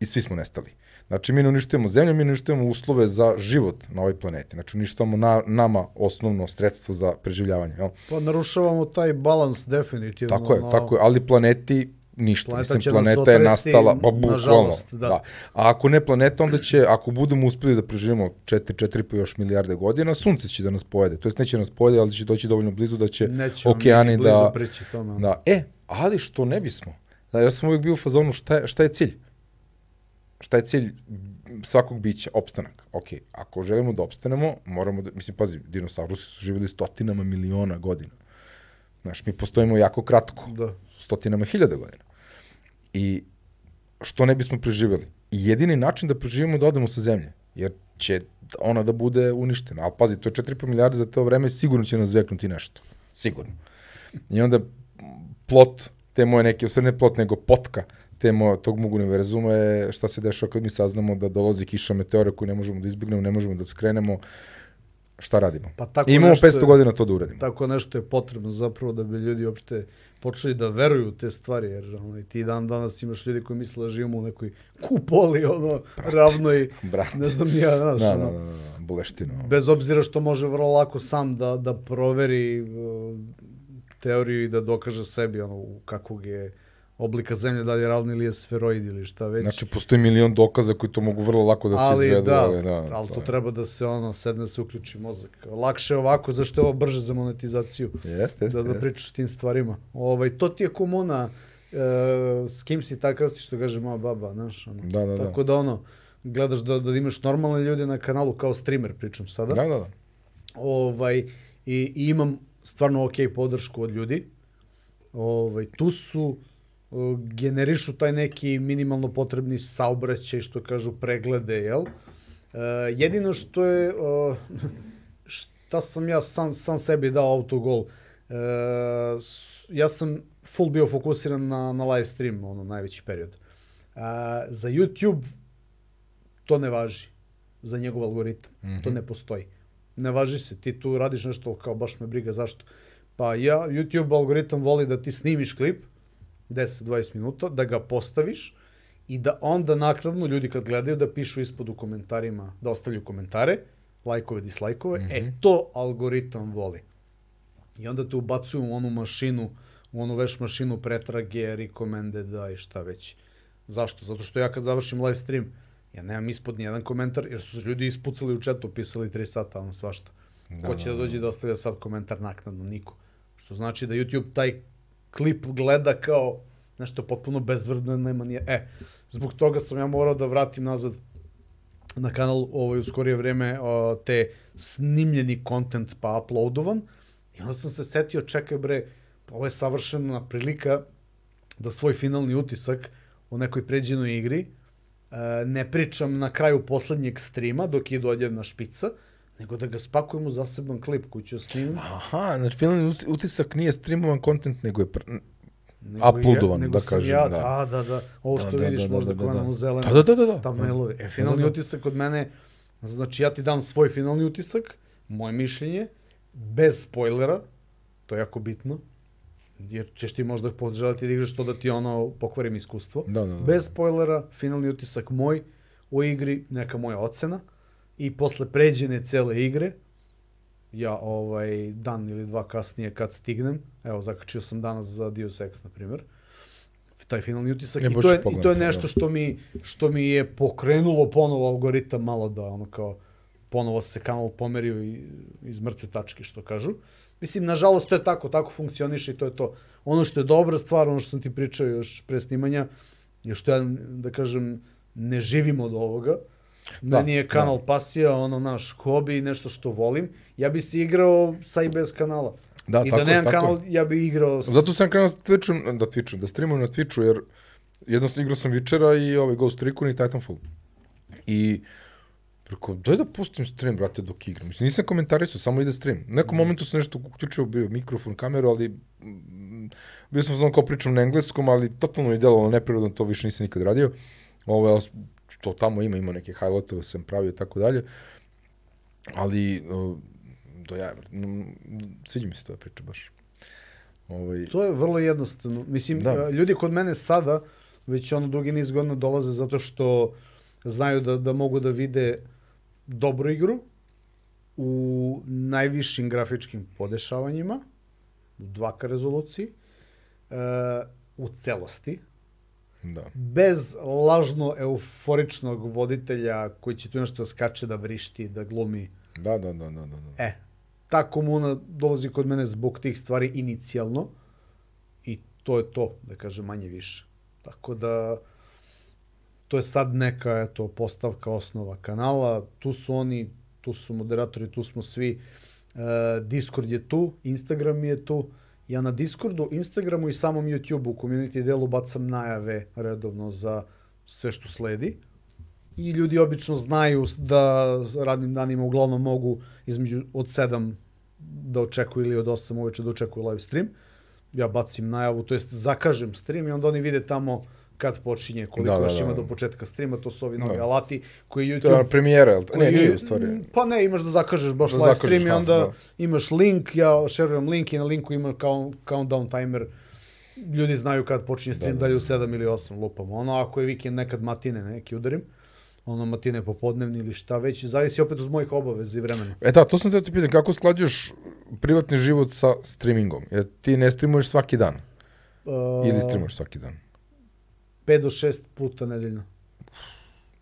i svi smo nestali. Znači, mi ne uništujemo zemlju, mi ne uništujemo uslove za život na ovoj planeti. Znači, uništavamo na, nama osnovno sredstvo za preživljavanje. Jel?
Pa narušavamo taj balans definitivno.
Tako je, tako je, ali planeti ništa.
Planeta
Mislim, planeta je
otresti,
nastala, pa bukvalno.
nažalost, da.
A ako ne planeta, onda će, ako budemo uspeli da preživimo 4, 4 pa još milijarde godina, sunce će da nas pojede. To jest neće nas pojede, ali će doći dovoljno blizu da će
Nećemo
okeani da...
prići tome.
Da, e, ali što ne bismo? Da, ja sam uvijek bio u fazonu šta je, šta je cilj? Šta je cilj svakog bića? Opstanak. Ok, ako želimo da opstanemo, moramo da, mislim, pazi, dinosaurusi su živjeli stotinama miliona godina. Znaš, mi postojimo jako kratko
Da.
stotinama hiljada godina. I što ne bismo preživjeli? I jedini način da preživimo je da odemo sa zemlje, jer će ona da bude uništena. Ali pazi, to je 4,5 milijarde za to vreme, sigurno će nas zveknuti nešto. Sigurno. I onda plot te moje neke, u stvari ne plot, nego potka te moje, tog mog univerzuma je šta se dešava kad mi saznamo da dolazi kiša meteora koju ne možemo da izbjegnemo, ne možemo da skrenemo, šta radimo?
Pa tako
I imamo
nešto
500
je-
godina to da uradimo.
Tako nešto je potrebno zapravo da bi ljudi uopšte počeli da veruju u te stvari, jer ono, i ti dan danas imaš ljudi koji misle da živimo u nekoj kupoli, ono, ravnoj,
Brate.
ne znam ni ja, znaš,
Da,
ono,
da, da, da, buleštino.
bez obzira što može vrlo lako sam da, da proveri uh, teoriju i da dokaže sebi ono, kakvog je oblika zemlje, da li je ravno ili je sferoid ili šta već.
Znači, postoji milion dokaza koji to mogu vrlo lako da se
ali
izvedu.
da,
ali, da,
ali
to
to treba da se ono, sedne se uključi mozak. Lakše je ovako, zašto je ovo brže za monetizaciju?
Jeste, jeste,
da, da
jeste.
pričaš tim stvarima. Ovaj, to ti je komuna, e, s kim si takav si što kaže moja baba, znaš. Ono.
Da, da, da.
Tako da ono, gledaš da, da imaš normalne ljude na kanalu kao streamer, pričam sada.
Da, da, da.
Ovaj, i, i imam stvarno ok podršku od ljudi. Ovaj, tu su generišu taj neki minimalno potrebni saobraćaj, što kažu preglede, jel? E, jedino što je, o, šta sam ja sam, sam sebi dao autogol, e, s- ja sam full bio fokusiran na, na live stream, ono, najveći period. A, za YouTube to ne važi, za njegov algoritam. Mm -hmm. To ne postoji. Ne važi se, ti tu radiš nešto kao baš me briga zašto. Pa ja, YouTube algoritam voli da ti snimiš klip, 10-20 minuta, da ga postaviš i da onda naknadno ljudi kad gledaju da pišu ispod u komentarima, da ostavljaju komentare, lajkove, dislajkove, mm -hmm. e to algoritam voli. I onda te ubacuju u onu mašinu, u onu veš mašinu pretrage, recommended i šta već. Zašto? Zato što ja kad završim live stream Ja nemam ispod nijedan komentar, jer su se ljudi ispucali u četu, pisali 3 sata, ono svašta. Da, Ko će da, da dođe da ostavlja sad komentar naknadno? Niko. Što znači da YouTube taj klip gleda kao nešto potpuno bezvrdno, nema nije. E, zbog toga sam ja morao da vratim nazad na kanal ovaj, u skorije vreme o, te snimljeni kontent pa uploadovan. I onda sam se setio, čekaj bre, ovo je savršena prilika da svoj finalni utisak o nekoj pređenoj igri e, ne pričam na kraju poslednjeg streama dok je dođevna špica, nego da ga spakujem u zaseban klip koji ću snimiti.
Aha, znači finalni utisak nije streamovan kontent, nego je pr uploadovan,
nego
da kažem.
Ja, da, da, da. Ovo što
Da, da,
vidiš
da, da,
možda
da, da.
nam u zelenu.
Da, da, da, da.
Thumbnailovi. E, finalni
Da, da, da.
utisak kod mene, znači ja ti dam svoj finalni utisak, moje mišljenje, bez spoilera, to je jako bitno, jer ćeš ti možda poželiti da igraš to da ti ono pokvarim iskustvo.
Da, da, da.
Bez spoilera, finalni utisak moj o igri, neka moja ocena i posle pređene cele igre, ja ovaj dan ili dva kasnije kad stignem, evo zakačio sam danas za Deus Ex na primjer, taj finalni utisak
Ja
i to je
ću
i to je nešto
da.
što mi što mi je pokrenulo ponovo algoritam malo da ono kao ponovo se kanal pomerio i, iz mrtve tačke što kažu. Mislim nažalost to je tako, tako funkcioniše i to je to. Ono što je dobra stvar, ono što sam ti pričao još pre snimanja, je što ja da kažem ne živim od ovoga.
Da,
Meni je kanal pasija, ono naš hobi, nešto što volim. Ja bi se igrao sa i bez kanala.
Da,
I
tako
da nemam
tako
kanal,
je.
ja bi igrao... S...
Zato sam krenuo da Twitchu, da Twitchu, da streamujem na Twitchu, jer jednostavno igrao sam Witchera i ovaj Ghost Recon i Titanfall. I preko, daj da pustim stream, brate, dok igram. Mislim, nisam komentarisao, samo ide stream. U nekom momentu sam nešto uključio, bio mikrofon, kameru, ali mm, bio sam znam kao pričam na engleskom, ali totalno mi je delovalo neprirodno, to više nisam nikad radio. Ovo, ali to tamo ima, ima neke highlightove sam pravio i tako dalje. Ali, do ja, sviđa mi se to priča baš. Ovaj,
To je vrlo jednostavno. Mislim,
Da.
da. ljudi kod mene sada, već ono dugi niz godina dolaze zato što znaju da, da mogu da vide dobru igru u najvišim grafičkim podešavanjima, u 2K rezoluciji, e, u celosti,
da.
bez lažno euforičnog voditelja koji će tu nešto da skače, da vrišti, da glumi.
Da, da, da, da, da. da.
E, ta komuna dolazi kod mene zbog tih stvari inicijalno i to je to, da kažem, manje više. Tako da, to je sad neka, eto, postavka osnova kanala, tu su oni, tu su moderatori, tu smo svi, e, Discord je tu, Instagram je tu, ja na Discordu, Instagramu i samom YouTubeu u community delu bacam najave redovno za sve što sledi. I ljudi obično znaju da radnim danima uglavnom mogu između od 7 da očekuju ili od 8 uveče da očekuju live stream. Ja bacim najavu, to jest zakažem stream i onda oni vide tamo kad počinje, koliko
Da, da,
još
da.
ima do početka streama, to su ovi novi
Da.
alati koji YouTube...
To je premijera, jel? Ne, nije u stvari.
Pa ne, imaš da zakažeš baš
Da
live
zakažeš,
stream i
ha,
onda
da.
imaš link, ja šerujem link i na linku ima kao countdown timer. Ljudi znaju kad počinje stream,
Da,
da,
da,
li u 7 ili 8 lupamo. Ono, ako je vikend nekad matine neki udarim, ono matine popodnevni ili šta već, zavisi opet od mojih obaveza i vremena.
E da, to sam te ti pitan, kako sklađuješ privatni život sa streamingom? Jer ti ne streamuješ svaki dan.
Uh,
Ili streamuješ svaki dan.
5 do 6 puta nedeljno.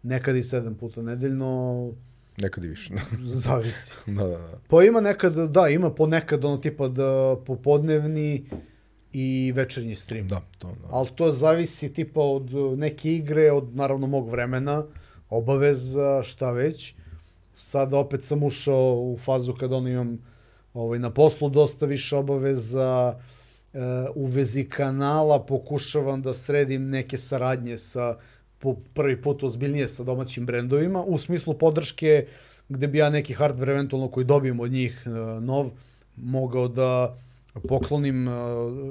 Nekad i 7 puta nedeljno,
Nekad i više.
zavisi.
da, da, da.
Pa ima nekad, da, ima ponekad ono tipa da popodnevni i večernji stream.
Da, to, da.
Ali to zavisi tipa od uh, neke igre, od naravno mog vremena, obaveza, šta već. Sad opet sam ušao u fazu kad ono imam ovaj, na poslu dosta više obaveza, e, u vezi kanala pokušavam da sredim neke saradnje sa po prvi put ozbiljnije sa domaćim brendovima, u smislu podrške gde bi ja neki hardware eventualno koji dobijem od njih e, nov, mogao da poklonim e,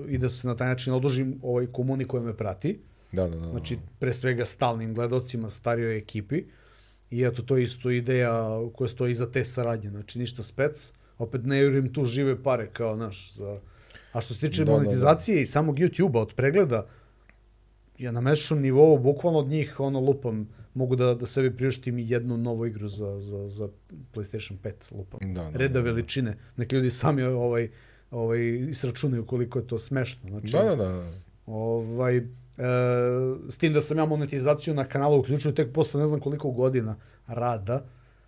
i da se na taj način odužim ovoj komuni koja me prati.
Da, da, da.
Znači, pre svega stalnim gledocima, starijoj ekipi. I eto, to je isto ideja koja stoji iza te saradnje. Znači, ništa spec. Opet ne jurim tu žive pare kao, naš, za... A što se tiče
Da, da, da.
monetizacije i samog YouTube-a od pregleda, ja na mesečnom nivou, bukvalno od njih, ono, lupam, mogu da, da sebi priuštim i jednu novu igru za, za, za PlayStation 5, lupam.
Da, da,
Reda
da, da.
veličine. Nek ljudi sami ovaj, ovaj, isračunaju koliko je to smešno. Znači,
Da, da, da.
Ovaj, s tim da sam ja monetizaciju na kanalu uključio tek posle ne znam koliko godina rada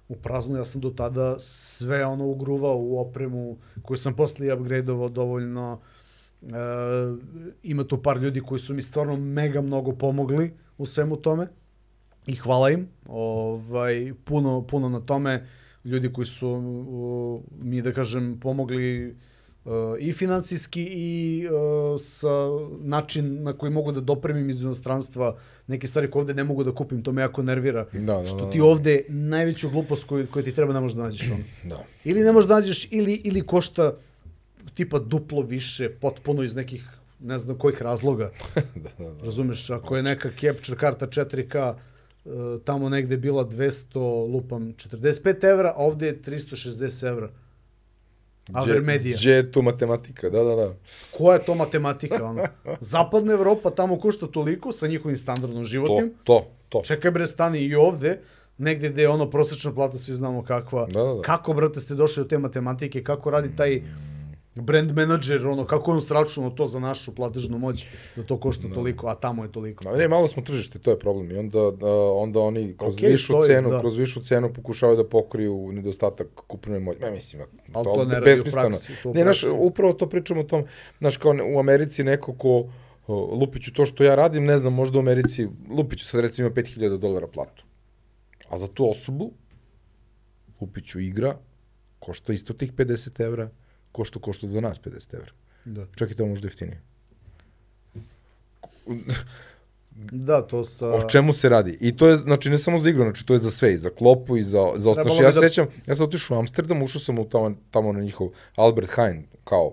u praznu, ja sam do tada sve ono ugruvao u opremu koju sam posle upgradeovao dovoljno. E, ima tu par ljudi koji su mi stvarno mega mnogo pomogli u svemu tome i hvala im ovaj, puno, puno na tome ljudi koji su mi da kažem pomogli i finansijski i uh, sa način na koji mogu da dopremim iz inostranstva neke stvari koje ovde ne mogu da kupim, to me jako nervira. Da, da, što da, da. ti ovde najveću glupost koju, koju ti treba ne možeš da nađeš on. Da. Ili ne možeš da nađeš, ili, ili košta tipa duplo više, potpuno iz nekih ne znam kojih razloga. da, da, da. Razumeš, ako je neka capture karta 4K uh, tamo negde bila 200, lupam, 45 evra, a ovde je 360 evra.
Авермедија. Дже то математика, да, да,
да. Која е то математика, оно? Западна Европа таму кошто толико со нивни стандардно
животни. То, то,
то. Чекај бре стани и овде, негде де оно просечна плата, сви знамо каква. Да, да, да. Како брате сте дошли од те математики, како ради тај brand manager, ono, kako on stračuno to za našu platežnu moć, da to košta da. toliko, a tamo je toliko.
Ne, malo smo tržište, to je problem. I onda, da, onda oni kroz okay, višu stoji, cenu, da. kroz višu cenu pokušavaju da pokriju nedostatak kupne moći. Ma, mislim,
Ali to, to ne radi u praksi.
To ne, naš, upravo to pričamo o tom, znaš, kao u Americi neko ko Lupiću to što ja radim, ne znam, možda u Americi, Lupiću sad recimo ima 5000 dolara platu. A za tu osobu, Lupiću igra, košta isto tih 50 evra, košta, košta za nas 50 evra. Da. Čak i to možda jeftinije.
Da, to sa...
O čemu se radi? I to je, znači, ne samo za igru, znači, to je za sve, i za klopu, i za, za osnoš. Ja da... sećam, ja sam otišao u Amsterdam, ušao sam u tamo, tamo na njihov Albert Heijn, kao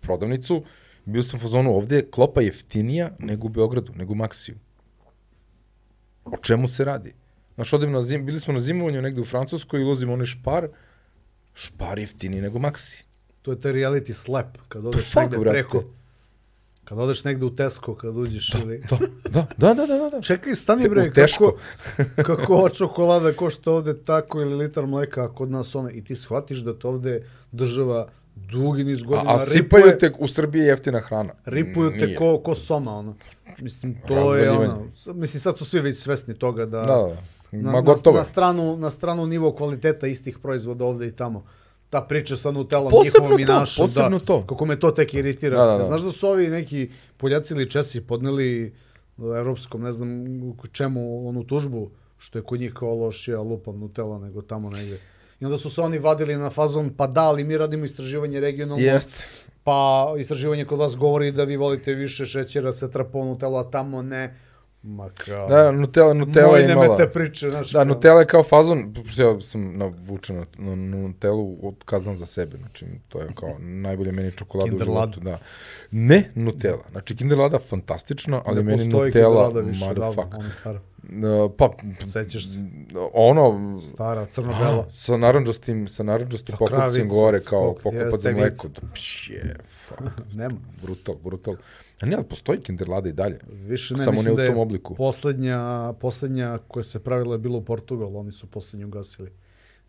prodavnicu, bio sam u fazonu, ovde klopa jeftinija nego u Beogradu, nego u Maksiju. O čemu se radi? Znaš, odem na zim, bili smo na zimovanju negde u Francuskoj i ulazimo onaj špar, špar jeftini nego Maxi.
To je taj reality slap, kad odeš negde brate. preko. Kad odeš negde u Tesco, kad uđeš
da,
ili...
Da, da, da, da, da, da.
Čekaj, stani bre, kako, kako ova čokolada košta ovde tako ili litar mleka, a kod nas ona, i ti shvatiš da to ovde država dugi niz godina
a, a sipaju te u Srbiji jeftina hrana.
Ripuju te ko, ko soma, ono. Mislim, to je ono, mislim, sad su svi već svesni toga da, da, da na, Ma, gotovo. na, na, stranu, na stranu nivo kvaliteta istih proizvoda ovde i tamo. Ta priča sa Nutellom, njihovom i našom.
Posebno
da,
to.
Kako me to tek iritira. Da, da, da. Znaš da su ovi neki Poljaci ili Česi podneli evropskom, ne znam čemu, onu tužbu, što je kod njih kao lošija lupam Nutella nego tamo negde. I onda su se oni vadili na fazon, pa da, ali mi radimo istraživanje regionalno.
Jest.
Pa istraživanje kod vas govori da vi volite više šećera, se trapo Nutella, a tamo ne Ma kao...
Da, Nutella, Nutella je imala...
Moj priče, znaš.
Da. Nutella je kao fazon, ja sam navučen na, na, Nutellu odkazan za sebe, znači to je kao najbolje meni čokolada u životu. Da. Ne Nutella, znači Kinder Lada fantastična, ali ne meni Nutella, motherfuck. Staro. Uh, pa,
Sećaš se?
Ono...
Stara, crno-bela.
Sa naranđastim, sa naranđastim pokupcem gore, kao pokupac za mleko. Fuck.
Nema.
Brutal, brutal. A ne, ali postoji Kinderlada i dalje.
Više ne, Samo ne u da tom da obliku. Poslednja, poslednja koja se pravila je bila u Portugalu, oni su poslednju ugasili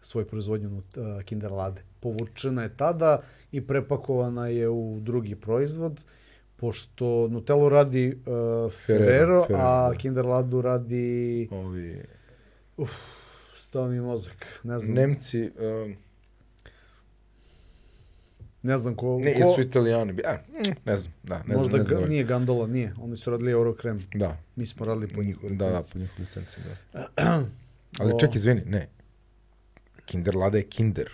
svoju proizvodnju uh, Kinderlade. Povučena je tada i prepakovana je u drugi proizvod, pošto Nutellu radi uh, Ferrero, Ferrero, a da. Kinderladu radi...
Ovi...
Uf, stao mi mozak, ne znam.
Nemci... Uh
Ne znam ko...
Ne, ko... su italijani. Ja, mm, ne znam, da, ne
Možda
znam. Možda
ga, nije Gandola, nije. Oni su radili Eurokrem.
Da.
Mi smo radili po njihovoj
licenci. Da, da, po njihovoj licenci, da. Ali ček, izvini, ne. Kinder Lada je Kinder.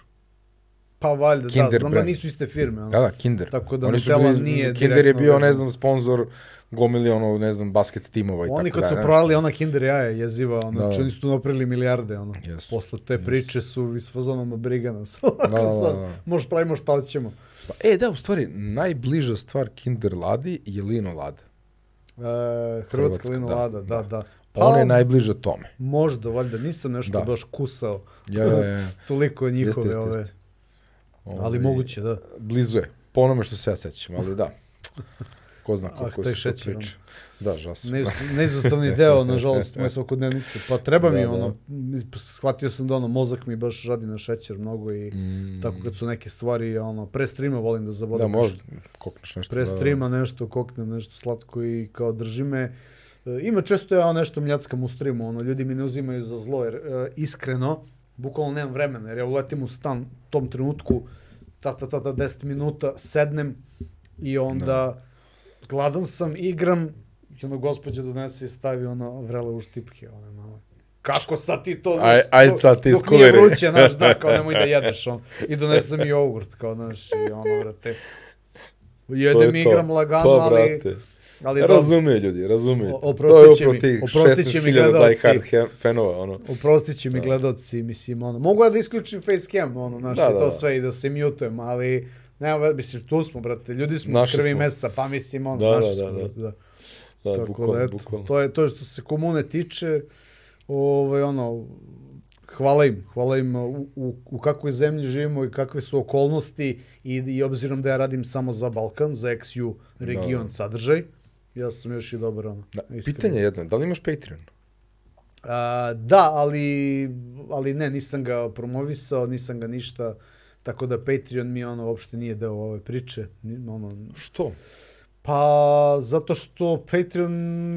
Pa valjda, da, Kinder da, znam brand. da nisu iste firme.
Da, da, Kinder.
Tako da Oni Nutella bili, nije
Kinder je bio, ne znam, sponsor gomili ono, ne znam, basket timova i
Oni
tako
kad su prodali ona Kinder jaja jeziva, ono, da, da. oni su tu napravili milijarde, ono. Yes. Posle te yes. priče su s fazonom briga nas. da, da, da, da. Možeš pravimo šta hoćemo.
Pa, e, da, u stvari, najbliža stvar Kinder Ladi je Lino Lada.
E, Hrvatska, Hrvatska Lino da, Lada, da, da.
Pa, Ona je najbliža tome.
Možda, valjda, nisam nešto da. baš kusao.
Ja, ja, ja.
Toliko njihove jeste, jeste, ove. Ove, ali ovaj, moguće, da.
Blizu je, po onome što se ja sećam, ali da. ko zna
Ah,
koliko
taj
se to priča. Da, žasu.
Neiz- neizostavni deo, nažalost, moje svakodnevnice. Pa treba mi
Da, da.
ono, shvatio sam da ono, mozak mi baš radi na šećer mnogo i
Mm,
tako kad su neke stvari, ono, pre streama volim da.
Da,
nešto.
možda kokneš nešto.
Pre
da, da.
streama nešto koknem, nešto slatko i kao drži me. E, Ima često ja nešto mljackam u streamu, ono, ljudi mi ne uzimaju za zlo, jer e, iskreno, bukvalno nemam vremena, jer ja uletim u stan tom trenutku, ta, ta, ta, ta, 10 minuta, sednem i onda gladan sam, igram, i ono gospođa donese i stavi ono vrele u štipke, one male. Kako sad ti to,
Aj- aj sad ti
dok nije vruće, znaš, da, kao nemoj da jedeš, on. I donesem i jogurt, kao, znaš, i ono, vrate. Jedem i
to.
igram lagano,
To,
ali...
brate.
ali dobro.
Razume ljudi, razume.
O- oprostit će mi,
to je
će mi
16.000
gledalci.
diehard fanova, ono.
Oprostit će mi gledaoci, mislim, ono, mogu ja da isključim facecam, ono, znaš,
Da, da,
to
da.
sve i da se mutujem, ali, nema, mislim, tu smo, brate, ljudi smo
Naši
krvi
smo.
mesa, pa mislim, ono,
Da,
naši
da,
smo,
da, da.
brate, da.
Da,
Tako da,
bukvalno,
eto,
bukvalno.
to je to što se komune tiče, ovaj, ono, hvala im, hvala im u, u, u kakvoj zemlji živimo i kakve su okolnosti i, i obzirom da ja radim samo za Balkan, za XU region
Da.
sadržaj, ja sam još i dobar, ono,
Da,
iskreno.
pitanje je jedno, da li imaš Patreon?
A, da, ali, ali ne, nisam ga promovisao, nisam ga ništa, tako da Patreon mi ono uopšte nije deo ove priče. Ono,
Što?
pa zato što Patreon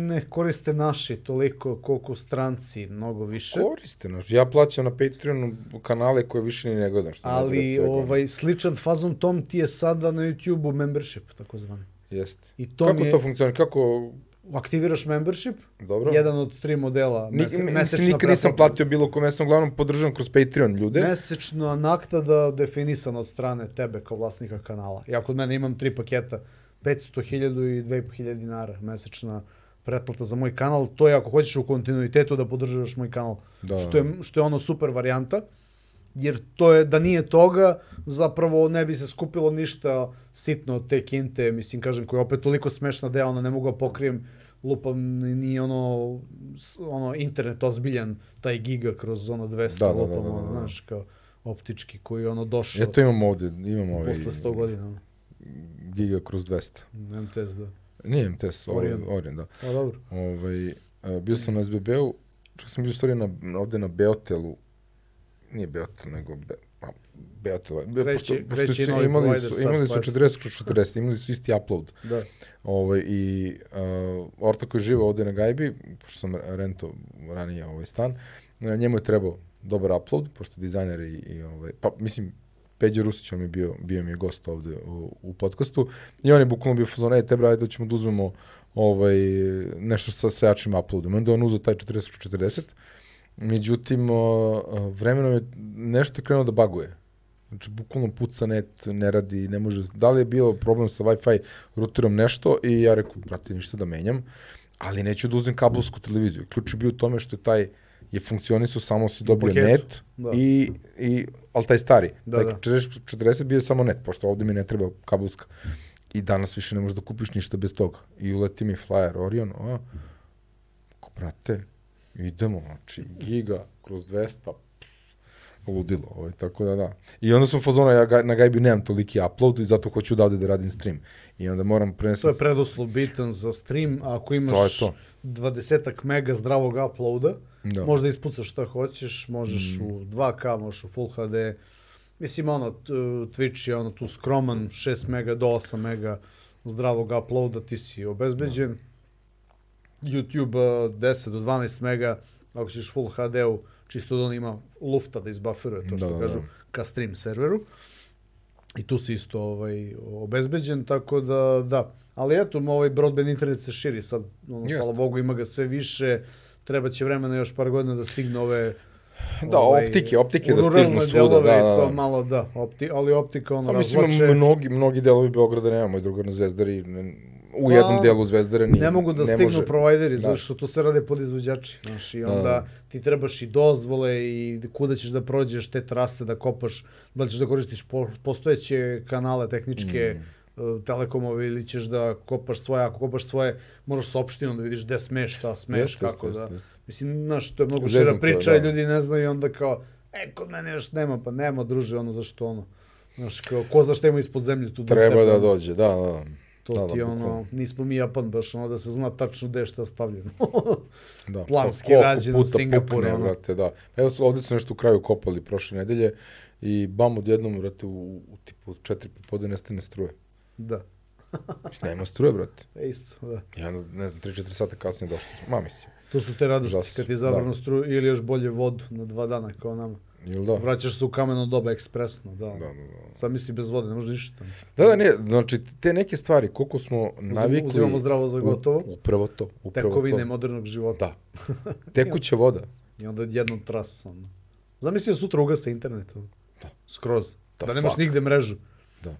ne koriste naši toliko koliko stranci, mnogo više.
Koriste, znaš. Ja plaćam na Patreonu kanale koje više ni ne gledam. Što
Ali
ono.
ovaj sličan fazon tom ti je sada na YouTubeu membership, takozvani.
Jeste.
I to
Kako
mi je,
to funkcionira? Kako...
aktiviraš membership,
Dobro.
jedan od tri modela, mese,
mislim,
mesečna
nikad nisam platio bilo kome, ja sam uglavnom podržan kroz Patreon ljude.
Mesečna naknada definisana od strane tebe kao vlasnika kanala. Ja kod mene imam tri paketa, 500, 1000 i 2500 dinara mesečna pretplata za moj kanal. To je ako hoćeš u kontinuitetu da podržavaš moj kanal.
Da.
Što, je, što je ono super varijanta. Jer to je, da nije toga, zapravo ne bi se skupilo ništa sitno od te kinte, mislim, kažem, koja je opet toliko smešna da ja ono ne mogu da pokrijem lupam ni, ono, ono internet ozbiljan, taj giga kroz ono 200
Da, da, da,
lupam,
da, da,
ono,
da.
znaš, kao optički koji je ono došao
Ja to imam ovde, imam ovaj...
posle 100 godina.
Giga kroz 200.
MTS, da.
Nije MTS,
Orion.
Orion, Orion da.
Pa dobro.
Ovaj, a, bio sam na SBB-u, čak sam bio stvari na, ovde na Beotelu, nije Beotel, nego Be, a, Beotel, Be,
Kreće-
pošto, pošto
kreće i
su, imali su, imali su
pa-
40 kroz 40, imali su isti upload.
Da.
Ovaj, I uh, Orta koji živa ovde na Gajbi, pošto sam rento ranije ovaj stan, njemu je trebao dobar upload, pošto dizajner i, i ovaj, pa mislim, Peđa Rusić, on je bio, bio mi je gost ovde u, u podcastu, i on je bukvalno bio fazon, ej, tebra, ajde da ćemo da uzmemo ovaj, nešto sa, sa jačim uploadom. Onda on uzeo taj 40-40, međutim, vremenom je nešto krenuo da baguje. Znači, bukvalno puca net, ne radi, ne može... Da li je bilo problem sa Wi-Fi ruterom nešto i ja rekao, brate, ništa da menjam, ali neću da uzem kablovsku televiziju. Ključ je bio u tome što je taj je funkcionisao, samo si dobio
paketu,
net
da.
i, i, ali taj stari.
Da,
taj
da.
40, 40 bio je samo net, pošto ovde mi ne treba kabelska. I danas više ne možeš da kupiš ništa bez toga. I uleti mi Flyer Orion, a, ko, brate, idemo, znači, giga kroz 200, ludilo, ovaj, tako da da. I onda sam fazona, ja na Gajbi nemam toliki upload i zato hoću odavde da radim stream. I onda moram prenesati...
To je preduslov bitan za stream, a ako imaš
To to.
20 mega zdravog uploada,
Da.
možda ispucaš šta hoćeš, možeš
Mm.
u 2K, možeš u Full HD. Mislim, ono, t- Twitch je ono tu skroman, 6 mega do 8 mega zdravog uploada, ti si obezbeđen. YouTube uh, 10 do 12 mega, ako ćeš Full HD-u, čisto da on ima lufta da izbufferuje to što
Da, da,
kažu
da.
ka stream serveru. I tu si isto ovaj, obezbeđen, tako da, da. Ali eto, ovaj broadband internet se širi sad, ono,
Jeste.
hvala Bogu, ima ga sve više, treba će vremena još par godina da stigne ove...
Da, optike, optike
u
da stignu svuda, da,
i
da,
To
da.
malo da, opti, ali optika ono
Pa mislim, mnogi, mnogi delovi Beograda nema, moj drugar na Zvezdari, u
Pa,
jednom delu Zvezdara nije.
ne mogu da
ne
stignu
može.
provajderi,
Da.
zato što to sve rade podizvođači. Znaš, i
Da,
onda
da.
ti trebaš i dozvole i kuda ćeš da prođeš te trase, da kopaš, da li ćeš da koristiš po, postojeće kanale tehničke, mm. telekomove ili ćeš da kopaš svoje, ako kopaš svoje, moraš sa opštinom da vidiš gde smeš, šta smeš,
Jeste,
kako
jeste,
da.
jeste.
Mislim, znaš, to je mnogo šira priča
da.
i ljudi ne znaju i onda kao, e, kod mene još nema, pa nema, druže, ono, zašto ono. Znaš, kao, ko zna šta ima ispod zemlje tu.
Treba
tebe,
da
ono.
dođe, da, da.
To
Da, da,
ti je ono, nismo mi Japan baš ono da se zna tačno gde šta stavljeno.
Da.
Planski
Pa koliko
rađeno,
puta
Singapur,
pukne,
ono.
brate, da. Evo, su- ovde su nešto u kraju kopali prošle nedelje i bam odjednom, brate, u, u tipu četiri popode nestane struje.
da,
Nema struje, brate.
e isto, da.
Ja, ne znam, 3-4 sata kasnije došli smo. Ma, mislim.
To su te radosti
Užas,
kad ti zavrnu
da.
struju ili još bolje vodu na dva dana kao nama.
Jel da?
Vraćaš se u kameno doba ekspresno, da.
Da, da, da.
Sad misli bez vode, ne može ništa.
Da, da, ne, znači, te neke stvari, koliko smo navikli...
uzimamo zdravo za gotovo.
Upravo to, upravo
Tekovine
to.
modernog života.
Da. Tekuća voda.
I onda jednom tras, ono. Zamisli da sutra ugase internet, ono.
Da.
Skroz.
The
da nemaš
fuck?
nigde mrežu.
Da.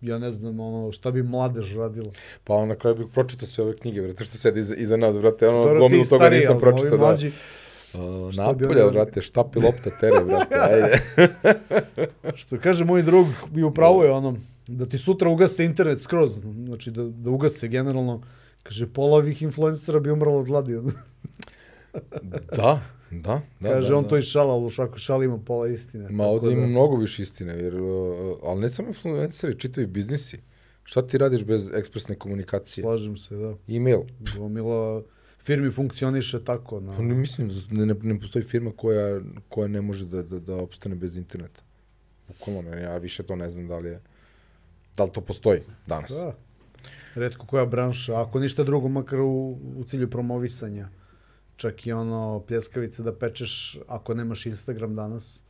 Ja ne znam, ono, šta bi mladež radila.
Pa on na kraju bih pročitao sve ove knjige, brate, što sedi iza, iza nas, brate, ono, gomilu toga
stariji,
nisam pročitao, da.
mlađi,
Uh,
Šta
napolja, brate, štapi lopta tere, brate, ajde.
Što kaže moj drug, bi upravo je ono, da ti sutra ugase internet skroz, znači da, da ugase generalno, kaže, pola ovih influencera bi umrlo od gladi.
da, da, da.
kaže,
da,
on
da.
to i šala, ali u šaku šali ima pola istine.
Ma
tako
ovde ima
da-
mnogo više istine, jer, uh, ali ne samo influenceri, čitavi biznisi. Šta ti radiš bez ekspresne komunikacije?
Slažem se, da.
E-mail.
Gomila firmi funkcioniše tako. Na,
Pa ne mislim, ne, ne, ne postoji firma koja, koja ne može da, da, da opstane bez interneta. Bukvalno, ne, ja više to ne znam da li je, da li to postoji danas.
Da. Redko koja branša, ako ništa drugo, makar u, u cilju promovisanja. Čak i ono, pljeskavice da pečeš ako nemaš Instagram danas,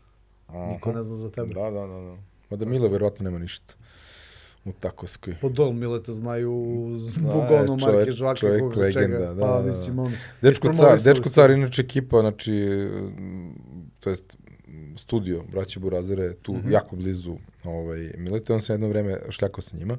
niko
Aha.
ne zna za tebe.
Da, da, da. da. Mada Mile verovatno nema ništa u Takovskoj.
Po dol Mileta znaju zbog
Da,
ono Marke Žvaka,
čovek
koga
legenda,
čega.
da,
pa,
da, da.
mislim, on...
Dečko car, Dečko car, inače ekipa, znači, mm, to jest mm, studio, braće Burazere, tu
Mhm.
jako blizu ovaj, Mileta, on se jedno vreme šljakao sa njima.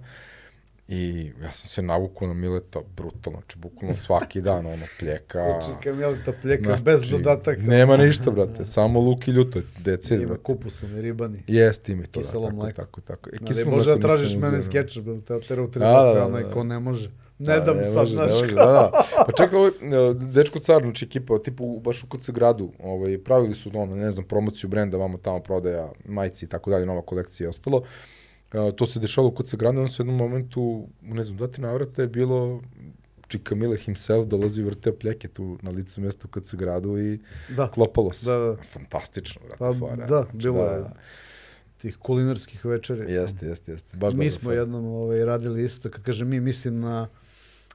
I ja sam se navukao na Mileta brutalno, znači bukvalno svaki dan ono pljeka.
Čekaj, Mileta pljeka
Znači,
bez dodataka.
Nema ništa, brate, samo luk i ljuto, dece,
Ima kupusom i ribani.
Jeste imi to,
Kiselo
da, tako,
mleko.
tako, tako. E,
Da,
kiselo
Bože, da tražiš mene
uzeo.
skeč, bil te otera u tri
Da, da,
da,
da,
onaj
da.
ko ne može. Ne dam
ne
sad, znaš.
da, da. Pa čekaj, ovaj, Dečko Car, znači ekipa, tipu, baš u KC gradu, ovaj, pravili su, ono, ne znam, promociju brenda, vamo tamo prodaja majici i tako dalje, nova kolekcija i ostalo. To se dešalo u KC gradu, on se u jednom momentu, ne znam, dva, tri navrata je bilo Čika Mile himself dolazi i vrteo pljeke tu na licu mjesta u KC gradu i
Da,
klopalo se.
Da, da.
Fantastično, brate,
Pa,
fora.
da,
Znači,
bilo je.
da.
tih kulinarskih večeri.
Jeste, jeste, jeste. Baš
mi smo
fora.
jednom ovaj, radili isto, kad kažem mi, mislim na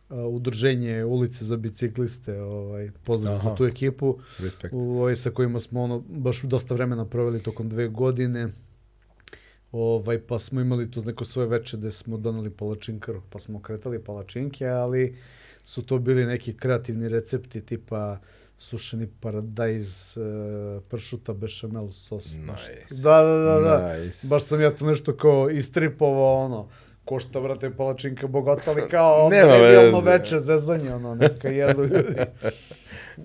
uh, udruženje ulice za bicikliste, ovaj, pozdrav za
Aha.
tu ekipu,
Respekt.
ovaj, sa kojima smo ono, baš dosta vremena proveli tokom dve godine. Ovaj, pa smo imali tu neko svoje veče gde smo doneli palačinkaru, pa smo kretali palačinke, ali su to bili neki kreativni recepti tipa sušeni paradajz, e, pršuta, bešamel, sos.
Nice.
Da, da, da, da.
Nice.
Baš sam ja to nešto kao istripovao, ono, košta, brate, palačinka bogoca, ali kao nevijalno
veze.
veče, zezanje, ono, neka jedu ljudi.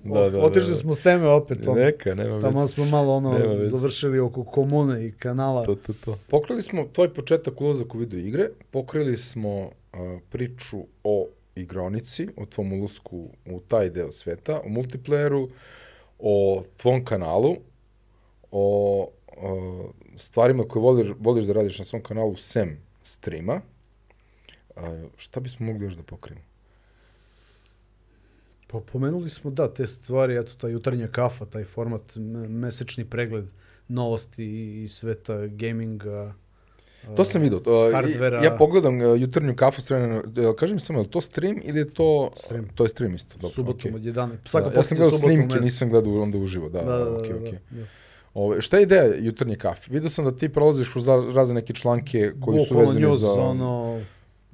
Da, da,
Otišli
da.
smo s teme opet, ono.
Neka, nema
Tamo
veze.
smo malo ono
Nema
završili oko komune i kanala.
To, to, to. Pokrili smo tvoj početak ulazak u video igre, pokrili smo uh, priču o igronici, o tvom ulasku u taj deo sveta, o multiplayeru, o tvom kanalu, o uh, stvarima koje voliš, voliš da radiš na svom kanalu sem streama. Uh, šta bismo mogli još da pokrijemo?
Pa pomenuli smo da te stvari, eto ta jutarnja kafa, taj format, me- mesečni pregled novosti iz sveta gaminga.
To sam vidio.
Hardvera.
Ja pogledam uh, jutarnju kafu s vremena, kažem samo, je to stream ili je to...
Stream.
To je stream isto. Dobro,
Subotom
okej.
od 11. Svaka
Da, ja sam gledao snimke, nisam gledao onda uživo, da,
Da, da, da,
okej,
da,
okej.
da.
Ove, šta je ideja jutarnje kafe? Vidio sam da ti prolaziš kroz ra- razne neke članke koji su
Bukvalno
vezani
news,
za...
ono,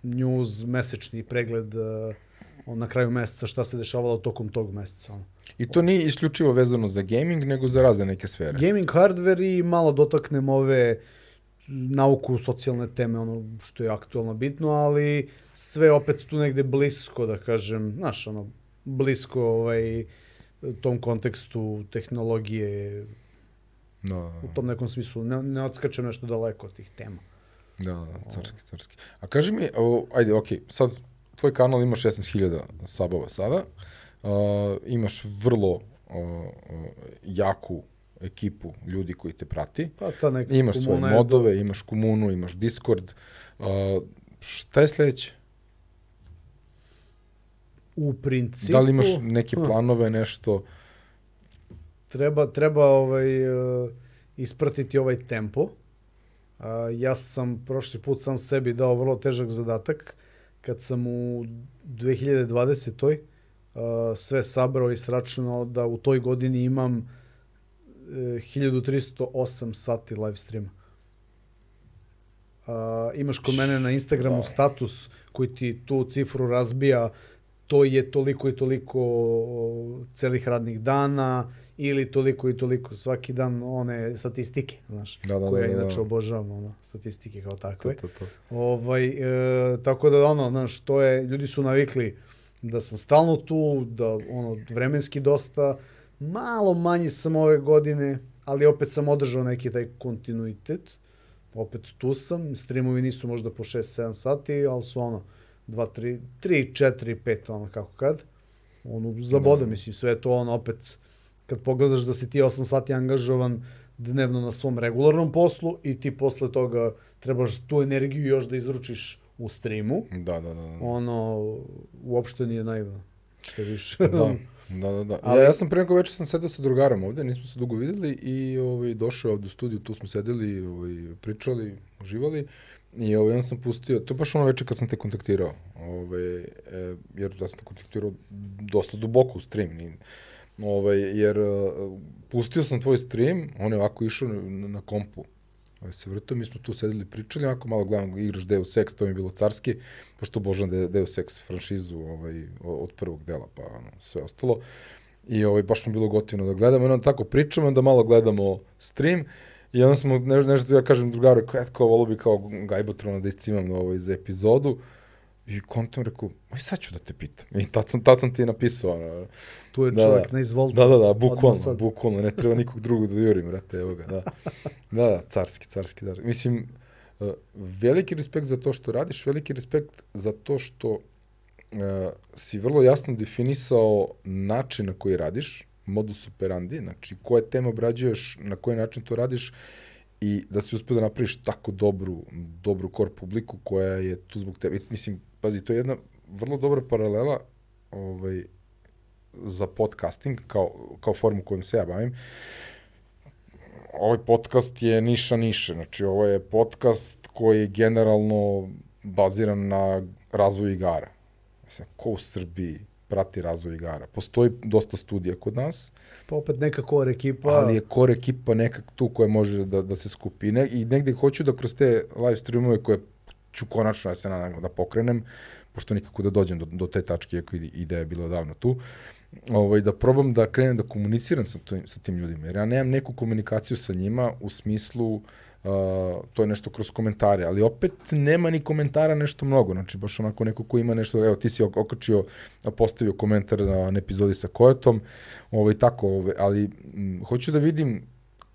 news, mesečni pregled uh, na kraju meseca, šta se dešavalo tokom tog meseca.
I to nije isključivo vezano za gaming, nego za razne neke sfere.
Gaming hardware i malo dotaknem ove nauku, socijalne teme, ono što je aktualno bitno, ali sve opet tu negde blisko, da kažem, znaš, ono, blisko ovaj, tom kontekstu tehnologije,
Da,
u tom nekom smislu. Ne, ne odskačem nešto daleko od tih tema.
da, da, carski, carski. A kaži mi, o, ajde, okej, sad tvoj kanal ima 16.000 sabova sada, uh, imaš vrlo uh, jaku ekipu ljudi koji te prati,
Pa ta neka
Imaš svoje modove, imaš komunu, imaš Discord. Uh, Šta je sledeće?
U principu...
Da li imaš neke planove, nešto?
Treba, treba ovaj, uh, ispratiti ovaj tempo. Uh, ja sam prošli put sam sebi dao vrlo težak zadatak kad sam u 2020. Uh, sve sabrao i sračunao da u toj godini imam uh, 1308 sati live streama. Uh, imaš kod mene na Instagramu status koji ti tu cifru razbija to je toliko i toliko celih radnih dana ili toliko i toliko svaki dan one statistike, znaš, da, da, koje da, da, inače da. obožavam, ono, statistike kao takve. To, to, to. Ovaj, e, tako da, ono, znaš, to je, ljudi su navikli da sam stalno tu, da, ono, vremenski dosta, malo manji sam ove godine, ali opet sam održao neki taj kontinuitet, opet tu sam, streamovi nisu možda po 6-7 sati, ali su ono, 2, 3, 3, 4, 5, ono kako kad. Ono, zaboda, da. mislim, sve to ono opet, kad pogledaš da si ti 8 sati angažovan dnevno na svom regularnom poslu i ti posle toga trebaš tu energiju još da izručiš u streamu.
Da, da, da. da.
Ono, uopšte nije naivno. Što više.
da. Da, da, da. Ali... Ja, ja sam pre neko večer sam sedao sa drugarom ovde, nismo se dugo videli i ovaj, došao ovde u studiju, tu smo sedeli, ovaj, pričali, uživali I ovaj, on sam pustio, to je baš ono večer kad sam te kontaktirao, ovaj, e, jer da sam te kontaktirao dosta duboko u stream, ni, ovaj, jer uh, pustio sam tvoj stream, on je ovako išao na, na kompu, ovaj, se vrtao, mi smo tu sedeli pričali, ovako malo gledam, igraš Deus Ex, to mi je bilo carski, pošto obožavam De, Deus Ex franšizu ovaj, od prvog dela, pa ono, sve ostalo. I ovaj, baš mi bilo gotivno da gledamo, i onda tako pričamo, onda malo gledamo stream, I onda smo, ne, nešto ja kažem drugaru, kao, kao, volo bi kao Gajbotrona da iscimam ovaj, za epizodu. I kontom rekao, aj sad ću da te pitam. I tad sam, tad sam ti napisao. Ono,
tu je da, čovjek da, na izvoltu.
Da, da, da, bukvalno, bukvalno, ne treba nikog drugog da jurim, brate, evo ga, da. Da, da, carski, carski, da. Mislim, uh, veliki respekt za to što radiš, veliki respekt za to što uh, si vrlo jasno definisao način na koji radiš, modus operandi, znači koje teme obrađuješ, na koji način to radiš i da si uspio da napraviš tako dobru, dobru core publiku koja je tu zbog tebe. Mislim, pazi, to je jedna vrlo dobra paralela ovaj, za podcasting kao, kao formu kojom se ja bavim. Ovaj podcast je niša niše, znači ovo je podcast koji je generalno baziran na razvoju igara. Mislim, ko u Srbiji prati razvoj igara. Postoji dosta studija kod nas.
Pa opet neka core ekipa.
Ali je core ekipa nekak tu koja može da, da se skupi. Ne, I negde hoću da kroz te live streamove koje ću konačno da se nadam da pokrenem, pošto nikako da dođem do, do te tačke, iako ideja je bila davno tu, ovaj, da probam da krenem da komuniciram sa, to, sa tim ljudima. Jer ja nemam neku komunikaciju sa njima u smislu uh, Uh, to je nešto kroz komentare, ali opet nema ni komentara nešto mnogo, znači baš onako neko ko ima nešto, evo ti si okačio, postavio komentar na epizodi sa Kojetom, ovaj, tako, ovaj, ali m, hoću da vidim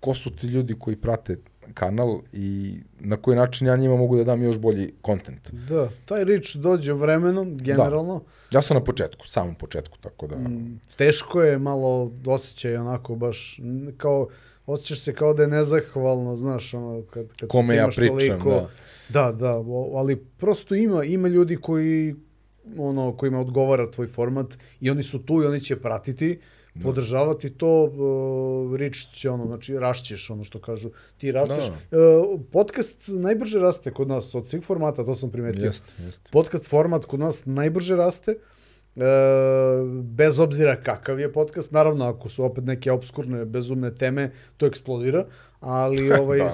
ko su ti ljudi koji prate kanal i na koji način ja njima mogu da dam još bolji kontent.
Da, taj rič dođe vremenom, generalno.
Da. Ja sam na početku, samom početku, tako da...
Mm, teško je malo osjećaj onako baš kao osjećaš se kao da je nezahvalno, znaš, ono, kad, kad
Kome
se
ja pričam, toliko, da.
Da, da, ali prosto ima, ima ljudi koji, ono, kojima odgovara tvoj format i oni su tu i oni će pratiti, da. podržavati to, uh, rič će ono, znači rašćeš ono što kažu, ti rasteš. Da. Uh, podcast najbrže raste kod nas od svih formata, to sam primetio.
Jeste, jeste.
Podcast format kod nas najbrže raste. Uh, bez obzira kakav je podcast, naravno ako su opet neke obskurne, bezumne teme, to eksplodira, ali ovaj, da,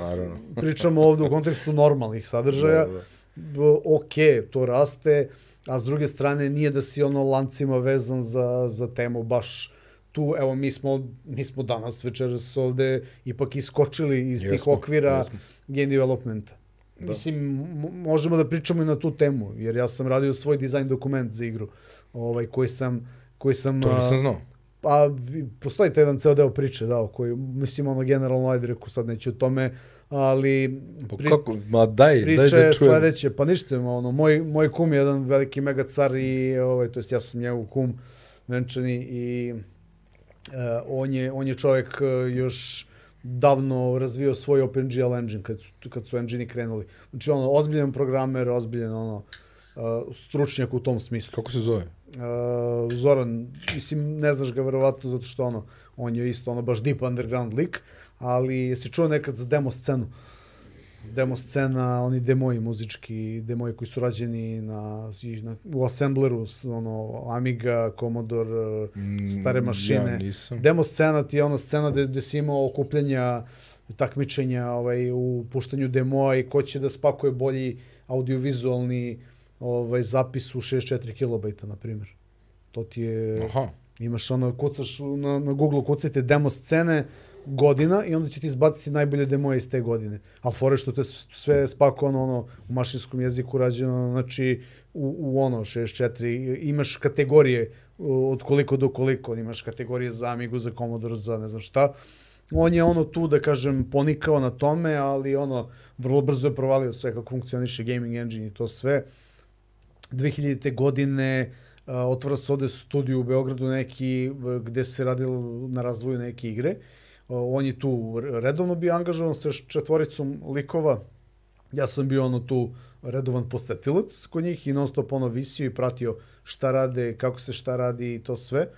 pričamo ovde u kontekstu normalnih sadržaja, da, da. ok, to raste, a s druge strane nije da si ono lancima vezan za, za temu baš tu, evo mi smo, mi smo danas večeras ovde ipak iskočili iz jesmo, tih okvira jesmo. game developmenta. Da. Mislim, možemo da pričamo i na tu temu, jer ja sam radio svoj dizajn dokument za igru ovaj, koji sam... Koji sam
to nisam znao.
Pa, postoji taj jedan ceo deo priče, da, koji, mislim, ono, generalno, ajde, reku, sad neću o tome, ali...
Pa pri, kako, ma daj,
daj
da čujem.
sledeće, pa ništa, ono, moj, moj kum je jedan veliki mega car i, ovaj, to jest ja sam njegov kum, venčani, i uh, on, je, on je čovjek uh, još davno razvio svoj OpenGL engine kad su, kad su engine krenuli. Znači ono, ozbiljan programer, ozbiljan ono, uh, stručnjak u tom smislu.
Kako se zove?
Uh, Zoran, mislim, ne znaš ga verovatno zato što ono, on je isto ono baš deep underground lik, ali jesi čuo nekad za demo scenu? Demo scena, oni demoji muzički, demoji koji su rađeni na, na u Assembleru, ono, Amiga, Commodore, stare mašine.
Ja nisam.
Demo scena ti je ono scena gde, gde si imao okupljanja, takmičenja ovaj, u puštanju demoa i ko će da spakuje bolji audiovizualni ovaj, zapis u 64 kilobajta, na primjer. To ti je...
Aha.
Imaš ono, kucaš na, na Google, kucajte demo scene, godina i onda će ti izbaciti najbolje demoje iz te godine. Ali fore što te sve spakovano ono, u mašinskom jeziku rađeno, znači u, u ono 64, imaš kategorije od koliko do koliko, imaš kategorije za Amigu, za Commodore, za ne znam šta. On je ono tu, da kažem, ponikao na tome, ali ono, vrlo brzo je provalio sve kako funkcioniše gaming engine i to sve. 2000. godine uh, otvara se ovde studiju u Beogradu neki, gde se radilo na razvoju neke igre. Uh, on je tu redovno bio angažovan sa četvoricom likova. Ja sam bio ono tu redovan posetilac kod njih i non stop ono visio i pratio šta rade, kako se šta radi i to sve.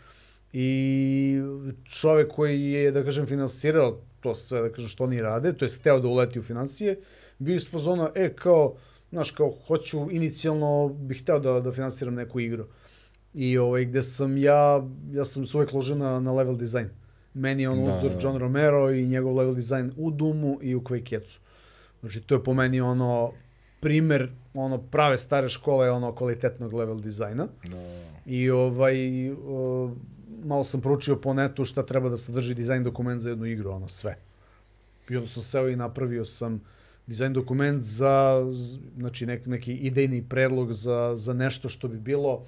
I čovek koji je, da kažem, finansirao to sve, da kažem, što oni rade, to je steo da uleti u financije, bio iz fazona, e, kao, znaš, kao, hoću, inicijalno bih hteo da, da finansiram neku igru. I ovaj, gde sam ja, ja sam se uvek ložio na, na level design. Meni je on da, uzor da. John Romero i njegov level design u Doomu i u Quake-ecu. Znači, to je po meni ono primer ono prave stare škole ono kvalitetnog level dizajna. Da. I ovaj uh, malo sam proučio po netu šta treba da sadrži dizajn dokument za jednu igru, ono sve. I onda sam seo i napravio sam дизајн документ за значи нек, неки идејни предлог за за нешто што би било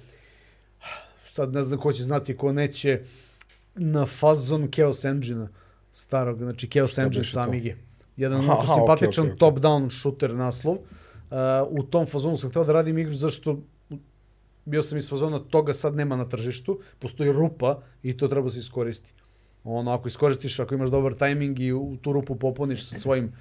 сад не знам кој ќе знати кој нече на фазон Chaos Engine старог, значи Chaos Engine самиги. Еден многу симпатичен топ-даун шутер наслов. Uh, у том фазону сам да радим игру зашто био сам из фазона тога сад нема на тржишту, постои рупа и тоа треба да се искористи. Оно, ако искористиш, ако имаш добар тајминг и у ту рупу попониш со своим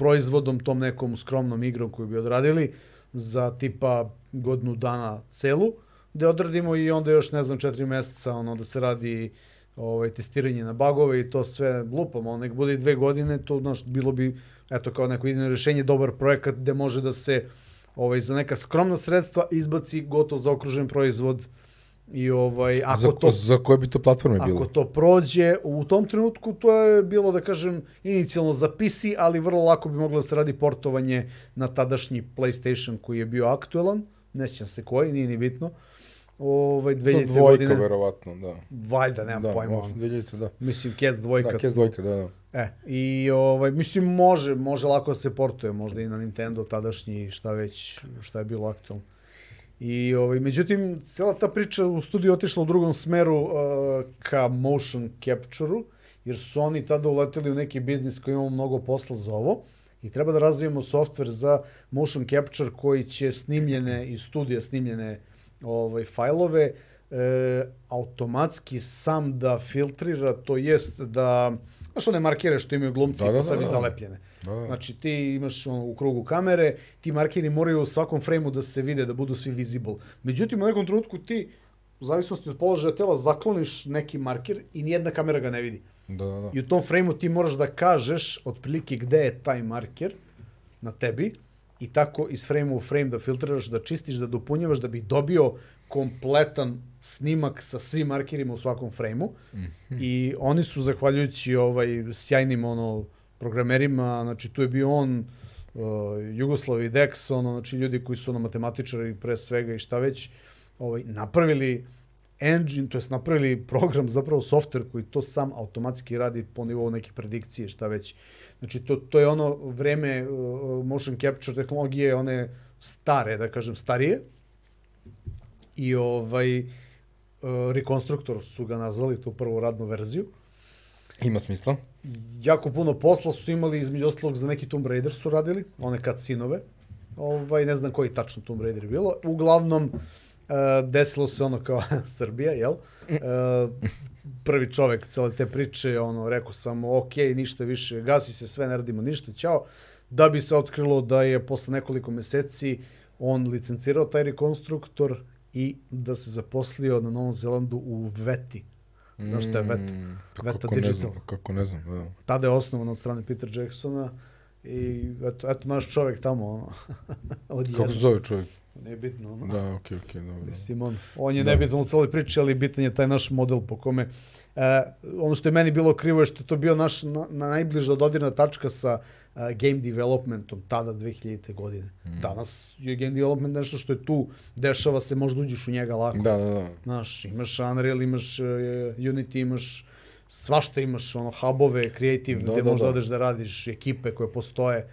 proizvodom, tom nekom skromnom igrom koju bi odradili za tipa godinu dana celu, gde odradimo i onda još, ne znam, četiri meseca ono, da se radi ovaj, testiranje na bagove i to sve lupamo, nek bude i dve godine, to znaš, bilo bi eto kao neko idejno rešenje, dobar projekat gde može da se ovaj, za neka skromna sredstva izbaci gotov zaokružen proizvod i ovaj ako
za,
to
za koje bi to platforme bilo?
Ako to prođe u tom trenutku to je bilo da kažem inicijalno za PC, ali vrlo lako bi moglo da se radi portovanje na tadašnji PlayStation koji je bio aktuelan, ne sjećam se koji, nije ni bitno. Ovaj 2000
to dvojka godine. verovatno, da.
Valjda, nemam
da,
pojma.
2000, da.
Mislim Cats dvojka.
Da, Cats dvojka, da, da.
E, i ovaj, mislim, može, može lako da se portuje, možda i na Nintendo tadašnji, šta već, šta je bilo aktualno. I, ovaj, međutim, cijela ta priča u studiju otišla u drugom smeru uh, ka motion capture-u, jer su oni tada uleteli u neki biznis koji imamo mnogo posla za ovo i treba da razvijemo software za motion capture koji će snimljene iz studija snimljene ovaj, fajlove e, automatski sam da filtrira, to jest da Znaš one markere što imaju glumci da, da, pa sebi da, da. zalepljene. Da, da. Znači ti imaš ono, u krugu kamere, ti markeri moraju u svakom frejmu da se vide, da budu svi visible. Međutim, u nekom trenutku ti, u zavisnosti od položaja tela, zakloniš neki marker i nijedna kamera ga ne vidi.
Da, da, da.
I u tom frejmu ti moraš da kažeš otprilike gde je taj marker na tebi i tako iz frejma u frame da filtriraš, da čistiš, da dopunjavaš, da bi dobio kompletan snimak sa svim markerima u svakom frejmu mm -hmm. i oni su zahvaljujući ovaj sjajnim ono programerima, znači tu je bio on uh, Jugoslav i Dex, ono znači ljudi koji su ono matematičari pre svega i šta već, ovaj napravili engine, to jest napravili program, zapravo softver koji to sam automatski radi po nivou neke predikcije, šta već. Znači to, to je ono vreme uh, motion capture tehnologije, one stare, da kažem, starije, i ovaj uh, rekonstruktor su ga nazvali, tu prvu radnu verziju.
Ima smisla.
Jako puno posla su imali, između ostalog za neki Tomb Raider su radili, one kad sinove. Ovaj, ne znam koji tačno Tomb Raider je bilo. Uglavnom, desilo se ono kao Srbija, jel? Uh, prvi čovek cele te priče, ono, rekao sam, ok, ništa više, gasi se sve, ne radimo ništa, ćao. Da bi se otkrilo da je posle nekoliko meseci on licencirao taj rekonstruktor i da se zaposlio na Novom Zelandu u Veti. Znaš šta je Veta?
Mm,
Veta
kako
Digital.
Ne znam, kako ne znam, da.
Tada je osnovan od strane Peter Jacksona i eto, eto naš čovek tamo, ono, od
Kako se zove čovjek?
Nije bitno, ono.
Da, okej, okej, dobro.
Mislim, on, on je
Da.
nebitan u celoj priči, ali bitan je taj naš model po kome E, ono što je meni bilo krivo je što je to bio naš na, na najbliža dodirna tačka sa uh, game developmentom tada 2000. godine.
Mm.
Danas je game development nešto što je tu, dešava se, možda uđeš u njega lako.
Da, da, da.
Znaš, imaš Unreal, imaš uh, Unity, imaš svašta imaš, ono, hubove, creative,
Da,
da, gde
da,
možda
da.
odeš da radiš, ekipe koje postoje.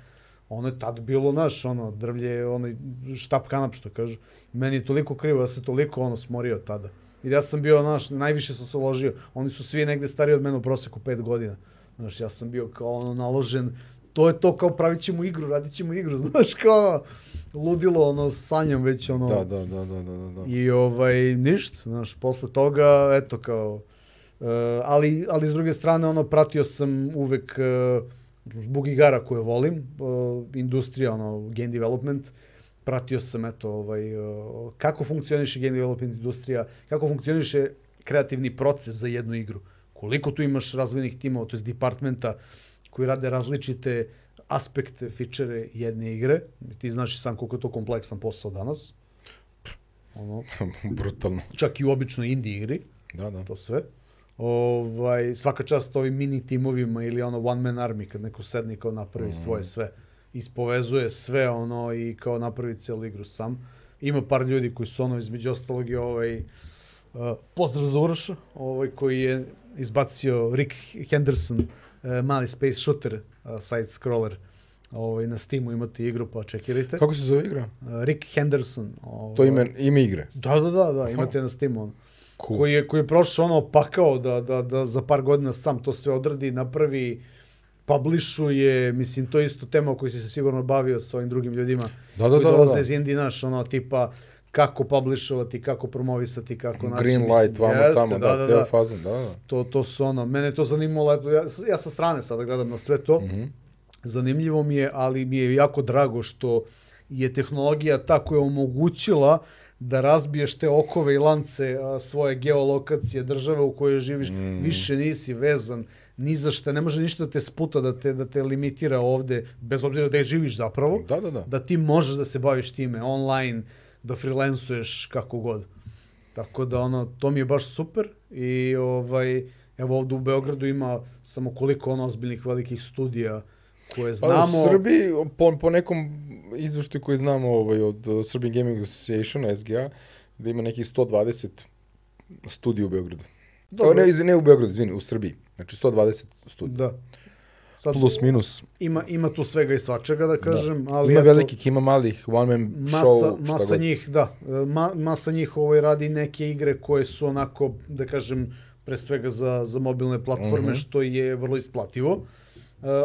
Ono je tad bilo, naš, ono, drvlje, onaj štap kanap, što kažu. Meni je toliko krivo, ja se toliko, ono, smorio tada. Jer ja sam bio, znaš, najviše sam se uložio. Oni su svi negde stariji od mene u proseku pet godina. Znaš, ja sam bio kao ono naložen, to je to kao pravit ćemo igru, radit ćemo igru, znaš, kao ono, ludilo, ono, sanjam već, ono,
Da, da, da, da, da, da.
I ovaj, ništa, znaš, posle toga, eto kao, uh, ali, ali s druge strane, ono, pratio sam uvek uh, zbog igara koje volim, uh, industrija, ono, game development, pratio пратио сам ето овај како функционише game development индустрија, како функционише креативни процес за една игру. Колико ту имаш развојних тимова, тоест департмента кои раде различните аспекти, фичери една игре, ти знаеш сам колку е тоа комплексен посao данас.
Оно
брутално. Чак и обично инди игри.
Да, да.
Тоа све. Овај свака част овие мини тимовима или оно one man army кога некој седни кој направи mm -hmm. све. Ispovezuje sve ono i kao napravi celu igru sam. Ima par ljudi koji su ono između ostalog i ovaj uh, pozdrav za Uroša, ovaj koji je izbacio Rick Henderson uh, mali space shooter uh, side scroller. Ovaj na Steamu imate igru pa čekirajte.
Kako se zove igra?
Uh, Rick Henderson. Ovaj,
To ime, ime igre.
Da, da, da, da, imate na Steamu ono
Cool.
koji je, koji je prošao ono pakao da, da, da za par godina sam to sve odradi, napravi, publishuje, mislim, to je isto tema o kojoj si se sigurno bavio sa ovim drugim ljudima
Da, da,
koji
da, da,
dolaze
da.
iz Indije, naš, ono, tipa, kako publishovati, kako promovisati, kako naći.
Green
mislim,
light, vamo
jeste,
tamo, da,
da,
cijela
da.
fazon, da, da.
To, to su ono, mene to zanimalo, ja, ja sa strane sada gledam na sve to,
Mhm.
zanimljivo mi je, ali mi je jako drago što je tehnologija ta koja je omogućila da razbiješ te okove i lance a, svoje geolokacije države u kojoj živiš,
Mm.
više nisi vezan ni za šta, ne može ništa da te sputa, da te, da te limitira ovde, bez obzira da živiš zapravo,
Da, da, da.
da ti možeš da se baviš time online, da freelancuješ kako god. Tako da ono, to mi je baš super i ovaj, evo ovde u Beogradu ima samo koliko ono ozbiljnih velikih studija koje
Pa
znamo.
u Srbiji, po, po nekom izveštaju koji znamo ovaj, od uh, Serbian Gaming Association, SGA, da ima nekih 120 studija u Beogradu. Dobro. Ne, ne u Beogradu, izvini, u Srbiji. Znači 120 studija.
Da. Sad,
Plus, minus.
ima, ima tu svega i svačega da kažem, da. ali
ima
eto,
velikih, ima malih, one man
masa,
show, šta
masa
god.
njih, da, ma, masa njih ovaj radi neke igre koje su onako, da kažem, pre svega za, za mobilne platforme,
Mhm.
što je vrlo isplativo. Uh,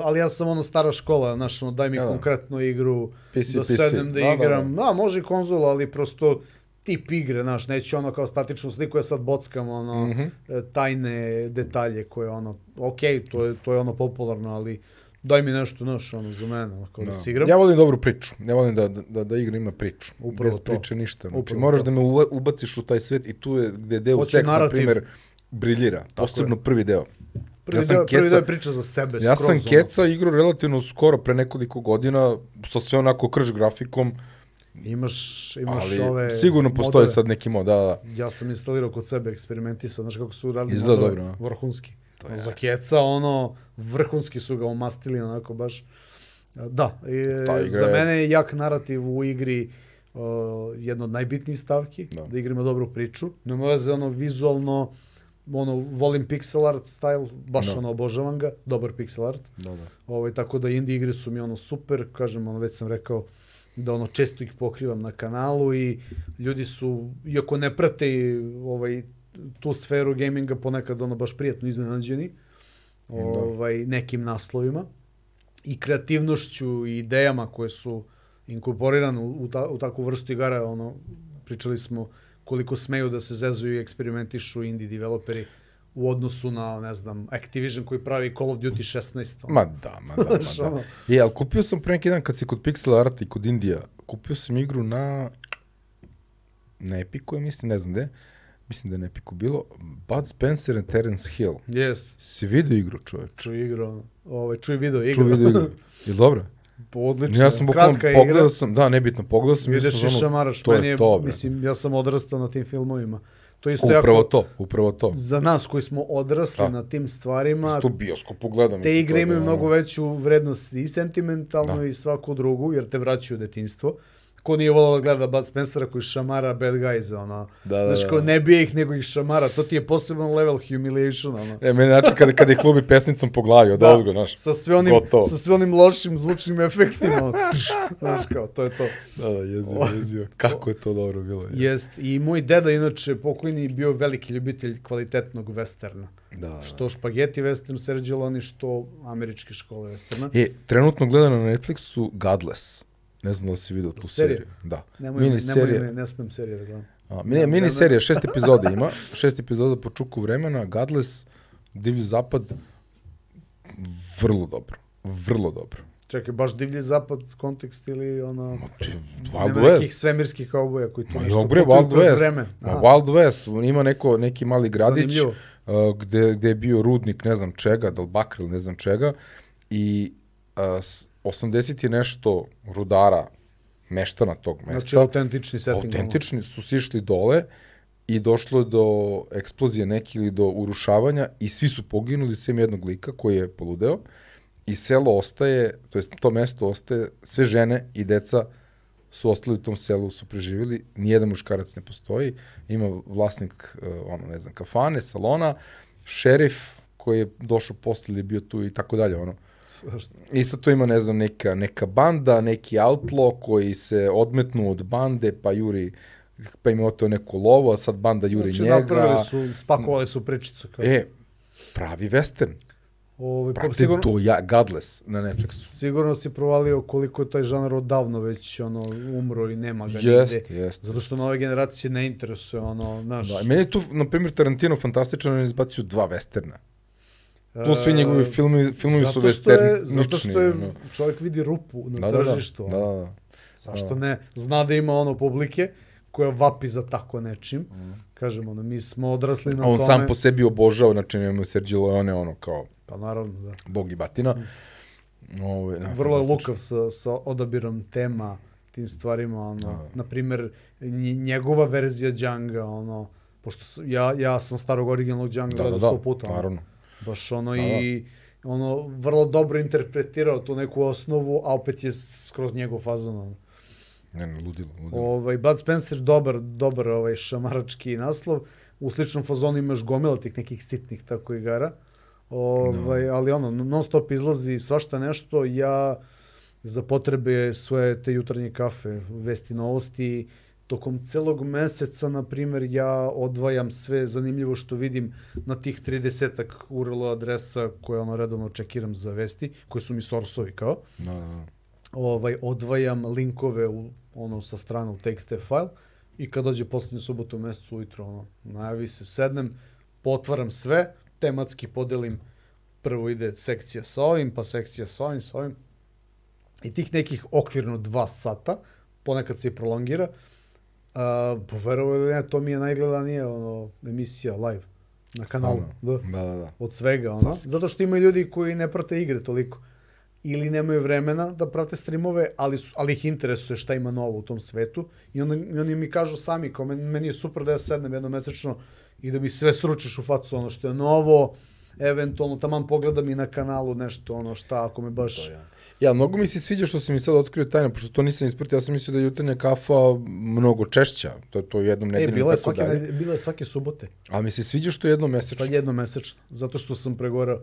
ali ja sam ono stara škola, znaš, ono, daj mi
Da, da.
konkretno igru,
PC,
da
PC.
sednem da,
Da, da,
igram. Da, može i konzola, ali prosto tip igre, znaš, neću ono kao statičnu sliku, ja sad bockam ono,
Mhm.
e, tajne detalje koje ono, ok, to je, to je ono popularno, ali daj mi nešto, znaš, ono, za mene, kao da,
Da.
se igram.
Ja volim dobru priču. Ja volim da, da, da igra ima priču.
Upravo
Bez
to.
priče ništa. Znači,
Upravo
moraš
to.
da me ubaciš u taj svet i tu je gde Deus
Hoće
na
narativ.
primjer, briljira. Posebno prvi deo.
Prvi,
ja sam
deo, prvi
keca-
deo je priča za sebe,
Ja sam
ono.
Keca igrao relativno skoro, pre nekoliko godina, sa sve onako krš grafikom,
Imaš, imaš
ali
ove
sigurno postoje
modove.
sad neki mod, da, da.
Ja sam instalirao kod sebe, eksperimentisao, znaš kako su radili
Izgleda
modove,
dobro,
vrhunski.
To je-
Za keca, ono, vrhunski su ga omastili, onako baš. Da, e, za mene je jak narativ u igri uh, jedna od najbitnijih stavki, da.
Da.
igra ima dobru priču. Nema veze, ono, vizualno, ono, volim pixel art style, baš
Da.
ono, obožavam ga, dobar pixel art.
da, da.
Ovaj, tako da indie igre su mi ono super, kažem, ono, već sam rekao da ono često ih pokrivam na kanalu i ljudi su, iako ne prate ovaj, tu sferu gaminga, ponekad ono baš prijatno iznenađeni ovaj, nekim naslovima i kreativnošću i idejama koje su inkorporirane u, u, ta, u takvu vrstu igara, ono, pričali smo koliko smeju da se zezuju i eksperimentišu indie developeri u odnosu na, ne znam, Activision koji pravi Call of Duty 16. ono.
Ma da, ma da, ma da. E, ali kupio sam pre neki dan, kad si kod Pixel Art i kod Indija, kupio sam igru na, na Epiku, mislim, ne znam gde, mislim da je na Epiku bilo, Bud Spencer and Terence Hill.
Jest,
Si vidio igru, čoveč?
čuj igru, ovaj, čuj video igru.
Čuo video igru. Je dobro?
Odlično,
Ja sam bukvalno
kratka igra.
pogledao sam, da, nebitno, pogledao sam. Mislim,
i šamaraš,
To
meni
je
je,
to, bre.
mislim, ja sam odrastao na tim filmovima. To isto
Upravo
jako,
to, upravo to.
za nas koji smo odrasli
Da.
na tim stvarima,
Isto bioskopu gledam.
te igre imaju mnogo veću vrednost i sentimentalno
Da.
i svaku drugu, jer te vraćaju u detinstvo. Ko nije volao da gleda Bud Spencera koji šamara bad guys, ono.
Da, da,
Znaš,
da.
kao ne bije ih, nego ih šamara. To ti je poseban level humiliation, ono.
E, meni znači kada, kada ih klubi pesnicom po glavi, od da. ozgo, znaš.
sa sve onim,
Gotovo.
sa sve onim lošim zvučnim efektima. ono, Znaš kao, to je to.
Da, da, jezivo, jezivo. Kako je to dobro bilo. je.
Jest. I moj deda, inače, pokojni, bio veliki ljubitelj kvalitetnog westerna.
Da.
Što špageti western Sergio Leone, što američke škole westerna.
E, trenutno gledano na Netflixu Godless. Ne znam da li si vidio tu
Serija?
seriju. Da.
Nemoj,
mini
nemoj
serija.
me, ne smem serije da gledam.
A, mini, mini
vremena.
serija, šest epizoda ima. Šest epizoda po čuku vremena. Godless, Divlji zapad. Vrlo dobro. Vrlo dobro.
Čekaj, baš divlji zapad kontekst ili ono...
Wild
nema
West.
nekih svemirskih kauboja koji tu
Ma
nešto putuju
Wild
kroz
West.
vreme.
Ma. Wild West. Ima neko, neki mali gradić uh, gde, gde je bio rudnik ne znam čega, da ili ne znam čega. I uh, 80 je nešto rudara, meštana tog mesta.
Znači, autentični setting.
autentični su sišli dole i došlo je do eksplozije neke ili do urušavanja i svi su poginuli, sem jednog lika koji je poludeo i selo ostaje, to jest to mesto ostaje, sve žene i deca su ostali u tom selu, su preživjeli, nijedan muškarac ne postoji, ima vlasnik, uh, ono, ne znam, kafane, salona, šerif koji je došao posle ili bio tu i tako dalje, ono.
Svašta.
I sad tu ima, ne znam, neka, neka banda, neki outlaw koji se odmetnu od bande, pa juri, pa ima to neko lovo, a sad banda juri
Znači,
njega.
napravili su, spakovali su pričicu. Kao.
E, pravi western.
Ovaj, pa,
Brate,
sigurno,
do ja, Godless na Netflixu.
sigurno si provalio koliko je taj žanr odavno već ono, umro i nema ga
Jest,
nigde.
jest.
Zato što nove generacije ne interesuje ono.
Da, i meni je tu, na primjer, Tarantino fantastično, je izbacio dva westerna. Plus svi njegovi filmovi, filmovi su
E, zato što je, čovjek vidi rupu na
Da, da, da,
tržištu.
da,
ono.
da, da.
Zašto ne? Zna da ima ono publike koja vapi za tako nečim. Kažem, ono, mi smo odrasli na
on
tome.
sam po sebi obožava, znači imamo Sergio Leone, ono, kao
Pa naravno, da.
bog i batina. Ove, da,
Vrlo je lukav sa, sa odabirom tema, tim stvarima, ono,
Da.
na njegova verzija Djanga, ono, pošto ja, ja sam starog originalnog Djanga
Da, da, da,
sto puta, ono,
naravno.
Baš ono
Da, da.
i ono, vrlo dobro interpretirao tu neku osnovu, a opet je skroz njegov fazon, ono.
Ne, ne, ludilo, ludilo.
Ovaj, Bud Spencer, dobar, dobar ovaj, šamarački naslov. U sličnom fazonu imaš gomila tih nekih sitnih tako igara. Ovaj, Ali ono, non stop izlazi svašta nešto. Ja za potrebe svoje te jutarnje kafe, vesti novosti, tokom celog meseca, na primjer, ja odvajam sve zanimljivo što vidim na tih 30 URL adresa koje ono redovno čekiram za vesti, koji su mi sorsovi kao
Da, da, da.
ovaj, odvajam linkove u, ono, sa strane u TXT file i kad dođe poslednju subotu u mesecu ujutro, ono, najavi se, sednem, potvaram sve, tematski podelim, prvo ide sekcija sa ovim, pa sekcija sa ovim, sa ovim, i tih nekih okvirno dva sata, ponekad se i prolongira, a, poverovo ili ne, to mi je najgledanije ono, emisija live na kanalu. Da
Da, da, da.
od svega, ono. Zato što ima ljudi koji ne prate igre toliko. Ili nemaju vremena da prate streamove, ali, su, ali ih interesuje šta ima novo u tom svetu. I, onda, i oni mi kažu sami, kao meni, meni je super da ja sednem jednomesečno i da mi sve sručiš u facu ono što je novo, eventualno taman pogledam i na kanalu nešto ono šta ako me baš...
To ja. Ja, mnogo mi se sviđa što si mi sad otkrio tajnu, pošto to nisam ispratio, ja sam mislio da je jutarnja kafa mnogo češća, to je to jednom
E,
nedeljom
bila je, svake,
dalje.
bila je svake subote.
Ali mi se sviđa što je jednom mesečno.
Sad jednomesečno. Zato što sam pregorao.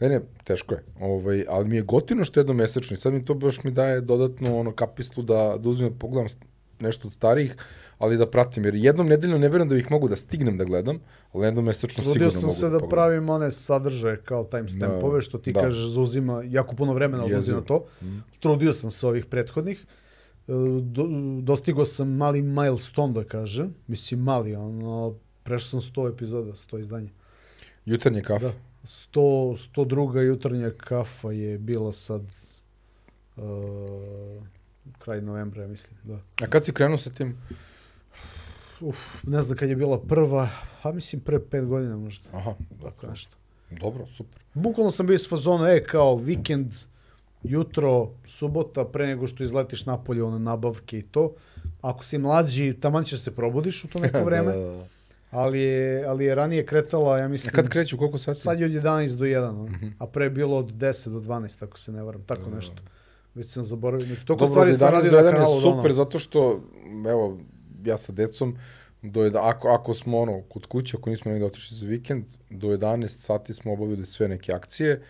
Ne, ne, teško je. Ovaj, ali mi je gotino što je jednom mesečno i sad mi to baš mi daje dodatno ono kapislu da, da uzmem da pogledam nešto od starijih, ali da pratim, jer jednom nedeljno ne verujem da ih mogu da stignem da gledam, ali jednom mesečno sigurno mogu
sam se da
pogledam.
pravim one sadržaje kao timestampove,
Da,
što ti
da.
kažeš zauzima jako puno vremena odlazi na to. Trudio sam se ovih prethodnih. do, dostigo sam mali milestone, da kažem. Mislim, mali, ono, prešao sam 100 epizoda, 100 izdanja.
Jutarnji kaf.
Da. 100, 102. jutarnja kafa je bila sad uh, kraj novembra, ja mislim, da.
A kad si krenuo sa tim?
Uf, ne znam kad je bila prva, a mislim pre pet godina možda.
Aha,
Tako nešto.
dobro, super.
Bukvalno sam bio iz fazona, e, kao vikend, jutro, subota, pre nego što izletiš napolje, one nabavke i to. Ako si mlađi, taman ćeš se probudiš u to neko vreme,
da, da, da.
ali, je, ali je ranije kretala, ja
A
mislim,
kad kreću, koliko sati?
sad je od 11 do 1, no?
Mhm.
a pre je bilo od 10 do 12, ako se ne varam, tako
Da,
nešto. Već sam zaboravio. Toliko
Dobro,
stvari sam
11
radio
1
kanalu.
je
da ono-
super, zato što, evo, ja sa decom, do jeda, ako, ako smo ono, kod kuće, ako nismo negde otišli za vikend, do 11 sati smo obavili sve neke akcije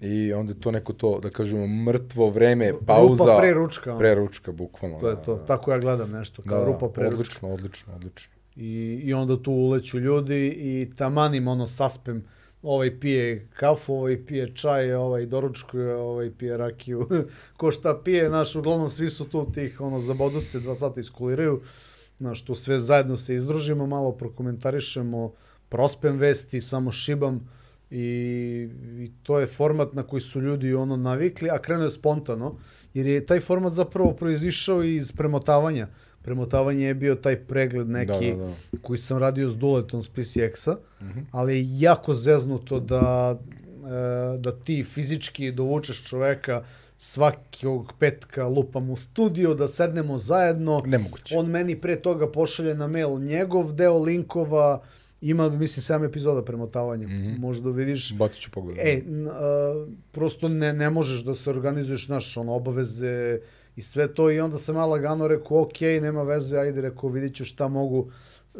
i onda je to neko to, da kažemo, mrtvo vreme, pauza.
Rupa pre ručka. ono.
Pre ručka, bukvalno.
To je
da,
to.
da.
Tako ja gledam nešto, kao
Da,
rupa pre ručka.
Odlično, odlično, odlično.
I, I onda tu uleću ljudi i tamanim ono saspem ovaj pije kafu, ovaj pije čaj, ovaj doručkuje, ovaj pije rakiju. Ko šta pije, znaš, uglavnom svi su tu tih, ono, zabodu se, dva sata iskuliraju. Znaš, tu sve zajedno se izdružimo, malo prokomentarišemo, prospem vesti, samo šibam i, i to je format na koji su ljudi ono navikli, a krenuo je spontano, jer je taj format zapravo proizišao iz premotavanja. Premotavanje je bio taj pregled neki
Da, da, da.
koji sam radio s Duletom s PCX-a, ali je jako zeznuto da, e, da ti fizički dovučeš čoveka svakog petka lupam u studio, da sednemo zajedno.
Nemoguće.
On meni pre toga pošalje na mail njegov deo linkova, ima, mislim, 7 epizoda premotavanja. Mm -hmm. Možda vidiš.
Bacit ću pogled.
E, a, prosto ne, ne možeš da se organizuješ, naš, ono, obaveze i sve to i onda sam ja lagano rekao, ok, nema veze, ajde, rekao, vidit ću šta mogu e,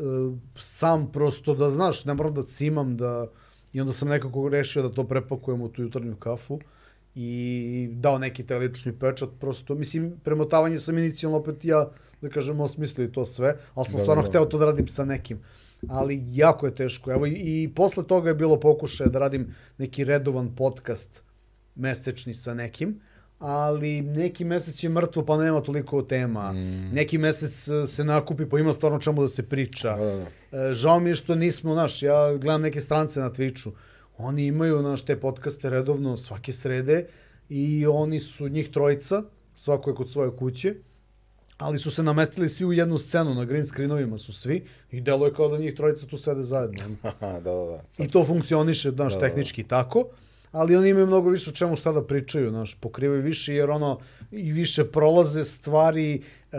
sam prosto da znaš, ne moram da cimam, da... I onda sam nekako rešio da to prepakujem u tu jutarnju kafu i dao neki taj lični pečat, prosto, mislim, premotavanje sam inicijalno opet ja, da kažem, osmislio i to sve, ali sam
Da,
stvarno
da.
hteo to da radim sa nekim ali jako je teško. Evo i, posle toga je bilo pokušaja da radim neki redovan podcast mesečni sa nekim, ali neki mesec je mrtvo pa nema toliko tema. Mm. Neki mesec e, se nakupi pa ima stvarno čemu da se priča.
Da, da, da.
E, žao mi je što nismo, znaš, ja gledam neke strance na Twitchu, oni imaju, znaš, te podcaste redovno svake srede i oni su njih trojica, svako je kod svoje kuće, ali su se namestili svi u jednu scenu, na green screenovima su svi i delo je kao da njih trojica tu sede zajedno.
Da, da, da.
I to funkcioniše, znaš,
Da, da, da.
tehnički tako, ali oni imaju mnogo više o čemu šta da pričaju, znaš, pokrivaju više jer ono, i više prolaze stvari, e,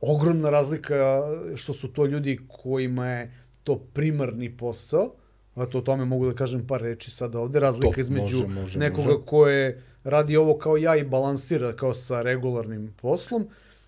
ogromna razlika što su to ljudi kojima je to primarni posao, a to o tome mogu da kažem par reči sada ovde, razlika
To,
između
može, može,
nekoga
može.
ko je radi ovo kao ja i balansira kao sa regularnim poslom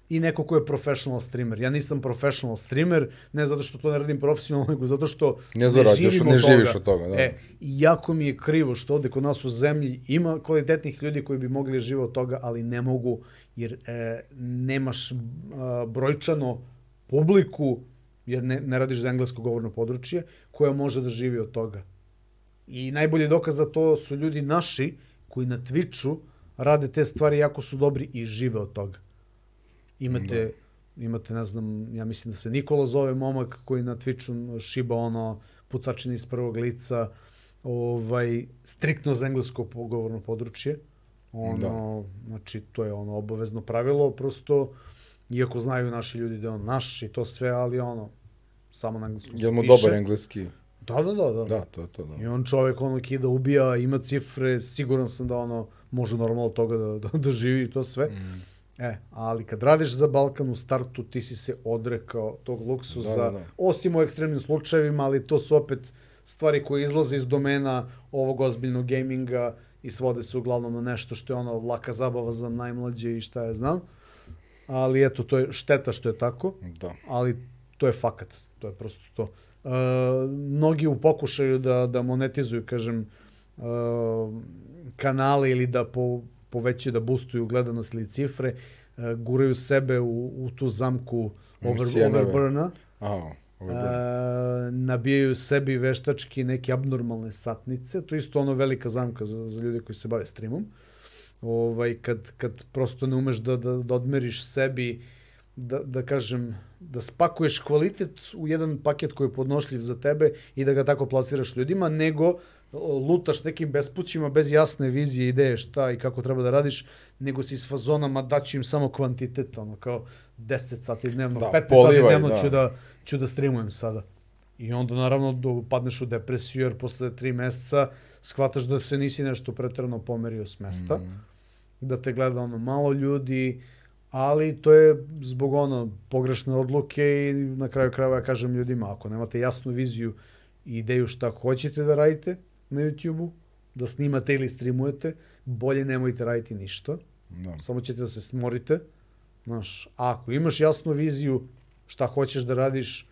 i neko ko je professional streamer. Ja nisam professional streamer, ne zato što to ne radim profesionalno, nego zato što
Ne zarađuješ,
živim
ne živiš od toga, da.
E, jako mi je krivo što ovde kod nas u zemlji ima kvalitetnih ljudi koji bi mogli da žive od toga, ali ne mogu, jer e, nemaš a, brojčano publiku, jer ne, ne radiš za englesko govorno područje, koja može da živi od toga. I najbolji dokaz za to su ljudi naši koji na Twitchu rade te stvari jako su dobri i žive od toga. Imate, da. imate, ne znam, ja mislim da se Nikola zove momak koji na Twitchu šiba ono pucačine iz prvog lica, ovaj, striktno za englesko govorno područje. Ono, da. znači, to je ono obavezno pravilo, prosto, iako znaju naši ljudi da je on naš i to sve, ali ono, samo na engleskom se
Jel mu
piše.
dobar engleski?
Da, da, da, da.
Da, to to, da.
I on čovek ono kida, ubija, ima cifre, siguran sam da ono može normalno toga da, da, da živi i to sve. Mm. E, ali kad radiš za Balkan u startu, ti si se odrekao tog luksuza,
Da, da, da.
osim u ekstremnim slučajevima, ali to su opet stvari koje izlaze iz domena ovog ozbiljnog gaminga i svode se uglavnom na nešto što je ono laka zabava za najmlađe i šta je znam. Ali eto, to je šteta što je tako
Da.
ali to je fakat, to je prosto to. Uh, mnogi u pokušaju da, da monetizuju, kažem, uh, kanale ili da po, povećaju, da boostuju gledanost ili cifre, uh, guraju sebe u, u tu zamku over,
Sjenove.
overburna,
dobro.
uh, nabijaju sebi veštački neke abnormalne satnice, to je isto ono velika zamka za, za ljude koji se bave streamom. Ovaj, kad, kad prosto ne umeš da, da, da odmeriš sebi, da, da kažem, da spakuješ kvalitet u jedan paket koji je podnošljiv za tebe i da ga tako plasiraš ljudima, nego lutaš nekim bespućima bez jasne vizije, ideje šta i kako treba da radiš, nego si s fazonama daću im samo kvantitet, ono kao 10 sati dnevno, da, 15 polivaj, sati dnevno da. ću da, ću da streamujem sada. И онда наравно допаднеш у депресија, јер после три месеца схваташ да се ниси нешто претерано померио с места, mm -hmm. да те гледа оно мало луѓи, али тоа е због оно погрешни одлуки и на крај крајва кажам луѓи ако немате јасну визија, и што шта хочете да радите на YouTube, да снимате или стримувате, боле немојте радите ништо. No. Само ќете да се сморите. Знаеш, ако имаш јасну визија што хочеш да радиш,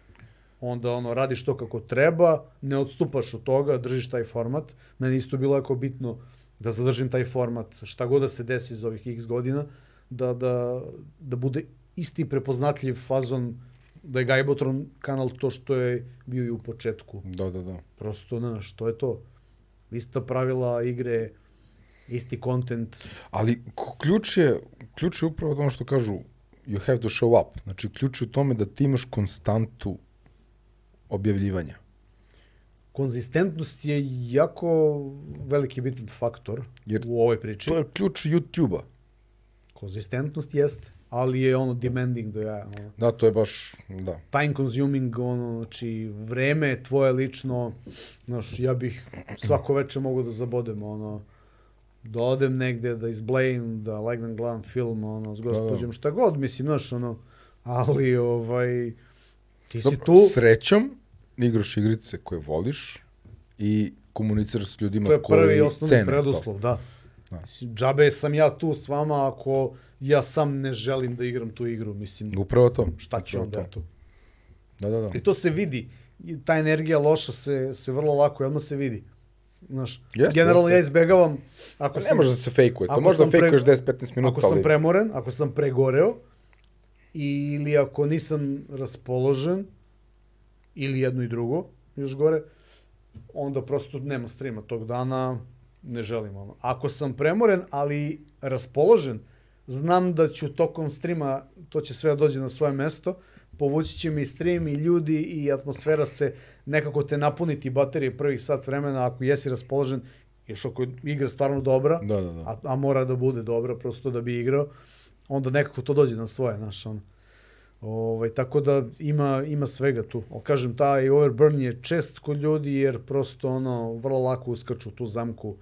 онда оно радиш тоа како треба, не одступаш од тога, држиш тај формат. Мене исто било ако битно да задржим тај формат, шта god да се деси за ових X година, да да да буде исти препознатлив фазон да е Гајботрон канал то што е био и у почетку.
Да, да, да.
Просто, на, што е то? Иста правила игре, исти контент.
Али клуч е клуч е управо тоа што кажу you have to show up. Значи клjuč е у томе да ти имаш константу objavljivanja.
Konzistentnost je jako veliki bitan faktor Jer u ovoj priči.
To je ključ YouTube-a.
Konzistentnost jeste, ali je ono demanding do ja. Ono.
Da, to je baš, da.
Time consuming, ono, znači, vreme tvoje lično, znaš, ja bih svako veče mogu da zabodem, ono, da odem negde, da izblejim, da legnem gledam film, ono, s gospođom, da, da. šta god, mislim, znaš, ono, ali, ovaj, ti si tu...
Srećom, igraš igrice koje voliš i komuniciraš s ljudima koji cene.
To je prvi i osnovni preduslov, da. da. Džabe sam ja tu s vama ako ja sam ne želim da igram tu igru, mislim.
Upravo to.
Šta ću onda ja tu?
Da, da, da.
I to se vidi. I ta energija loša se, se vrlo lako, odmah se vidi. Znaš, jeste, generalno jeste. ja izbegavam...
Ako ne sam, može da se fejkuje, to može da fejkuješ 10-15 minuta.
Ako sam ali... premoren, ako sam pregoreo, ili ako nisam raspoložen, ili jedno i drugo, još gore, onda prosto nema streama tog dana, ne želim ono. Ako sam premoren, ali raspoložen, znam da ću tokom streama, to će sve da dođe na svoje mesto, povući će mi stream i ljudi i atmosfera se nekako te napuniti baterije prvih sat vremena ako jesi raspoložen, još ako je igra stvarno dobra,
da, da, da.
A, a mora da bude dobra prosto da bi igrao, onda nekako to dođe na svoje, znaš, ono. Ovaj, tako da ima, ima svega tu. Ali kažem, taj overburn je čest kod ljudi jer prosto ono, vrlo lako uskaču tu zamku.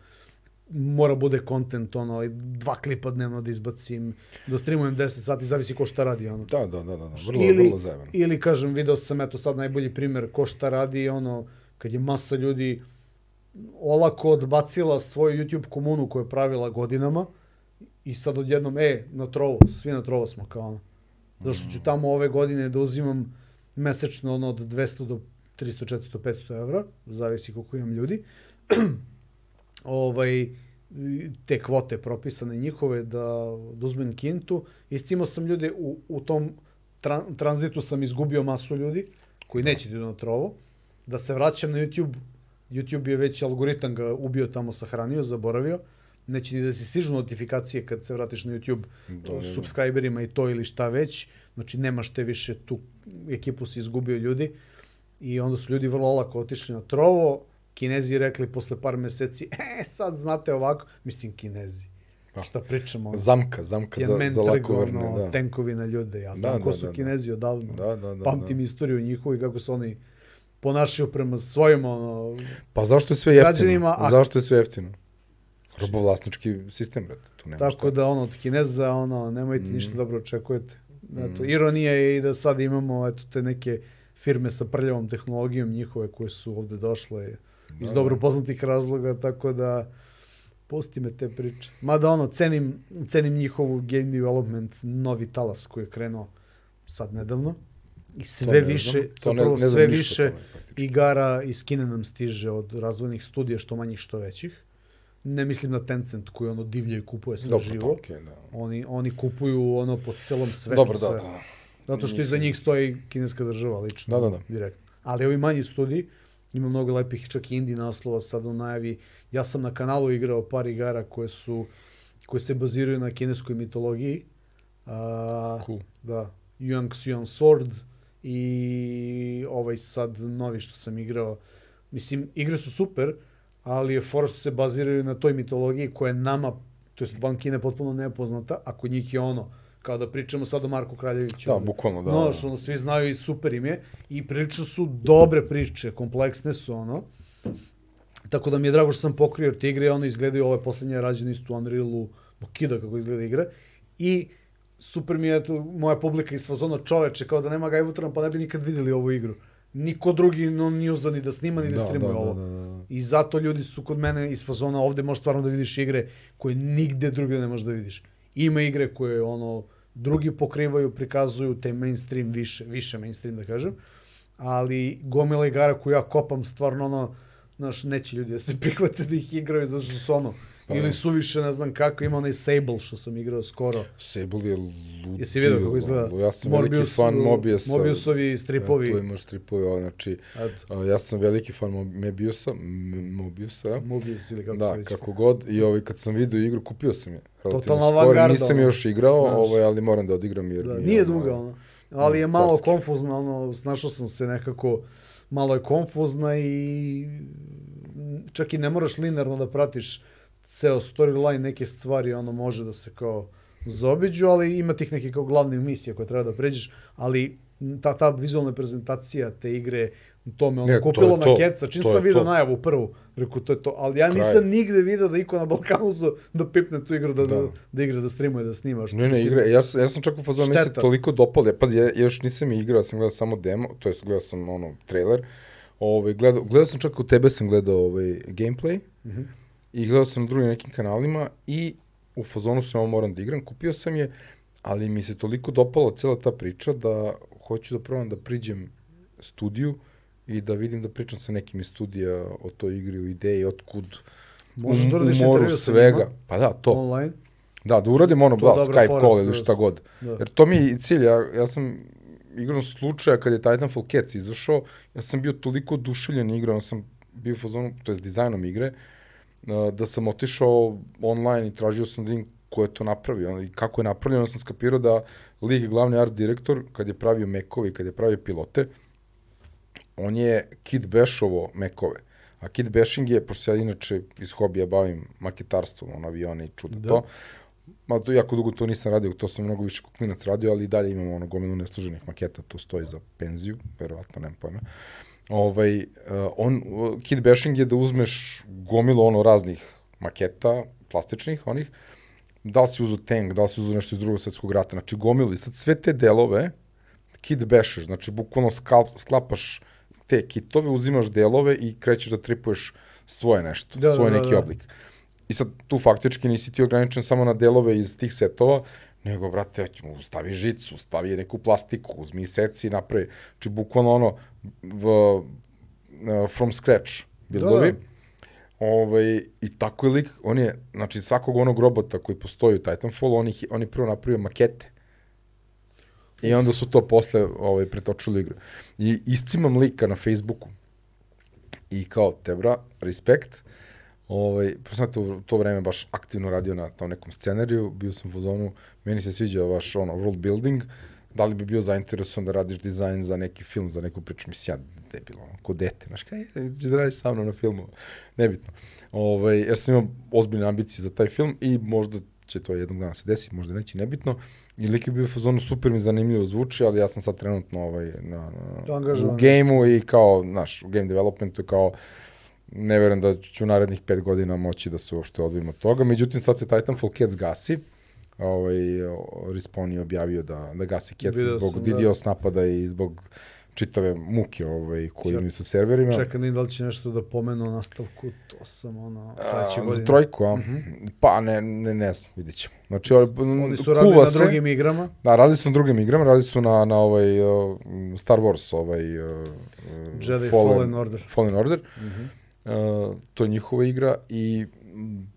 Mora bude kontent, ono, dva klipa dnevno da izbacim, da streamujem 10 sati, zavisi ko šta radi, ono.
Da, da, da, da, vrlo, ili, vrlo zajebano.
Ili, kažem, video sam, eto, sad najbolji primer, ko šta radi, ono, kad je masa ljudi olako odbacila svoju YouTube komunu koju je pravila godinama i sad odjednom, e, na trovo, svi na trovo smo, kao ono Zašto ću tamo ove godine da uzimam mesečno ono od 200 do 300, 400, 500 evra, zavisi koliko imam ljudi. ovaj, te kvote propisane njihove da, da uzmem kintu. Iscimo sam ljude u, u tom tra, tranzitu sam izgubio masu ljudi koji neće da idu na trovo. Da se vraćam na YouTube, YouTube je već algoritam ga ubio tamo sahranio, zaboravio neće ni da ti stižu notifikacije kad se vratiš na YouTube da, da, subscriberima i to ili šta već, znači nemaš te više tu ekipu si izgubio ljudi i onda su ljudi vrlo lako otišli na trovo, kinezi rekli posle par meseci, e sad znate ovako, mislim kinezi. Pa. Šta pričamo?
Zamka, zamka za, za lako vrne,
da. tenkovi na ljude. Ja znam da, ko da, su da, kinezi da. odavno.
Da, da, da,
Pamtim da. istoriju njihovu i kako su oni ponašaju prema svojim ono,
Pa zašto je sve jeftino? Građanima, a... Zašto je sve jeftino? Robovlasnički sistem, brate. Tu nema
Tako šta. da, ono, od Kineza, ono, nemojte mm. ništa dobro očekujete. Eto, mm. Ironija je i da sad imamo, eto, te neke firme sa prljavom tehnologijom njihove koje su ovde došle iz da, dobro da. poznatih razloga, tako da pusti me te priče. Mada ono, cenim, cenim njihovu game development, novi talas koji je krenuo sad nedavno. I sve više, to ne, ne sve više igara iz Kine nam stiže od razvojnih studija, što manjih, što većih ne mislim na Tencent koji ono divlje i kupuje sve Dobro, živo. Okay, da. Oni, oni kupuju ono po celom svetu
Dobro,
sve.
da, da.
Zato što iza njih stoji kineska država lično.
Da, da, da.
Direktno. Ali ovi manji studiji, ima mnogo lepih čak i indie naslova sad u najavi. Ja sam na kanalu igrao par igara koje su koje se baziraju na kineskoj mitologiji. A,
Cool.
Da, Yuan Xian Sword i ovaj sad novi što sam igrao. Mislim, igre su super, ali je fora što se baziraju na toj mitologiji koja je nama, to jest van Kine, potpuno nepoznata, a kod njih je ono, kao da pričamo sad o Marku Kraljeviću.
Da, bukvalno, da.
Znaš, ono, svi znaju i super im je. I prilično su dobre priče, kompleksne su, ono. Tako da mi je drago što sam pokrio te igre, ono izgledaju, ove poslednje rađene isto u Unrealu, Bokida kako izgleda igre. I super mi je, eto, moja publika iz fazona čoveče, kao da nema ga Evotran, pa ne bi nikad videli ovu igru. Niko drugi no, nije uzan ni da snima, ni da,
Da,
streamuje
da, da,
ovo.
da, da.
I zato ljudi su kod mene iz fazona, ovde možeš stvarno da vidiš igre koje nigde drugde ne možeš da vidiš. Ima igre koje ono drugi pokrivaju, prikazuju te mainstream više, više mainstream da kažem, ali gomila igara koju ja kopam stvarno ono, znaš, neće ljudi da se prihvate da ih igraju zato što su ono, ili
da.
su više, ne znam kako, ima onaj Sable što sam igrao skoro.
Sable je ludilo.
Jesi vidio kako izgleda?
Ja sam veliki fan Mobiusa.
Mobiusovi stripovi.
Ja, tu imaš stripove, ovo, znači, a, ja sam veliki fan Mo- Mebiusa, M- Mobiusa, ja.
Mobius ili kako se
Da,
već.
kako god. I ovaj, kad sam vidio igru, kupio sam je. skoro.
avangarda,
Nisam
ono.
još igrao,
Znaš.
ovaj, ali moram da odigram jer
Da,
mi
nije duga ono. Ali je
Mm,
malo
carski.
konfuzna, ono, snašao sam se nekako, malo je konfuzna i čak i ne moraš linearno da pratiš ceo storyline, neke stvari, ono, može da se kao zaobiđu, ali ima tih nekih kao glavnih misija koje treba da pređeš, ali ta, ta vizualna prezentacija te igre, to me ono
Ne, to
kupilo
je
na
to.
keca, čim
To
sam video
to.
najavu prvu, rekao to je to, ali ja
Kraj.
nisam nigde video da iko na Balkanu za, da pipne tu igru, da, da.
Da.
da, igra, da streamuje, da snima. što
Ne, ne,
mislim-
igra, ja, ja sam čak u fazonu,
Šteta.
toliko dopalo, ja, pazi, ja, ja još nisam igrao, ja sam gledao samo demo, to jest gledao sam ono, trailer, ovaj, gledao, gledao sam čak u tebe sam gledao ovaj, gameplay,
Mhm.
I gledao sam na drugim nekim kanalima i u fazonu sam ovo moram da igram, kupio sam je, ali mi se toliko dopala cela ta priča da hoću da probam da priđem studiju i da vidim da pričam sa nekim iz studija o toj igri, o ideji, otkud,
Možeš da uradiš
umoru
intervju sa
svega.
njima
Pa da, to.
online.
Da, da uradim ono, da, Skype call ili šta god.
Da.
Jer to mi je cilj, ja, ja sam igrom slučaja kad je Titanfall Cats izašao, ja sam bio toliko oduševljen igrom, ja sam bio u fazonu, to je dizajnom igre, a, da sam otišao online i tražio sam da vidim ko je to napravio i kako je napravljeno, sam skapirao da lik glavni art direktor, kad je pravio mekovi, kad je pravio pilote, on je Kid Bashovo mekove. A Kid Bashing je, pošto ja inače iz hobija bavim maketarstvom, on avione i čuda
Da.
to, Ma to jako dugo to nisam radio, to sam mnogo više kao klinac radio, ali i dalje imamo ono gomilu nesluženih maketa, to stoji za penziju, verovatno, nemam pojma. Ovaj, uh, on, uh, kit bashing je da uzmeš gomilu ono raznih maketa, plastičnih onih, da li si uzu tank, da li si uzu nešto iz drugog svetskog rata, znači gomilu i sad sve te delove kit bashaš, znači bukvalno skalp, sklapaš te kitove, uzimaš delove i krećeš da tripuješ svoje nešto,
Da, da,
svoj
da,
neki
da.
oblik. I sad tu faktički nisi ti ograničen samo na delove iz tih setova, nego, brate, stavi žicu, stavi neku plastiku, uzmi seci i napravi. Znači, bukvalno ono, v, uh, from scratch buildovi.
Da, da.
Ovaj, I tako je lik, on je, znači svakog onog robota koji postoji u Titanfallu, on, ih, on je prvo napravio makete. I onda su to posle ovaj, pretočili igru. I iscimam lika na Facebooku. I kao, tebra, respekt. Ovaj, pošto sam to, to vreme baš aktivno radio na tom nekom scenariju, bio sam u fazonu, meni se sviđa vaš ono, world building, da li bi bio zainteresovan da radiš dizajn za neki film, za neku priču, mislim, ja debil, ono, ko dete, znaš, kaj, ćeš da radiš sa mnom na filmu, nebitno. Ovaj, jer sam imao ozbiljne ambicije za taj film i možda će to jednog dana se desiti, možda neće, nebitno. I lik je bio u fazonu, super mi zanimljivo zvuči, ali ja sam sad trenutno ovaj, na, na, u gameu i kao, znaš, u game developmentu kao, ne verujem da ću narednih pet godina moći da se uopšte odvojim od toga. Međutim, sad se Titanfall Cats gasi. Ovaj, Respawn je objavio da, da gasi Cats
Video
zbog
sam, da.
DDoS napada i zbog čitave muke ovaj, koje imaju sa serverima.
Čekam da li će nešto da pomenu o nastavku, to sam ono, sledeće godine.
Za trojku, a? Pa ne, ne, ne znam, vidjet ćemo. Znači, o-
Oni su radili na
se.
drugim igrama.
Da, radili su na drugim igrama, radili su na, na ovaj uh, Star Wars, ovaj uh,
Jedi Fallen Order.
Fallen Order.
Mhm.
Uh, to je njihova igra i mm,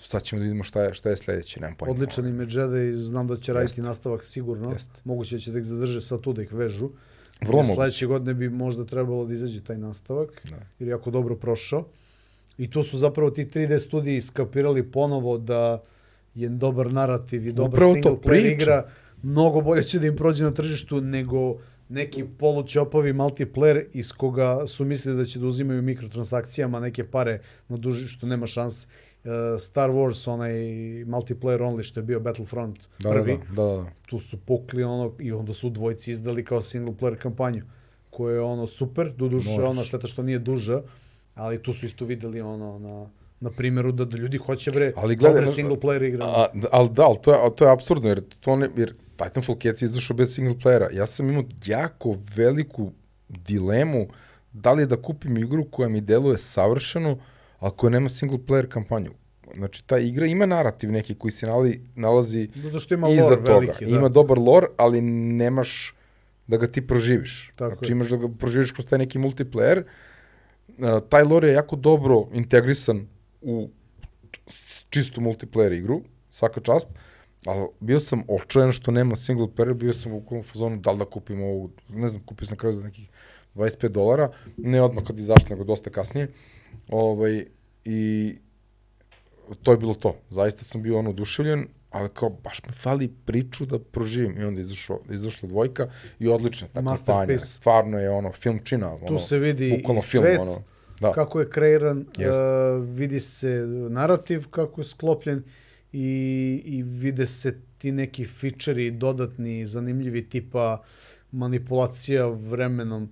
sad ćemo da vidimo šta je, šta je sledeće, nemam pojma.
Odličan im je Jedi, znam da će raditi nastavak sigurno.
Jeste.
Moguće da će da ih zadrže sad tu da ih vežu.
Vrlo moguće.
Sledeće godine bi možda trebalo da izađe taj nastavak,
Da.
jer je jako dobro prošao. I tu su zapravo ti 3D studiji skapirali ponovo da je dobar narativ i dobar
Upravo
single player igra, mnogo bolje će da im prođe na tržištu nego неки получопови мултиплеер из кога су мислили да ќе да микротрансакција, ама ма неке паре на дужи што нема шанс Star Wars, онај мултиплеер онли што е био Battlefront да, први, да, да, да. ту су покли оно и онда су двојци издали као синглплеер
кампања,
која е оно супер, додуше оно штета што ние дужа, али ту су исто видели оно на на примеру
да, да
луѓе
хоќе
бре али гледа
синглплеер игра. А, ал да, ал тоа тоа е абсурдно, јер тоа не, јер Titanfall Cats je izašao bez single playera. Ja sam imao jako veliku dilemu da li je da kupim igru koja mi deluje savršeno, ali koja nema single player kampanju. Znači, ta igra ima narativ neki koji se nalazi, nalazi
Zato što ima
iza
lore
toga.
veliki, da.
Ima dobar lore, ali nemaš da ga ti proživiš.
Tako
znači,
je.
imaš da ga proživiš kroz taj neki multiplayer. Uh, taj lore je jako dobro integrisan u čistu multiplayer igru, svaka čast, ali bio sam očajan što nema single player, bio sam u kom fazonu da li da kupim ovu, ne znam, kupio sam na kraju za nekih 25 dolara, ne odmah kad izašlo, nego dosta kasnije. Ovaj, I to je bilo to. Zaista sam bio ono oduševljen, ali kao baš me fali priču da proživim. I onda je izašlo, izašla dvojka i odlična ta kampanja. Stvarno je ono film čina. Ono,
Tu se vidi i
bukvalno film,
svet,
ono, da.
kako je kreiran, uh, vidi se narativ kako je sklopljen i, i vide se ti neki fičeri dodatni, zanimljivi tipa manipulacija vremenom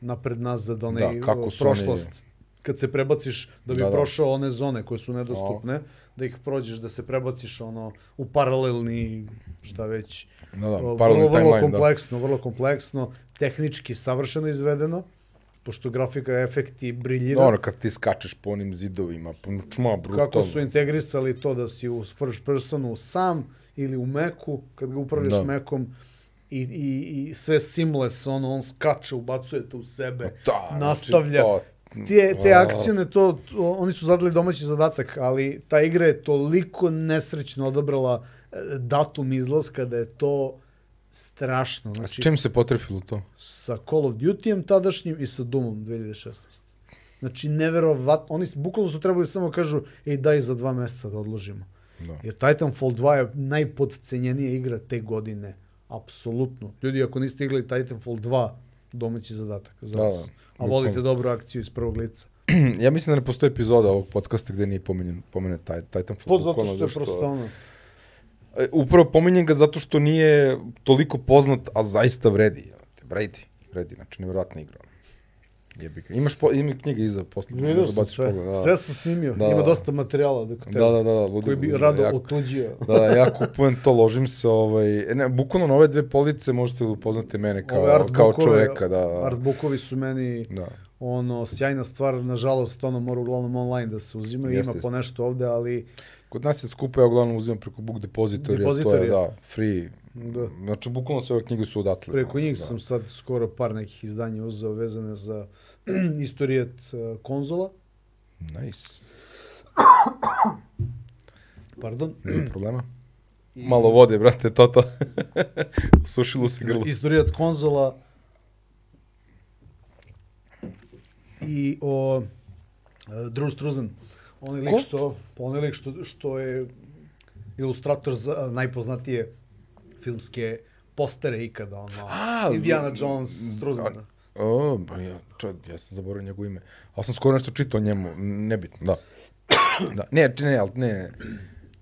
napred-nazad, onaj
Da, kako
o,
su
prošlost. Kad se prebaciš da bi
Da, da.
prošao one zone koje su nedostupne, da ih prođeš, da se prebaciš ono u paralelni, šta već,
Da, da, paralelni
vrlo, vrlo
timeline, da.
kompleksno, vrlo kompleksno, tehnički savršeno izvedeno, pošto grafika, efekti briljira.
Ono, kad ti skačeš po onim zidovima, po čma, brutalno.
Kako su integrisali to da si u first personu sam ili u meku, kad ga upravljaš
Da.
mekom, i, i, i sve seamless, ono, on skače, ubacuje te u sebe,
Da,
nastavlja.
Znači, to,
Te, te akcijone, to, to, oni su zadali domaći zadatak, ali ta igra je toliko nesrećno odabrala e, datum izlaska da je to strašno.
A s
Znači,
čim se potrefilo to?
sa Call of Duty-em tadašnjim i sa Doomom 2016. Znači, neverovatno. Oni bukvalno su trebali samo kažu, ej, daj za dva meseca da odložimo.
Da.
Jer Titanfall 2 je najpodcenjenija igra te godine. Apsolutno. Ljudi, ako niste igrali Titanfall 2, domaći zadatak za
Da,
vas.
da.
A volite
Bukvalno.
dobru akciju iz prvog lica.
ja mislim da ne postoji epizoda ovog podcasta gde nije pomenjen, pomene taj, Titanfall.
Po Pa zato što je prosto ono.
E, Upravo pominjem ga zato što nije toliko poznat, a zaista vredi. Vredi, vredi, znači nevjerojatna igra. Jebi ga. Imaš po, ima knjiga iza posle.
Vidio
možda
sam sve.
pogled, da.
Sve sam snimio.
Da,
Ima
da.
dosta materijala dok.
Da, da, da, da, ludi,
koji bi
ludi,
rado
jako,
otuđio.
Da, da, ja kupujem to, ložim se, ovaj, e, ne, bukvalno na ove dve police možete da upoznate mene kao,
Ove
kao
artbookove-
čoveka, da.
Artbookovi su meni
Da.
ono, sjajna stvar, nažalost, ono mora uglavnom online da se uzimaju,
Jeste,
ima po
jeste.
nešto ovde, ali
Kod nas je skupo, ja uglavnom uzimam preko Book Depositorija, to je, da, free.
da.
Znači, bukvalno sve ove knjige su odatle.
Preko njih
da.
sam sad skoro par nekih izdanja uzeo vezane za istorijet uh, konzola,
Nice.
pardon.
Nema problema. Malo vode, brate, toto. Sušilo se grlo.
Istorijet konzola i o uh, Drew Struzan. Onaj lik što, onaj lik što, što je ilustrator za najpoznatije filmske postere ikada, ono,
A,
Indiana Jones, Struzan.
O, ba ja, čovjek, ja sam zaboravio njegovo ime. Ali sam skoro nešto čitao o njemu, nebitno, da. da. Ne, ne, ne, ali ne,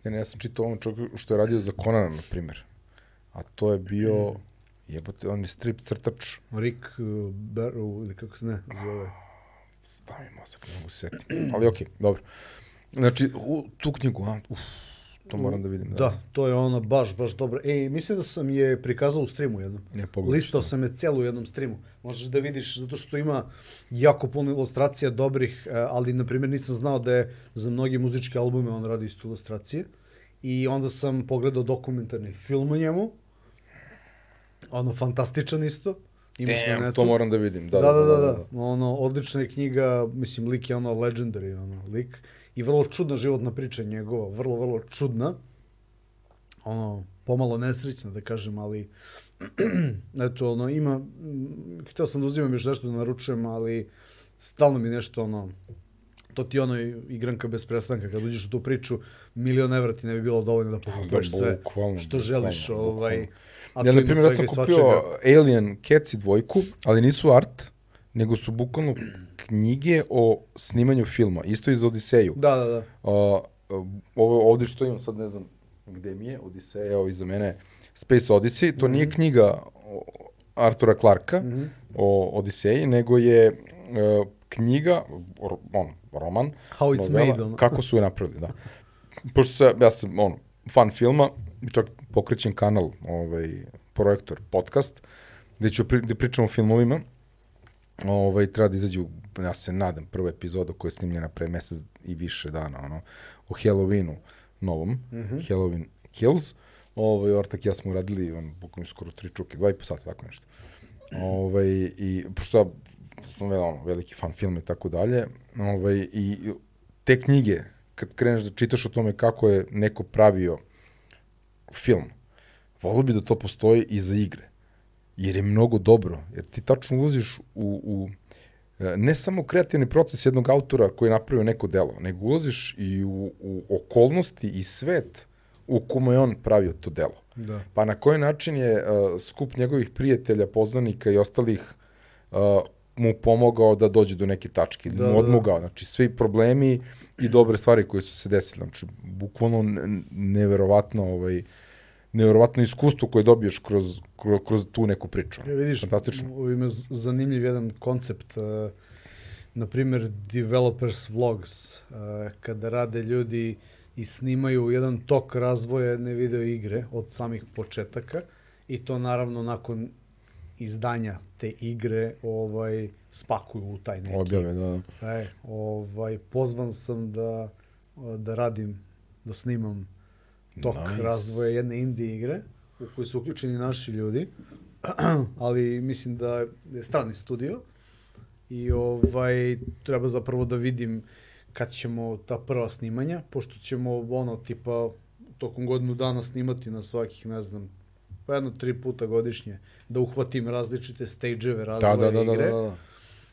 ne, ne, ja sam čitao ovom čovjeku što je radio za Conana, na primjer. A to je bio, jebote, on je strip crtač.
Rick uh, Barrow, ili kako se ne zove.
Stavi mozak, ne mogu se setiti. Ali okej, dobro. Znači, u, tu knjigu, a, uf, to moram da vidim.
Da, to je ona baš, baš dobra. Ej, mislim da sam je prikazao u streamu jednom.
Ne, pogledaj
Listao sam je celu u jednom streamu. Možeš da vidiš, zato što ima jako puno ilustracija dobrih, eh, ali, na primjer, nisam znao da je za mnogi muzičke albume on radi isto ilustracije. I onda sam pogledao dokumentarni film o njemu. Ono, fantastičan isto. Imaš na
Damn,
netu.
to moram da vidim.
Da, da, da, da, Ono, odlična je knjiga, mislim, lik je ono legendary, ono, lik. I vrlo čudna životna priča njegova, vrlo, vrlo čudna. Ono, pomalo nesrećna, da kažem, ali eto, ono, ima, mm, htio sam da uzimam još nešto da naručujem, ali stalno mi nešto, ono, to ti ono igranka bez prestanka, kad uđeš u tu priču, milion evra ti ne bi bilo dovoljno da pokupuješ
Da,
sve
bukvalno,
što želiš.
bukvalno,
Ovaj, a
Ja, na primjer, ja sam kupio
svačega.
Alien Cats i dvojku, ali nisu art, nego su bukvalno knjige o snimanju filma, isto iz Odiseju.
Da, da, da.
Uh, ovo ovde što imam, sad ne znam gde mi je, Odiseja, evo iza mene, Space Odyssey, to
Mhm.
nije knjiga o- Artura Clarka o Odiseji, nego je uh, knjiga, on, roman,
How it's
novela,
made, ono.
kako su je napravili, da. Pošto se, ja sam, ono, fan filma, čak pokrećem kanal, ovaj, projektor, podcast, gde ću pri, gde pričam o filmovima, ovaj, treba da izađu, ja se nadam, prva epizoda koja je snimljena pre mesec i više dana, ono, o Halloweenu novom, mm -hmm. Halloween Kills, ovaj, Ortak i ja smo uradili, on, bukvalno skoro tri čuke, dva i po sata, tako nešto. Ovaj, I, pošto ja sam vel, ono, veliki fan filma i tako dalje, ovaj, i te knjige, kad kreneš da čitaš o tome kako je neko pravio film, volio bi da to postoji i za igre. Jer je mnogo dobro. Jer ti tačno ulaziš u, u e, ne samo kreativni proces jednog autora koji je napravio neko delo, nego ulaziš i u, u okolnosti i svet u kome je on pravio to delo.
Da.
Pa na koji način je uh, skup njegovih prijatelja, poznanika i ostalih uh, mu pomogao da dođe do neke tačke, da, mu
da, da.
odmogao. Znači, svi problemi i dobre stvari koje su se desile. Znači, bukvalno ne- neverovatno, ovaj, neverovatno iskustvo koje dobiješ kroz, kroz, kroz tu neku priču.
Ja, vidiš,
Fantastično.
ima zanimljiv jedan koncept, uh, na primjer developers vlogs, uh, kada rade ljudi i snimaju jedan tok razvoja jedne video igre od samih početaka i to naravno nakon izdanja te igre ovaj spakuju u taj neki
Objave, da. da.
E, ovaj, pozvan sam da, da radim, da snimam tok
Nice.
razvoja jedne indie igre u kojoj su uključeni naši ljudi, ali mislim da je strani studio i ovaj, treba zapravo da vidim kad ćemo ta prva snimanja, pošto ćemo ono tipa tokom godinu dana snimati na svakih, ne znam, pa jedno tri puta godišnje, da uhvatim različite stage-eve
Da,
razvoja
da, da, da,
igre.
da,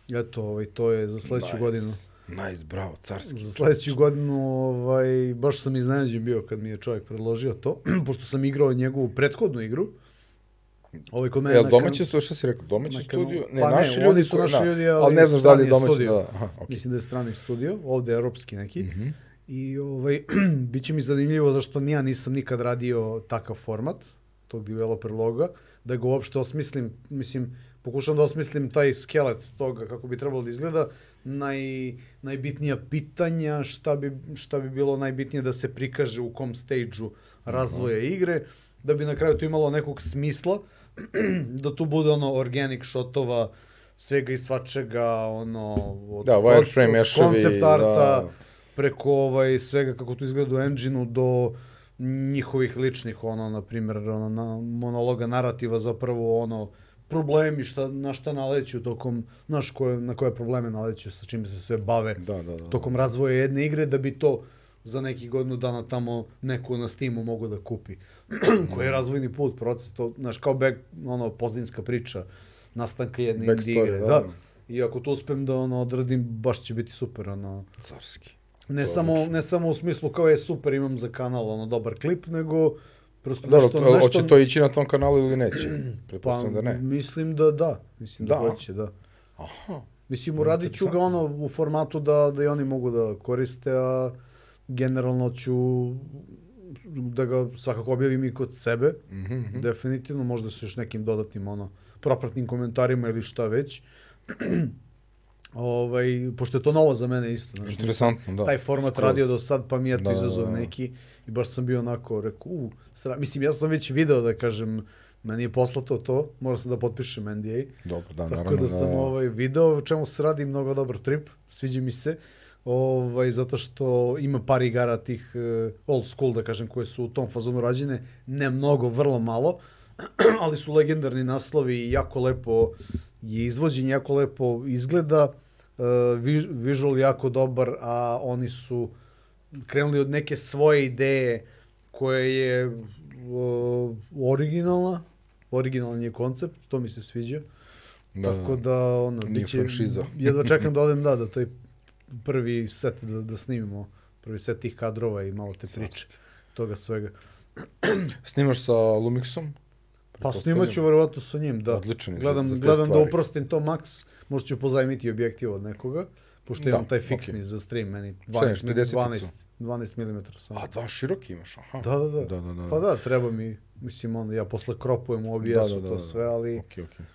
da.
Eto, ovaj, to je za sledeću
nice.
godinu.
Nice, bravo, carski.
Za sledeću godinu, ovaj, baš sam iznenađen bio kad mi je čovjek predložio to, pošto sam igrao njegovu prethodnu igru. Ovaj kod mene
Jel domaći studio, šta si rekao, domaći studio? Ne,
pa
naši ljudi
su naši
da,
ljudi,
ali
ali
ne znaš da li je domaći,
studio.
da, aha, okay.
Mislim da je strani studio, ovde je europski neki. Mm. -hmm. I ovaj, bit će mi zanimljivo zašto ja nisam nikad radio takav format tog developer loga, da ga uopšte osmislim, mislim, pokušam da osmislim taj skelet toga kako bi trebalo da izgleda, naj, najbitnija pitanja, šta bi, šta bi bilo najbitnije da se prikaže u kom stage-u razvoja igre, da bi na kraju to imalo nekog smisla, da tu bude ono organic shotova, svega i svačega, ono, od,
Da, wireframe meševi,
koncept arta,
da.
preko ovaj, svega kako to izgleda u engine-u do njihovih ličnih, ono, na primjer, ono, na, monologa, narativa, zapravo, ono, problemi, šta, na šta naleću tokom, znaš, koje, na koje probleme naleću, sa čime se sve bave
Da, da, da.
tokom razvoja jedne igre, da bi to za neki godinu dana tamo neko na Steamu mogu da kupi. Koji je razvojni put, proces, to, znaš, kao back, ono, pozadinska priča nastanka jedne indie igre.
da.
Da. I ako to uspem da ono odradim, baš će biti super, ono.
Carski.
Ne
To
samo, ne samo u smislu kao je super, imam za kanal ono dobar klip, nego prosto
Dobro,
nešto,
to,
nešto...
hoće to ići na tom kanalu ili neće?
pa,
Pretpostavljam da ne.
mislim da da, mislim da,
Da.
hoće, da.
Aha.
Mislim, uradit ću ga ono u formatu da, da i oni mogu da koriste, a generalno ću da ga svakako objavim i kod sebe,
Mhm, mhm.
definitivno, možda sa još nekim dodatnim ono, propratnim komentarima ili šta već. ovaj, pošto je to novo za mene isto. Znači,
Interesantno, da.
taj format
Skroz.
radio do sad, pa mi je to
Da, da,
izazov
da.
neki i baš sam bio onako, rekao, u, stra... mislim, ja sam već video da kažem, meni je poslato to, morao sam da potpišem NDA,
Dobro, da,
tako
naravno.
da sam ovaj, video čemu se radi, mnogo dobar trip, sviđa mi se, ovaj, zato što ima par igara tih uh, old school, da kažem, koje su u tom fazonu rađene, ne mnogo, vrlo malo, ali su legendarni naslovi i jako lepo je izvođenje, jako lepo izgleda, uh, vi, visual jako dobar, a oni su krenuli od neke svoje ideje koje je uh, originalna, originalan je koncept, to mi se sviđa.
Da,
Tako da, ono,
Nije
biće,
franšiza.
jedva čekam da odem, da, da taj prvi set da, da snimimo, prvi set tih kadrova i malo te priče, toga svega.
Snimaš sa Lumixom?
Pa snimat ću verovatno sa njim, da.
Odličan je za-
gledam,
za te
gledam da
stvari.
uprostim to maks, možda ću pozajmiti objektiv od nekoga, pošto
Da,
imam taj fiksni
okej.
za stream, meni
Šta imaš,
12, mi-
50-icu?
12, 12 mm sam.
A, dva široki imaš, aha.
Da, da, da.
Da, da, da.
Pa da, treba mi, mislim, ono, ja posle kropujem u OBS-u
Da, da, da,
to
da.
sve, ali
Okej, okej.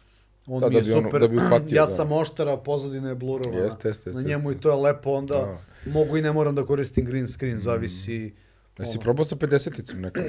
on
Da,
mi
da
je
ono-
super.
da bi uhvatio,
ja
da.
sam oštara, pozadina je blurovana.
Jeste, jeste,
Na
jeste,
njemu
jeste.
i to je lepo, onda mogu i ne moram da koristim green screen, zavisi...
Jesi
ono.
probao sa 50-icom nekad?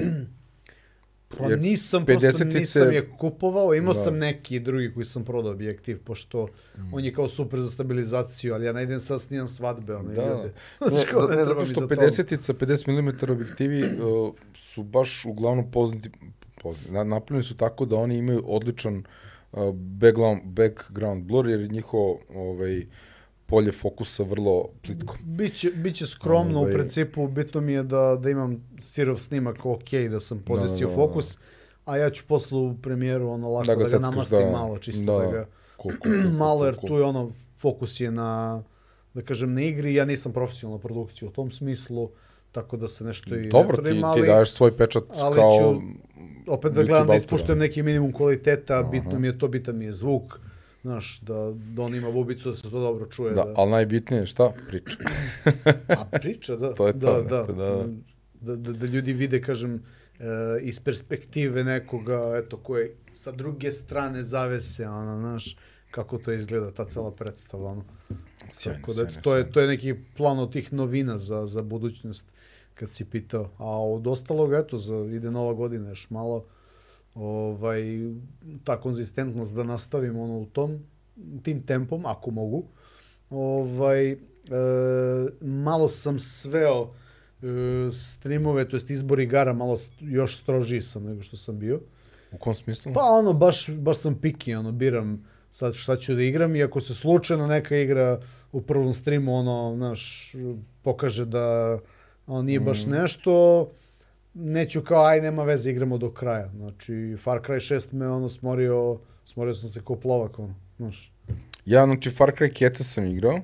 Pa
Jer
nisam, prosto
50-ice
nisam je kupovao, imao
Da.
sam neki drugi koji sam prodao objektiv, pošto on je kao super za stabilizaciju, ali ja ne idem sad snimam svadbe, one
Da.
ljude. Kao,
za-
ne
ne, zato što
za to.
50-ica, 50 mm objektivi uh, su baš uglavnom poznati, poznati. Na, napravljeni su tako da oni imaju odličan uh, background, background blur, jer je njihovo ovaj, polje fokusa vrlo plitko.
Biće, biće skromno
Ovaj-
u principu, bitno mi je da, da imam sirov snimak ok, da sam podesio
Da, da, da, da.
fokus, a ja ću posle u premijeru ono lako
Da
da
ga
ga,
seckaš,
namastim
da.
malo, čisto da,
Da.
ga
cool, cool, cool,
malo, jer tu je ono, fokus je na, da kažem, na igri, ja nisam profesionalna produkcija u tom smislu, tako da se nešto i
Dobro,
ne
ti,
trudim,
ti daješ svoj pečat
ali
kao...
ću opet da gledam da ispuštujem neki minimum kvaliteta, bitno mi je to, bitan mi je zvuk, znaš, da, da on ima bubicu, da se to dobro čuje.
Da, ali najbitnije je šta? Priča.
A priča, da.
To je
da,
to,
da,
znate, da.
da, da, da ljudi vide, kažem, e, iz perspektive nekoga, eto, koje sa druge strane zavese, ono, znaš, kako to izgleda, ta cela predstava, ono.
Sjajno,
Tako da,
sjajno,
to je, to je neki plan od tih novina za, za budućnost, kad si pitao. A od ostalog, eto, za, ide nova godina još malo, овај таа конзистентност да наставим оно у том тим темпом ако могу. Овај е, мало сам свео е, стримове, тоест избор игара мало још строжи сам него што сам био.
У ком смислу?
Па оно баш баш сам пики, оно бирам сад шта ќе да играм и ако се случајно нека игра у првом стриму оно, наш покаже да оно е баш нешто, neću kao, aj, nema veze, igramo do kraja. Znači, Far Cry 6 me, ono, smorio, smorio sam se ko plovak, ono, znaš.
Ja, znači, Far Cry Keca sam igrao.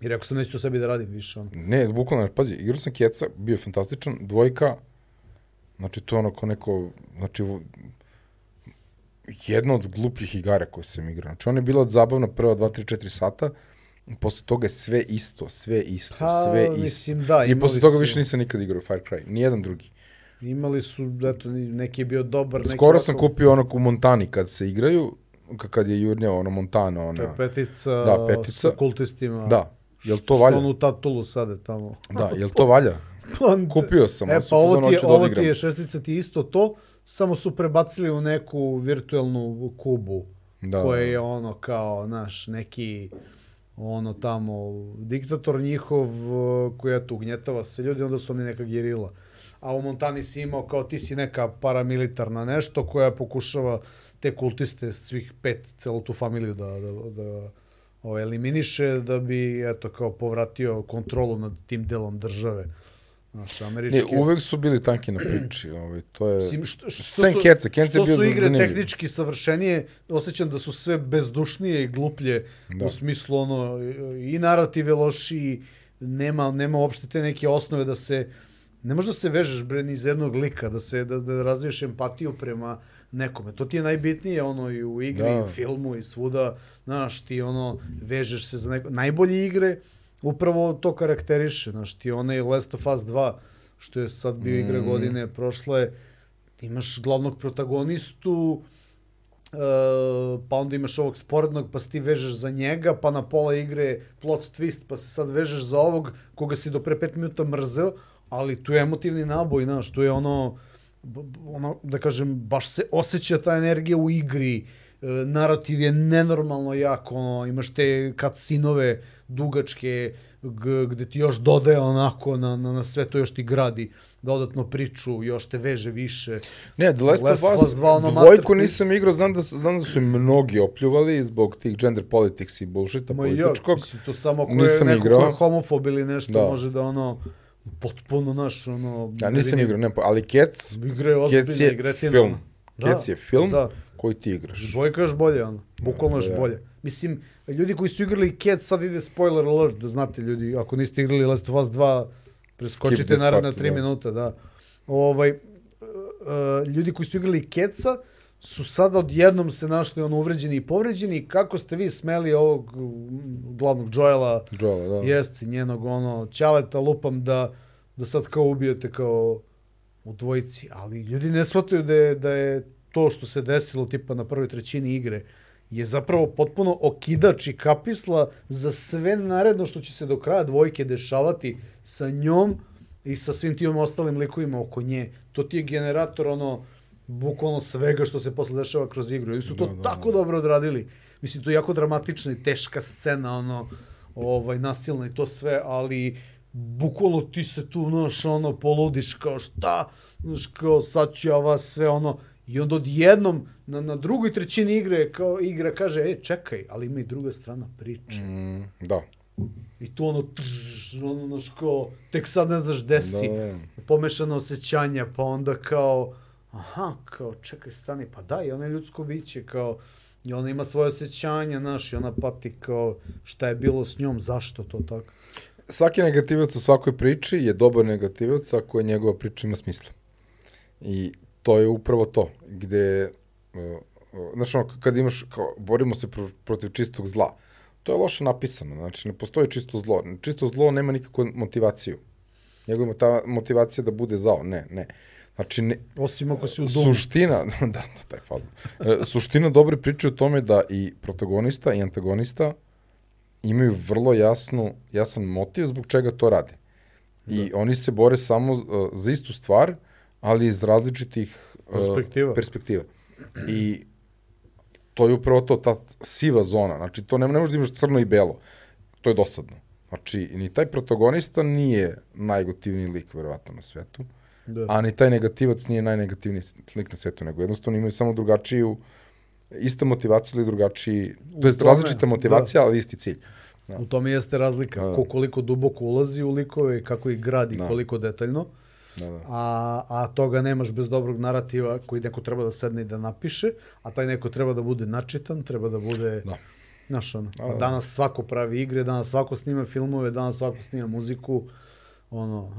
I rekao sam, neću to sebi da radim više, ono.
Ne, bukvalno, pazi, igrao sam Keca, bio je fantastičan, dvojka, znači to je ono ko neko, znači, jedna od glupljih igara koje sam igrao. Znači, ona je bila zabavna prva 2, 3, 4 sata, posle toga je sve isto, sve isto,
Pa,
sve isto.
mislim, da,
I posle toga
su-
više nisam nikad igrao Far Cry, nijedan drugi.
Imali su, eto, neki je bio dobar, neki
Skoro
ovako-
sam kupio onog u Montani kad se igraju, kad je jurnjao ono Montana,
To
ona.
je petica,
Da, petica.
sa kultistima.
Da, jel to
Što
valja?
on u tatulu sade tamo.
Da, jel to valja? Kupio sam,
E, pa ovo ti je,
da
ovo ti je šestica ti isto to, samo su prebacili u neku virtuelnu kubu,
Da.
koja je ono kao, naš, neki ono tamo, diktator njihov koji eto ugnjetava se ljudi, onda su oni neka gerila. A u Montani si imao kao ti si neka paramilitarna nešto koja pokušava te kultiste svih pet, celu tu familiju da, da, da o, eliminiše da bi eto kao povratio kontrolu nad tim delom države. Naš
Ne,
američki.
uvek su bili tanki na priči, ovaj, to je...
Mislim, što, što su,
Keca, Keca je
što
bio
su igre
zanimljiv.
tehnički savršenije, osjećam da su sve bezdušnije i gluplje
Da.
u smislu ono i narative lošiji, nema nema uopšte te neke osnove da se ne možeš da se vežeš bre ni iz jednog lika, da se da, da razviješ empatiju prema nekome. To ti je najbitnije ono i u igri,
Da.
i u filmu i svuda, znaš, ti ono vežeš se za neko najbolje igre upravo to karakteriše, znaš, ti onaj Last of Us 2 što je sad bio igra
Mm.
godine prošle, imaš glavnog protagonistu, Uh, pa onda imaš ovog sporednog, pa se ti vežeš za njega, pa na pola igre plot twist, pa se sad vežeš za ovog koga si do pre pet minuta mrzeo, ali tu je emotivni naboj, znaš, tu je ono, ono, da kažem, baš se osjeća ta energija u igri, e, narativ je nenormalno jak, ono, imaš te cutscene-ove dugačke, gde ti još dodaje onako na, na, na sve to još ti gradi dodatno priču, još te veže više.
Ne, The Last,
Last
of Us,
Us 2, ono,
dvojku nisam igrao, znam da, su- znam da su i mnogi opljuvali zbog tih gender politics i bullshita
Ma ja,
političkog.
mislim, to samo ako je neko
igrao.
ko je homofob ili nešto,
Da.
može da ono, potpuno naš, ono...
Ja nisam
vidim,
igrao, ne, ali Kec,
Igre je
Kec
ozbiljna
je film.
Da,
Kec je film
Da,
koji ti igraš.
dvojka još bolje, ono. Bukvalno još
Da.
bolje. Mislim, ljudi koji su igrali Cat, sad ide spoiler alert, da znate ljudi, ako niste igrali Last of Us 2, preskočite naravno
part,
3
da.
minuta, da. Ovaj, uh, ljudi koji su igrali Keca su sada odjednom se našli ono uvređeni i povređeni. Kako ste vi smeli ovog mm, glavnog Joela,
Joela, da.
jest njenog ono ćaleta lupam da da sad kao ubijete kao u dvojici, ali ljudi ne shvataju da je, da je to što se desilo tipa na prvoj trećini igre je zapravo potpuno okidač i kapisla za sve naredno što će se do kraja dvojke dešavati sa njom i sa svim tim ostalim likovima oko nje. To ti je generator ono bukvalno svega što se posle dešava kroz igru. Oni su to
Da, da,
tako dobro odradili. Mislim, to je jako dramatična i teška scena, ono, ovaj, nasilna i to sve, ali bukvalno ti se tu, znaš, ono, poludiš kao šta, znaš, kao sad ću ja vas sve, ono, i onda odjednom na, na drugoj trećini igre, kao igra kaže, e, čekaj, ali ima i druga strana priče.
Mm, da.
I tu ono, trž, ono, znaš, kao, tek sad ne znaš gde si,
Da, da.
pomešano osjećanja, pa onda kao, aha, kao, čekaj, stani, pa da, i ona je ljudsko biće, kao, i ona ima svoje osjećanja, znaš, i ona pati kao šta je bilo s njom, zašto to tako.
Svaki negativac u svakoj priči je dobar negativac ako je njegova priča ima smisla. I to je upravo to, gde, uh, uh, znaš ono, kad imaš, kao, borimo se pro, protiv čistog zla, to je loše napisano, znači ne postoji čisto zlo. Čisto zlo nema nikakvu motivaciju. Njegova ta motivacija da bude zao, ne, ne. Znači, ne,
Osim ako si u domu.
Suština, da, da, taj fazon. E, suština dobre priče u tome da i protagonista i antagonista imaju vrlo jasnu, jasan motiv zbog čega to rade. I
Da.
oni se bore samo uh, za istu stvar, ali iz različitih uh,
Perspektiva.
perspektiva. I to je upravo to, ta siva zona. Znači, to ne, ne možeš da imaš crno i belo. To je dosadno. Znači, ni taj protagonista nije najgotivniji lik, verovatno, na svetu.
Da.
A ni taj negativac nije najnegativniji lik na svetu, nego jednostavno imaju samo drugačiju, ista motivacija ili drugačiji, to je različita motivacija, ali isti cilj. Da.
U tome jeste razlika,
Da, da.
ko koliko duboko ulazi u likove kako ih gradi,
Da.
koliko detaljno.
Da, da.
a, a toga nemaš bez dobrog narativa koji neko treba da sedne i da napiše, a taj neko treba da bude načitan, treba da bude,
Da.
znaš ono,
Da,
a
da.
danas svako pravi igre, danas svako snima filmove, danas svako snima muziku, ono,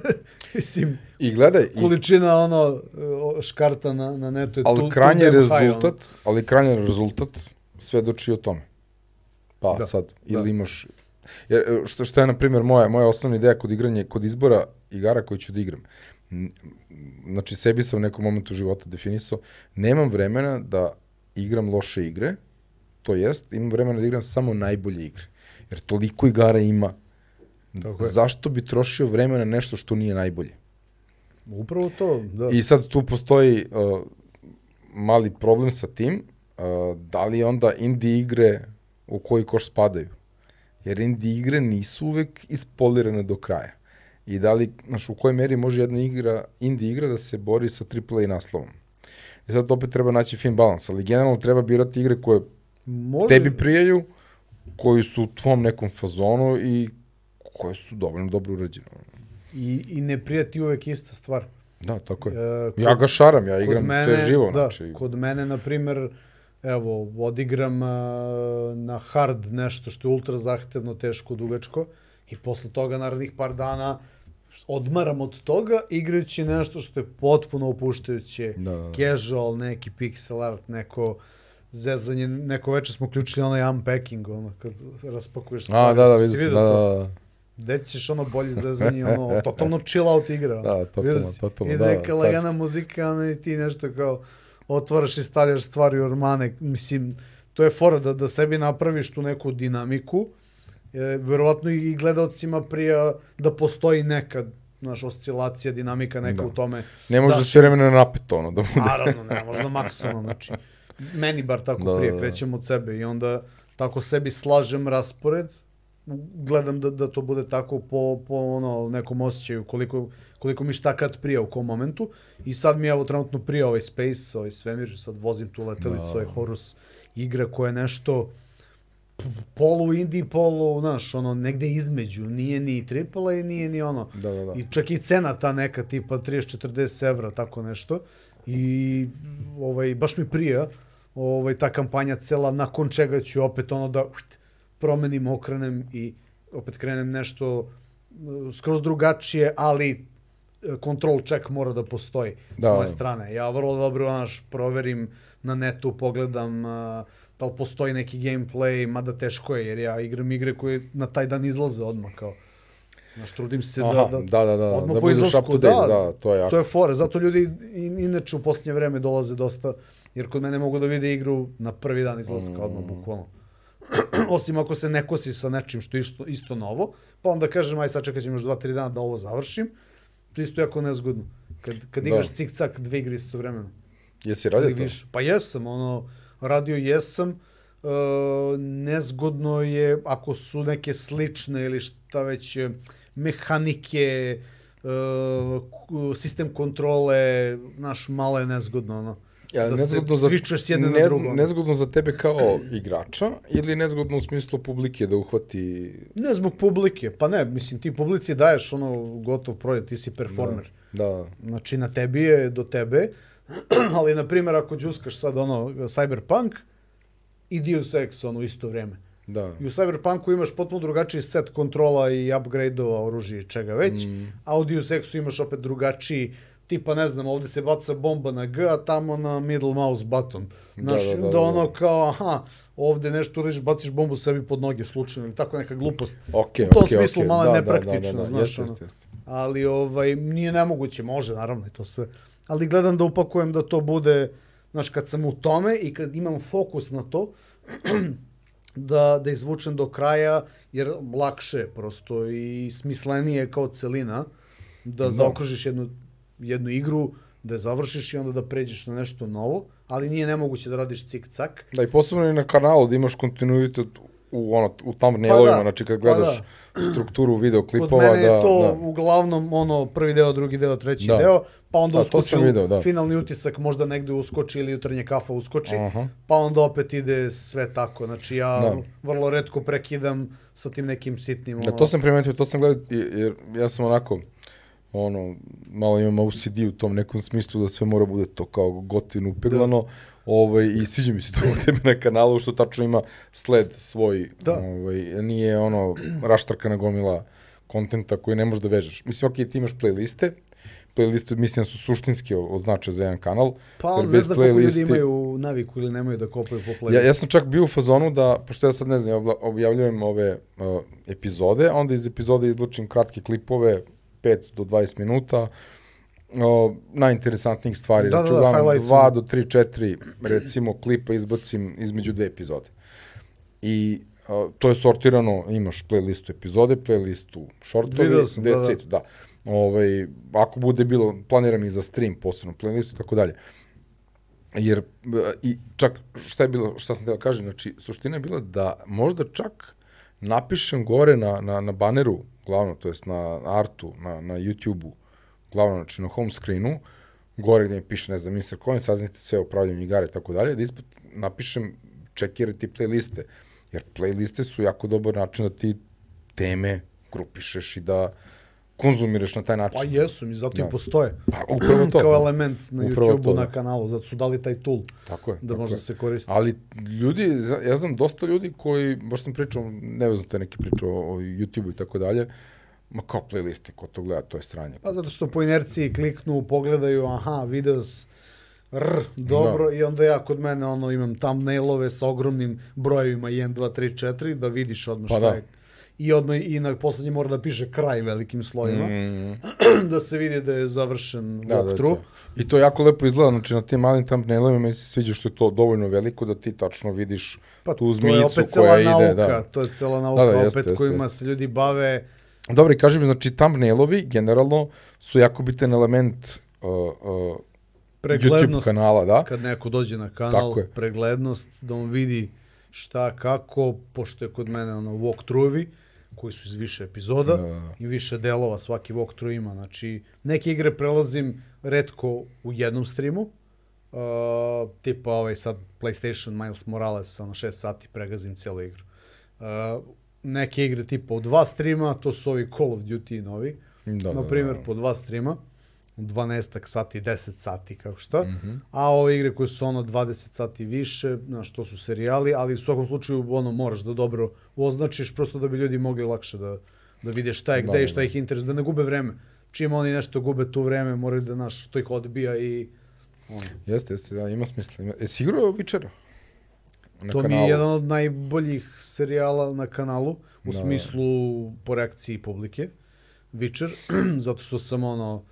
mislim,
I gledaj, i,
količina ono o, škarta na, na netu je
ali
tu,
krajnji
tu damn high,
rezultat, ali krajnji rezultat svedoči o tome. Pa
Da,
sad, ili
da.
imaš, jer, e, što, što je, na primjer, moja, moja osnovna ideja kod igranja, kod izbora igara koje ću da igram. Znači, sebi sam u nekom momentu života definisao, nemam vremena da igram loše igre, to jest, imam vremena da igram samo najbolje igre. Jer toliko igara ima,
Tako je.
zašto bi trošio vreme na nešto što nije najbolje?
Upravo to, da.
I sad tu postoji uh, mali problem sa tim, uh, da li onda indie igre u koji koš spadaju? Jer indie igre nisu uvek ispolirane do kraja. I da li, znaš, u kojoj meri može jedna igra, indie igra da se bori sa AAA naslovom? I sad opet treba naći fin balans, ali generalno treba birati igre koje
Može,
tebi prijaju, koji su u tvom nekom fazonu i koje su dovoljno dobro urađene.
i, i ne prijati uvek ista stvar.
Da, tako je.
E,
Ja ga šaram, ja
Kod
igram
mene,
sve živo.
Da,
znači,
kod mene, na primer, evo, odigram uh, na hard nešto što je ultra zahtevno, teško, dugačko i posle toga, narednih par dana, odmaram od toga igrajući nešto što je potpuno opuštajuće.
Da, da, da.
Casual, neki pixel art, neko zezanje, neko veče smo uključili onaj unpacking, ono, kad raspakuješ stvari.
A, da, da, vidio sam, da, da, da.
Gde ćeš ono bolje zezanje, ono, totalno chill out igra.
Da, totalno, totalno,
I
da,
neka
carski.
lagana muzika, ono i ti nešto kao otvaraš i stavljaš stvari u ormane. Mislim, to je fora da, da sebi napraviš tu neku dinamiku. E, verovatno i gledalcima prija da postoji neka znaš, oscilacija, dinamika neka
Da.
u tome.
Ne može
Da.
da. sve vremena napeto, ono, da bude.
Naravno, ne, možda maksimalno, znači, meni bar tako
Da,
prije,
da, da.
krećem od sebe i onda tako sebi slažem raspored, gledam da, da to bude tako po, po ono, nekom osjećaju, koliko, koliko mi šta kad prija u kom momentu i sad mi je evo trenutno prija ovaj Space, ovaj svemir, sad vozim tu letelicu,
Da.
ovaj Horus, igra koja je nešto polu indie, polu, znaš, ono, negde između, nije ni AAA, nije ni ono,
Da, da, da.
I čak i cena ta neka tipa 30-40 evra, tako nešto. I ovaj, baš mi prija. ovaj, ta kampanja cela, nakon čega ću opet ono da uht, promenim, okrenem i opet krenem nešto uh, skroz drugačije, ali control check mora da postoji da. s moje strane. Ja vrlo dobro naš proverim na netu, pogledam uh, da li postoji neki gameplay, mada teško je, jer ja igram igre koje na taj dan izlaze odmah kao. Znaš, trudim se
Aha,
da, da,
da, da, da,
odmah
da
po izlasku,
date,
da,
da, to je jako.
To je fore, zato ljudi in, inače u posljednje vreme dolaze dosta, jer kod mene mogu da vide igru na prvi dan izlaska, mm. odmah bukvalno. Osim ako se ne kosi sa nečim što je isto, isto novo, pa onda kažem, aj sad čekat ćemo još 2-3 dana da ovo završim, to je isto jako nezgodno. Kad, kad da. igraš cik-cak dve igre isto vremena.
Jesi radio to? Viš,
pa jesam, ono, radio jesam, uh, nezgodno je ako su neke slične ili šta već e, mehanike, uh, sistem kontrole, naš malo je nezgodno, ono. Ja, da nezgodno se svičeš s jedne ne, na drugo.
Nezgodno za tebe kao igrača ili nezgodno u smislu publike da uhvati...
Ne zbog publike, pa ne, mislim ti publici daješ ono gotov projekt, ti si performer.
Da, da.
Znači na tebi je do tebe, ali na primjer ako džuskaš sad ono Cyberpunk i Deus Ex ono isto vreme.
Da.
I u Cyberpunku imaš potpuno drugačiji set kontrola i upgrade-ova oružja i čega već, mm. a u Deus Exu imaš opet drugačiji tipa ne znam, ovde se baca bomba na G, a tamo na middle mouse button. Da, Znaš, da, da, da, da, ono kao, aha, ovde nešto uradiš, baciš bombu sebi pod noge slučajno ili tako neka glupost.
Okay,
U tom
okay,
smislu
okay.
malo
da,
nepraktično,
da, da, da,
znaš, ono.
jeste, jeste.
Ali ovaj, nije nemoguće, može naravno i to sve. Ali gledam da upakujem da to bude, znaš, kad sam u tome i kad imam fokus na to, da, da izvučem do kraja, jer lakše prosto i smislenije kao celina, da no. zaokružiš jednu, jednu igru, da je završiš i onda da pređeš na nešto novo, ali nije nemoguće da radiš cik-cak.
Da, i posebno i na kanalu da imaš kontinuitet u, ono, u thumbnailovima, pa da, znači kad gledaš pa da. strukturu videoklipova. Kod
mene
da,
je to
da.
uglavnom ono prvi deo, drugi deo, treći da. deo, pa onda da, uskoči
video, da.
finalni utisak možda negde uskoči ili jutarnje kafa uskoči, Aha. pa onda opet ide sve tako. Znači ja da. vrlo redko prekidam sa tim nekim sitnim.
Da, ono... Da, to sam primetio, to sam gledao, jer ja sam onako, ono, malo imam OCD u tom nekom smislu da sve mora bude to kao gotivno upeglano. Da. Ovaj, I sviđa mi se to u tebi na kanalu, što tačno ima sled svoj. Da. Ovaj, nije ono raštarkana gomila kontenta koji ne možeš da vežeš. Mislim, ok, ti imaš playliste, playliste mislim da su suštinski od značaja za jedan kanal.
Pa jer ne znam koliko ljudi imaju naviku ili nemaju da kopaju po playlistu.
Ja, ja sam čak bio u fazonu da, pošto ja sad ne znam, objavljujem ove uh, epizode, onda iz epizode izlučim kratke klipove, 5 do 20 minuta, o, najinteresantnijih stvari.
Da,
znači,
da, da,
uglavnom 2 do 3, 4, recimo, klipa izbacim između dve epizode. I o, to je sortirano, imaš playlistu epizode, playlistu shortovi,
Video sam, da, da.
da. Ovaj, ako bude bilo, planiram i za stream posebno playlistu i tako dalje. Jer, i čak, šta je bilo, šta sam teo da kažem, znači, suština je bila da možda čak napišem gore na, na, na baneru glavno, to jest na artu, na, na YouTube-u, glavno, znači na home screenu, gore gde mi piše, ne znam, Mr. Coin, saznite sve o pravljenju igara i tako dalje, da ispod napišem čekirati playliste, jer playliste su jako dobar način da ti teme grupišeš i da konzumiraš na taj način.
Pa jesu, mi zato da. i postoje.
Pa upravo to.
Kao element na YouTube-u, da. na kanalu, zato su dali taj tool.
Tako je.
Da
tako
može
je.
da se koristi.
Ali ljudi, ja znam dosta ljudi koji, baš sam pričao, ne znam te neki pričao o YouTube-u i tako dalje, ma kao playliste, ko to gleda, to je stranje.
Pa zato što po inerciji kliknu, pogledaju, aha, videos, r, dobro, da. i onda ja kod mene ono imam thumbnailove sa ogromnim brojevima 1, 2, 3, 4, da vidiš odmah pa šta da. je i odmah i na poslednji mora da piše kraj velikim slojima, mm. da se vidi da je završen da, walkthrough. Da,
da. I to jako lepo izgleda, znači na tim malim thumbnailovima meni se sviđa što je to dovoljno veliko da ti tačno vidiš pa, tu zmicu koja
nauka,
ide. Da.
To je cela nauka, da, da, jeste, opet jeste, kojima jeste. se ljudi bave.
Dobro, i kaži mi, znači thumbnailovi generalno su jako bitan element uh, uh,
preglednost,
YouTube kanala, da?
Kad neko dođe na kanal, preglednost, da on vidi šta, kako, pošto je kod mene ono walkthrough-ovi, koji su iz više epizoda da, da, da. i više delova svaki walkthrough ima. Znači, neke igre prelazim redko u jednom streamu, uh, tipa ovaj sad PlayStation Miles Morales, na 6 sati pregazim celu igru. Uh, neke igre tipa u dva streama, to su ovi Call of Duty novi, da, na primjer da, da. po dva streama, 12 sati, 10 sati, kako šta.
Mhm.
-hmm. A ove igre koje su ono 20 sati više, znaš, to su serijali, ali u svakom slučaju ono moraš da dobro označiš, prosto da bi ljudi mogli lakše da, da vide šta je,
Da,
gde
da,
i šta ih interesuje, da ne gube vreme. Čim oni nešto gube tu vreme, moraju da, naš, to ih odbija i... Ono.
Jeste, jeste, da, ima smisla. Ima... Jesi igrao Witchera? Na
To mi je
kanalu?
jedan od najboljih serijala na kanalu, u
Da.
smislu po reakciji publike. Witcher, zato što sam ono,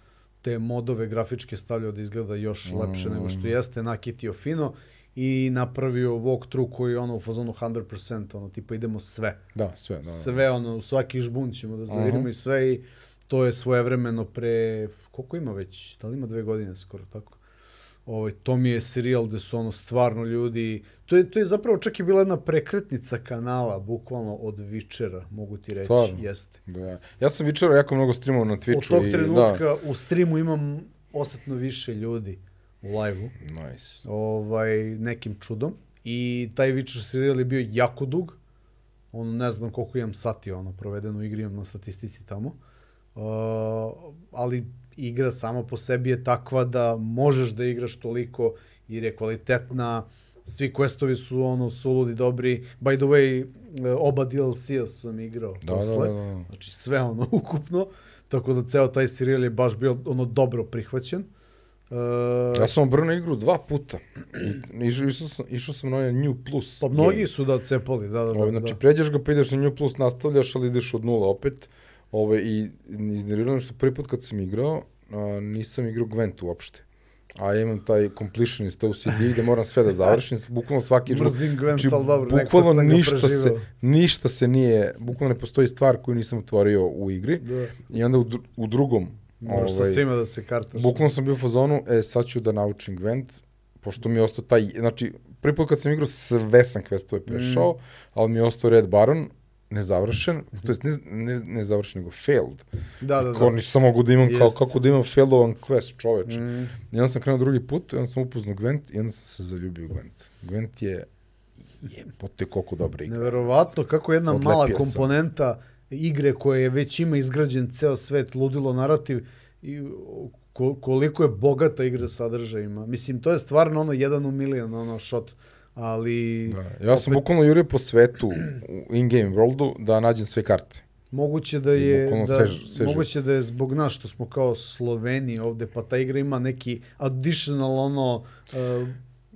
te modove grafičke stavljao da izgleda još lepše nego
Mm.
što jeste, nakitio fino i napravio walkthrough koji je ono u fazonu 100%, ono, tipa idemo sve.
Da, sve. Da, da.
Sve, ono, u svaki žbun ćemo da zavirimo
Mhm.
i sve i to je svojevremeno pre, koliko ima već, da li ima dve godine skoro tako? Ovaj, to mi je serijal gde su ono stvarno ljudi, to je, to je zapravo čak i bila jedna prekretnica kanala, bukvalno od Witchera, mogu ti reći,
Stvarno?
jeste.
Da. Ja sam Witchera jako mnogo streamao na Twitchu.
Od tog
i,
trenutka
Da.
u streamu imam osetno više ljudi u live-u,
Nice.
ovaj, nekim čudom. I taj Witcher serijal je bio jako dug. Ono, ne znam koliko imam sati ono, provedeno u igri, imam na statistici tamo. Uh, ali igra sama po sebi je takva da možeš da igraš toliko jer je kvalitetna, svi questovi su ono suludi dobri. By the way, e, oba DLC-a sam igrao
Da,
posle.
da, da, da.
Znači sve ono ukupno. Tako da ceo taj serijal je baš bio ono dobro prihvaćen. Uh,
Ja sam obrnuo igru dva puta. I, išao, išao, sam, išao sam na ovaj New Plus.
Pa mnogi su da cepali, da, da, da.
Ove, znači,
da.
pređeš ga, pa ideš na New Plus, nastavljaš, ali ideš od nula opet. Ove, I iznervirano što prvi put kad sam igrao, a, nisam igrao Gwent uopšte. A ja imam taj completionist OCD gde moram sve da završim, bukvalno svaki žut.
Mrzim Gwent, ali dobro,
bukvalno
sam ga
ništa se,
preživeo.
ništa se nije, bukvalno ne postoji stvar koju nisam otvorio u igri.
Da.
I onda u, dru- u drugom,
Moraš sa svima da se kartaš.
Bukvalno sam bio u fazonu, e, sad ću da naučim Gwent, pošto mi je ostao taj, znači, prvi put kad sam igrao, sve sam questove prešao, mm. ali mi je ostao Red Baron, nezavršen, to jest ne, ne, nezavršen, nego failed.
Da, da,
Kao
da.
nisam mogu da imam, kao, kako da imam failovan quest, čoveče.
Mm.
I onda sam krenuo drugi put, i onda sam upoznao Gwent, i onda sam se zaljubio u Gwent. Gwent je, jebote koliko dobra igra.
Neverovatno kako jedna
Odlepio
mala
sam.
komponenta igre koje već ima izgrađen ceo svet, ludilo narativ i ko- koliko je bogata igra sadržajima. Mislim, to je stvarno ono jedan u milion, ono shot, ali
Da. Ja sam bukvalno jurio po svetu, u in-game worldu, da nađem sve karte.
moguće da je da,
svež- sveže.
moguće da je zbog nas što smo kao Sloveni ovde, pa ta igra ima neki additional ono uh,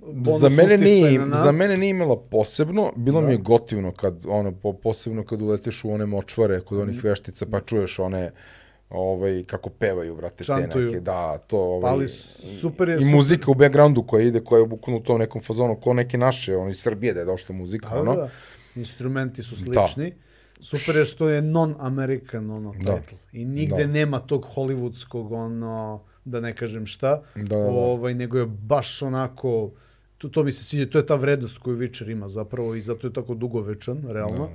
bonus
za mene nije,
na nas.
za mene nije imala posebno, bilo
Da.
mi je gotivno kad ono po, posebno kad uletiš u one močvare kod
Mhm.
onih veštica pa čuješ one ovaj kako pevaju brate
Čantuju.
te neke da to ovaj
ali super je-
i
super-
muzika u backgroundu koja ide koja je bukvalno u tom nekom fazonu ko neke naše oni iz Srbije da je došla muzika
Da,
ono
da, instrumenti su
Da.
slični. Super je što je non-American ono
Da.
title. I nigde
Da.
nema tog hollywoodskog ono, da ne kažem šta,
Da, da, da.
ovaj, nego je baš onako, to, to mi se sviđa, to je ta vrednost koju Witcher ima zapravo i zato je tako dugovečan, realno.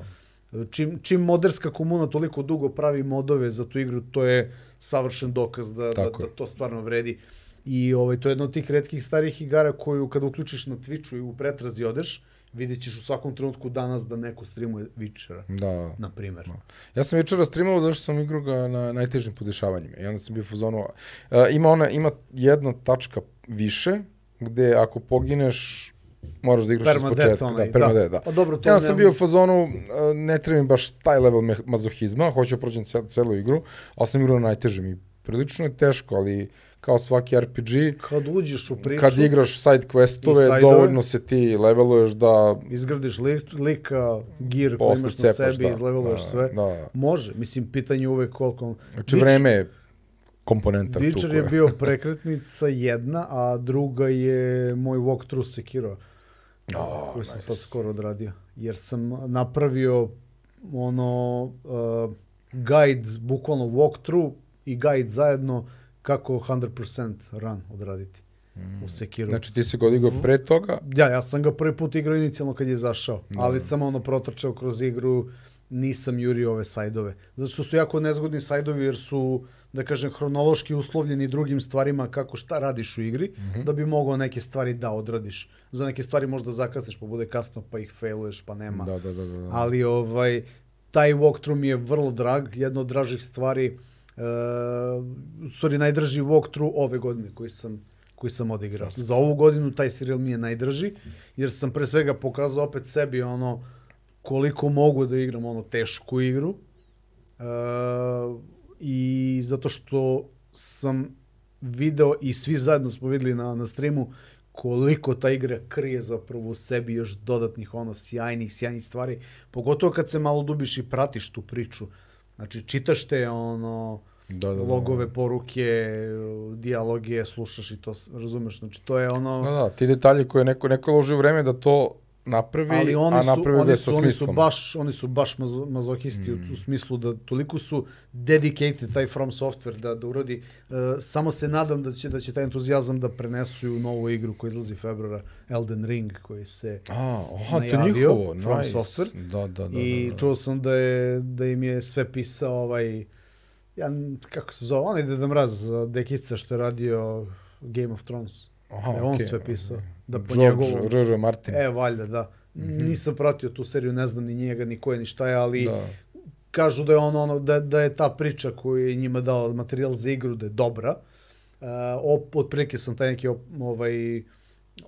Čim, čim moderska komuna toliko dugo pravi modove za tu igru, to je savršen dokaz da, da,
Tako
da to stvarno vredi. I ovaj, to je jedna od tih redkih starih igara koju kada uključiš na Twitchu i u pretrazi odeš, vidjet ćeš u svakom trenutku danas da neko streamuje Witchera,
da
na primer.
Ja sam večera streamovao zašto sam igrao ga na najtežim podešavanjima. I onda sam bio u fazonu, uh, ima ona, ima jedna tačka više, gde ako pogineš, moraš da igraš iz
Permadeath
početka.
onaj,
da, permadeath,
da.
da.
Pa dobro, to
ja sam bio u fazonu, uh, ne treba mi baš taj level mazohizma, hoću da prođem cel, celu igru, ali sam igrao na najtežim i prilično je teško, ali kao svaki RPG,
Kad uđeš u priču,
kad igraš side questove,
side-ove.
dovoljno se ti leveluješ da
izgradiš lik, lika, gear koji imaš na sebi,
da,
izleveluješ
da,
sve.
Da,
Može, mislim, pitanje je uvek koliko...
Znači vreme je komponenta.
Witcher je bio prekretnica jedna, a druga je moj walkthrough Sekiro,
Oh,
koji sam
nice.
sad skoro odradio. Jer sam napravio ono uh, guide, bukvalno walkthrough i guide zajedno kako 100% run odraditi u Sekiro.
Znači ti si god igrao pre toga,
Ja, ja sam ga prvi put igrao inicijalno kad je izašao, ali sam ono protrčao kroz igru, nisam jurio ove sajdove. Zato što su jako nezgodni sajdovi jer su, da kažem, hronološki uslovljeni drugim stvarima kako šta radiš u igri, da bi mogao neke stvari da odradiš. Za neke stvari možda zakasniš pa bude kasno pa ih failuješ pa nema.
Da, da, da, da. da.
Ali ovaj, taj walkthrough mi je vrlo drag, jedna od dražih stvari. u stvari najdrži walkthrough ove godine koji sam koji sam odigrao. Za ovu godinu taj serijal mi je najdrži, jer sam pre svega pokazao opet sebi ono koliko mogu da igram ono tešku igru. Uh, I zato što sam video i svi zajedno smo videli na, na streamu koliko ta igra krije zapravo u sebi još dodatnih ono sjajnih, sjajnih stvari. Pogotovo kad se malo dubiš i pratiš tu priču. Znači, čitaš te ono, da, da, da, logove, poruke, dijaloge, slušaš i to razumeš. Znači, to je ono...
Da, da, ti detalji koje neko, neko loži u vreme da to napravi, ali oni a napravi
oni
da
su, oni su baš oni su baš mazo, mazohisti mm. u, u smislu da toliko su dedicated taj From Software da da uradi uh, samo se nadam da će da će taj entuzijazam da prenesu u novu igru koja izlazi februara Elden Ring koji se
a aha to je njihovo
From
nice.
Software
da da da
i
da, da.
čuo sam da je da im je sve pisao ovaj ja kako se zove onaj Deda Mraz dekica što je radio Game of Thrones Aha, da je on okay. sve pisao. Da
po George njegovu... R.R. Martin.
E, valjda, da. Mm -hmm. Nisam pratio tu seriju, ne znam ni njega, ni ko je, ni šta je, ali da. kažu da je ono, ono da, da je ta priča koju je njima dao materijal za igru, da je dobra. Uh, op, otprilike sam taj neki op, ovaj,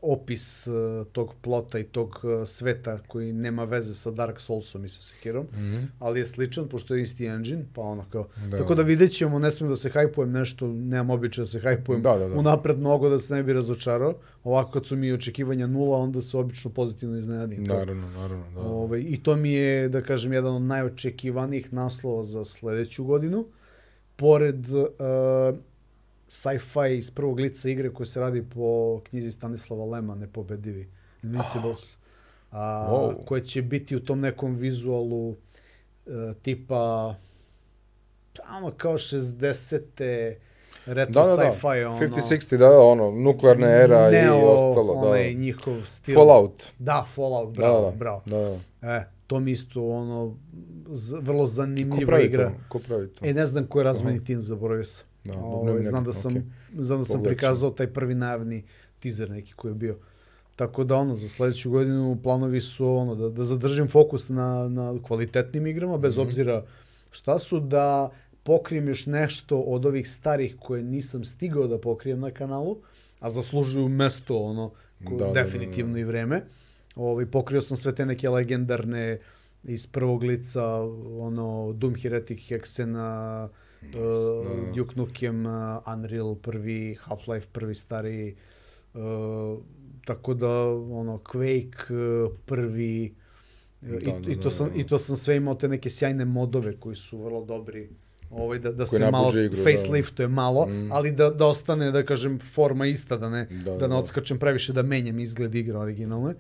opis uh, tog plota i tog uh, sveta koji nema veze sa Dark Soulsom i sa Sekirom, mm -hmm. ali je sličan pošto je isti engine, pa ono kao. Da. Tako da vidjet ćemo, ne smijem da se hajpujem nešto, nemam običaj da se hajpujem da, da, da. unapred mnogo da se ne bi razočarao. Ovako kad su mi očekivanja nula, onda se obično pozitivno iznenadim.
Naravno, naravno. Da.
Ove, ovaj, I to mi je, da kažem, jedan od najočekivanijih naslova za sledeću godinu. Pored uh, sci-fi iz prvog lica igre koja se radi po knjizi Stanislava Lema, Nepobedivi, Invincibles, a, wow. koje će biti u tom nekom vizualu uh, tipa tamo kao 60. retro da, da, da. sci-fi, ono...
50-60, da, da, ono, nuklearna era Neo, i ostalo, da.
onaj njihov stil.
Fallout.
Da, Fallout, bravo,
da, da,
bravo.
Da, da.
E, to mi isto, ono, z, vrlo zanimljiva igra.
To? Ko pravi to?
E, ne znam ko je razmeni uh -huh. tim, zaboravio sam. Да, добро, Ова, да знам да сам okay. знам да сам приказал тај први најавни тизер неки кој е био. Така да оно за следеќу годину планови су оно да да задржим фокус на на квалитетни играма без mm -hmm. обзира Шта су да покрием још нешто од ових старих кои нисам стигао да покрием на каналу, а заслужују место оно кој да, дефинитивно да, да, да. и време. Овој покрио сам све те неке легендарне из првог лица, оно Doom Heretic Hexen, uh, Duke Nukem, uh, Unreal prvi, Half-Life prvi stari, uh, tako da ono Quake uh, prvi da, i, da, i to da, sam da. i to sam sve imao te neke sjajne modove koji su vrlo dobri ovaj da da se malo igru, faceliftuje da. malo, mm. ali da da ostane da kažem forma ista da ne da, da, da ne odskačem previše da menjam izgled igre originalne.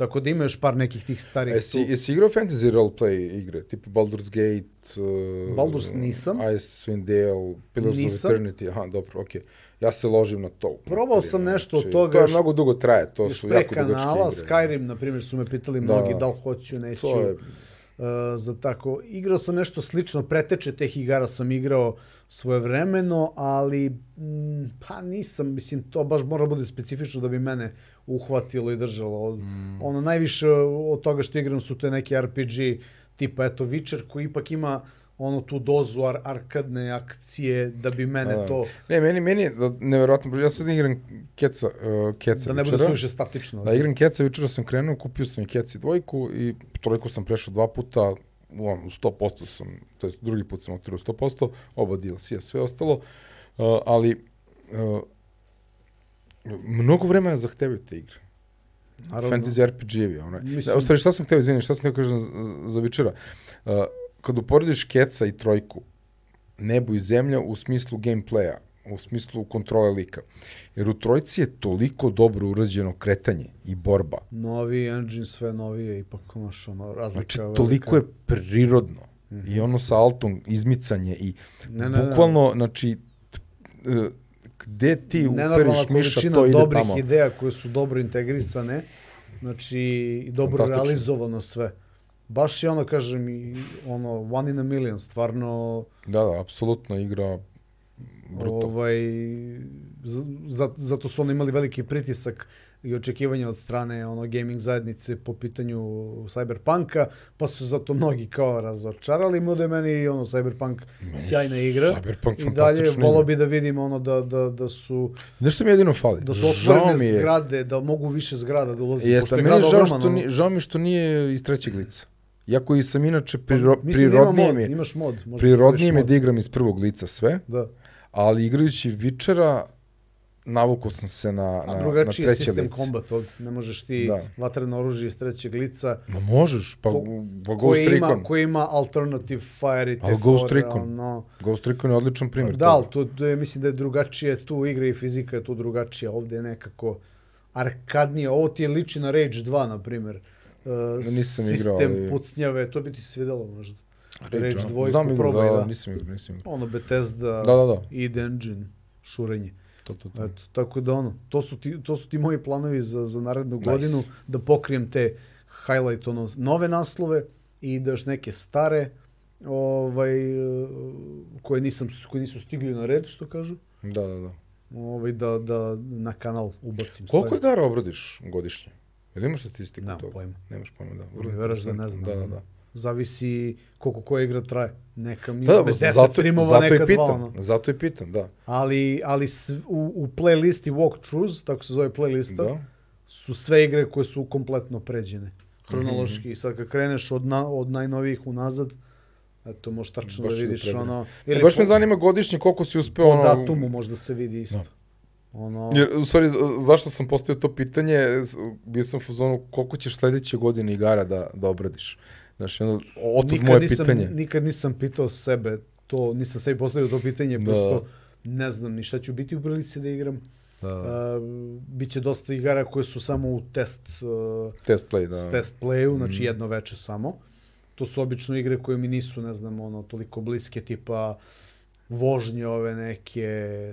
Tako da ima još par nekih tih starih
jesi, tu. Jesi igrao fantasy roleplay igre, tipa Baldur's Gate?
Uh, Baldur's nisam.
Icewind Dale, Pillars nisam. of Eternity, aha, dobro, okej. Okay. Ja se ložim na to.
Probao sam nešto znači, od toga.
To je mnogo dugo traje, to su jako dugačke
igre. Skyrim, na primjer, su me pitali da, mnogi da li hoću, neću. To je... Uh, za tako. Igrao sam nešto slično, preteče teh igara sam igrao svojevremeno, ali m, pa nisam, mislim, to baš mora bude specifično da bi mene uhvatilo i držalo. Mm. Ono, najviše od toga što igram su te neke RPG tipa, eto, Witcher koji ipak ima ono tu dozu ar arkadne akcije da bi mene da, to...
Ne, meni, meni je neverovatno, ja sad igram Keca, uh, Keca
Da ne bude suviše statično.
Da, igram Keca, jučera sam krenuo, kupio sam i Keci dvojku i trojku sam prešao dva puta, on, u 100% sam, to je drugi put sam otvorio 100%, oba DLC-a, sve ostalo, uh, ali uh, mnogo vremena zahtevaju te igre. Naravno. Fantasy RPG-evi. Onaj. Mislim... Da, ostali, šta sam hteo, izvini, šta sam hteo kažem za, za Vičera? Uh, kad uporediš Keca i Trojku, nebo i zemlja u smislu gameplaya, u smislu kontrole lika. Jer u Trojci je toliko dobro urađeno kretanje i borba.
Novi engine, sve novije, ipak imaš ono razlika.
Znači, toliko je prirodno. Mm -hmm. I ono sa altom, izmicanje i ne, ne, bukvalno, ne. znači, t, gde ti uperiš miša, to ide
dobrih
tamo.
ideja koje su dobro integrisane, znači dobro realizovano sve. Baš je ono, kažem, ono, one in a million, stvarno...
Da, da, apsolutno igra brutal.
Ovaj, zato su oni imali veliki pritisak i očekivanja od strane ono gaming zajednice po pitanju Cyberpunka, pa su zato mnogi kao razočarali mu da je meni ono Cyberpunk sjajna igra.
Cyberpunk
I dalje volao bi da vidim ono da, da, da su
Nešto mi jedino fali.
da su otvorene
je-
zgrade, da mogu više zgrada da ulazi.
Jeste,
pošto je
meni
grad
žao, što, ni, žao mi što nije iz trećeg lica. Iako i sam inače priro,
Pa, da ima
prirodnije mi je,
imaš mod. možda
prirodnije mi da igram iz prvog lica sve,
Da.
Ali igrajući Witchera navukao sam se na,
A
na, na
drugačiji je
treće
sistem
lice.
kombat od, ne možeš ti
Da.
vatreno oružje iz trećeg lica,
Ma možeš, pa,
Ko-
pa Ghost
koji ima,
Recon.
koji ima alternative fire i te
Ali Ghost Recon.
ono,
Ghost Recon je odličan primjer.
da, ali to, to je, mislim da je drugačije tu igra i fizika je tu drugačija, ovde je nekako arkadnije, ovo ti je liči na Rage 2, na primjer. Uh,
Nisam
sistem
igrao, ali-
pucnjave, to bi ti se videlo možda.
Da.
2
Znam
probaj,
da,
da.
nisam igrao, nisam igrao.
Ono Bethesda,
Da, da, da.
id engine, šurenje.
To, to, to.
Eto, tako da ono, to su ti, to su ti moji planovi za, za narednu
Nice.
godinu, da pokrijem te highlight, ono, nove naslove i da još neke stare, ovaj, koje, nisam, koje nisu stigli na red, što kažu,
Da, da, da.
ovaj, da, da na kanal ubacim.
Koliko igara obradiš godišnje? Jel imaš statistiku
Nemam
toga?
pojma.
Nemaš pojma, da.
Vrlo veraš da ne znam.
Da, da, da.
Zavisi koliko koja igra traje. Neka mi
Da,
uzme
da,
10
zato,
streamova,
zato
neka
i
dva, ono.
zato i pitam, da.
Ali, ali s, u, u playlisti Walkthroughs, tako se zove playlista,
Da.
su sve igre koje su kompletno pređene. Hronološki.
Mhm.
I sad kad kreneš od, na, od najnovijih unazad, eto, možeš tačno
Baš
da
da
vidiš
pregledaš.
ono...
E, baš me
po,
zanima godišnje koliko si uspeo
po
ono...
datumu možda se vidi isto. Ono,
Jer, u stvari, zašto sam postavio to pitanje, bio sam u fazonu koliko ćeš sledeće godine igara da, da obradiš. Znaš, ono, otud
nikad
moje
nisam,
pitanje.
Nikad nisam pitao sebe to, nisam sebi postavio to pitanje,
Da.
prosto ne znam ni šta ću biti u prilici da igram.
Da.
Uh, biće dosta igara koje su samo u test, uh,
Test play, da.
test playu, znači
Mhm.
jedno veče samo. To su obično igre koje mi nisu, ne znam, ono, toliko bliske, tipa vožnje ove neke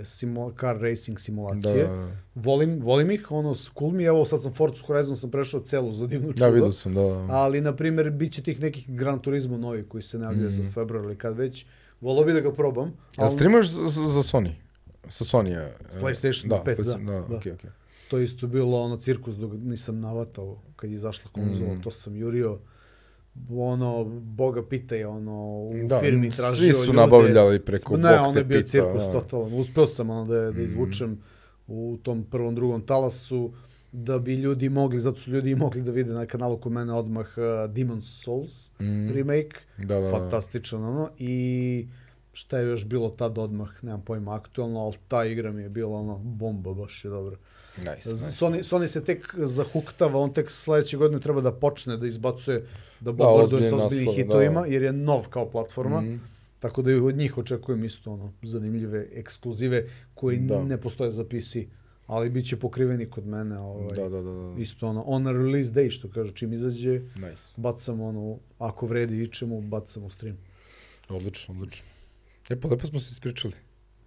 simu, car racing
Da,
simulacije.
da, da.
Volim, volim ih, ono, cool mi je, evo sad sam Forza Horizon sam prešao celu za divnu čudo.
Da, vidio sam, da. da.
Ali, na primjer, bit će tih nekih Gran Turismo novi koji se najavljuje
Mhm.
za februar ili kad već. Volao bi da ga probam.
Jel
ali
streamaš za, za Sony? Sa Sony je...
S PlayStation
da,
5, da,
da.
da.
okej, okej.
To je isto bilo ono cirkus dok nisam navatao kad je izašla konzola,
Mm.
to sam jurio ono, boga pitaj, ono, u
Da,
firmi
svi
tražio
su
ljude.
nabavljali preko
Ne,
Bog
ono je bio
pita,
cirkus
da.
totalan. Uspeo sam ono da, da
Mhm.
izvučem u tom prvom, drugom talasu da bi ljudi mogli, zato su ljudi mogli da vide na kanalu kod mene odmah uh, Demon's Souls
Mm.
remake,
Da, da, da.
fantastičan ono, i šta je još bilo tad odmah, nemam pojma aktualno, ali ta igra mi je bila ono bomba, baš je dobra.
Nice, nice.
Sony, Sony se tek zahuktava, on tek sledeće godine treba da počne da izbacuje, da bombarduje
ozbiljne
sa ozbiljnim hitovima,
da.
jer je nov kao platforma.
Mhm.
Tako da i od njih očekujem isto ono, zanimljive ekskluzive koji
Da.
ne postoje za PC, ali bit će pokriveni kod mene. Ovaj,
Da, da, da. da.
Isto ono, on a release day, što kaže, čim izađe,
Nice.
bacam ono, ako vredi ičemu, bacam u stream.
Odlično, odlično. E, pa lepo smo se ispričali.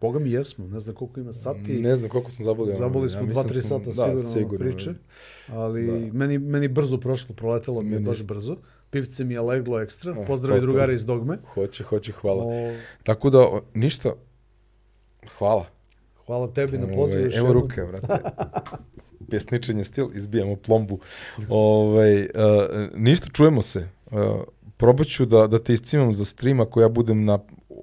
Boga mi jesmo, ne znam koliko ima sati.
Ne znam koliko smo Zaboli ja
smo
mislim
2-3
da smo-
sata sigurno,
da,
sigurno priče, ali
Da.
meni, meni brzo prošlo, proletelo mi je baš brzo. Pivce mi je leglo ekstra,
Oh,
pozdravi
to,
drugare iz Dogme.
Hoće, hoće, hvala.
O,
Tako da, ništa, hvala.
hvala tebi na
Ovaj,
pozivu.
Evo
jednom.
ruke, brate. Pjesničenje stil, izbijamo plombu. ovaj, uh, ništa, čujemo se. Uh, probat ću da, da te iscimam za stream ako ja budem na,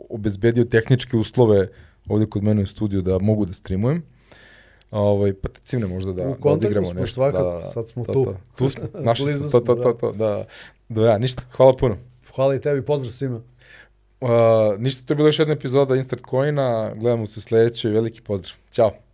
obezbedio tehničke uslove ovde kod mene u studiju da mogu da streamujem. Ovaj, pa te cimne možda da,
U
da odigramo
smo
nešto.
svakako,
da, da, da.
sad smo
to,
tu.
To. Tu smo, našli smo, to, to, to, da. Da, ja, ništa, hvala puno.
Hvala i tebi, pozdrav svima.
Uh, ništa, to je bila još jedna epizoda Instant Coina, gledamo se u sledećoj, veliki pozdrav. Ćao.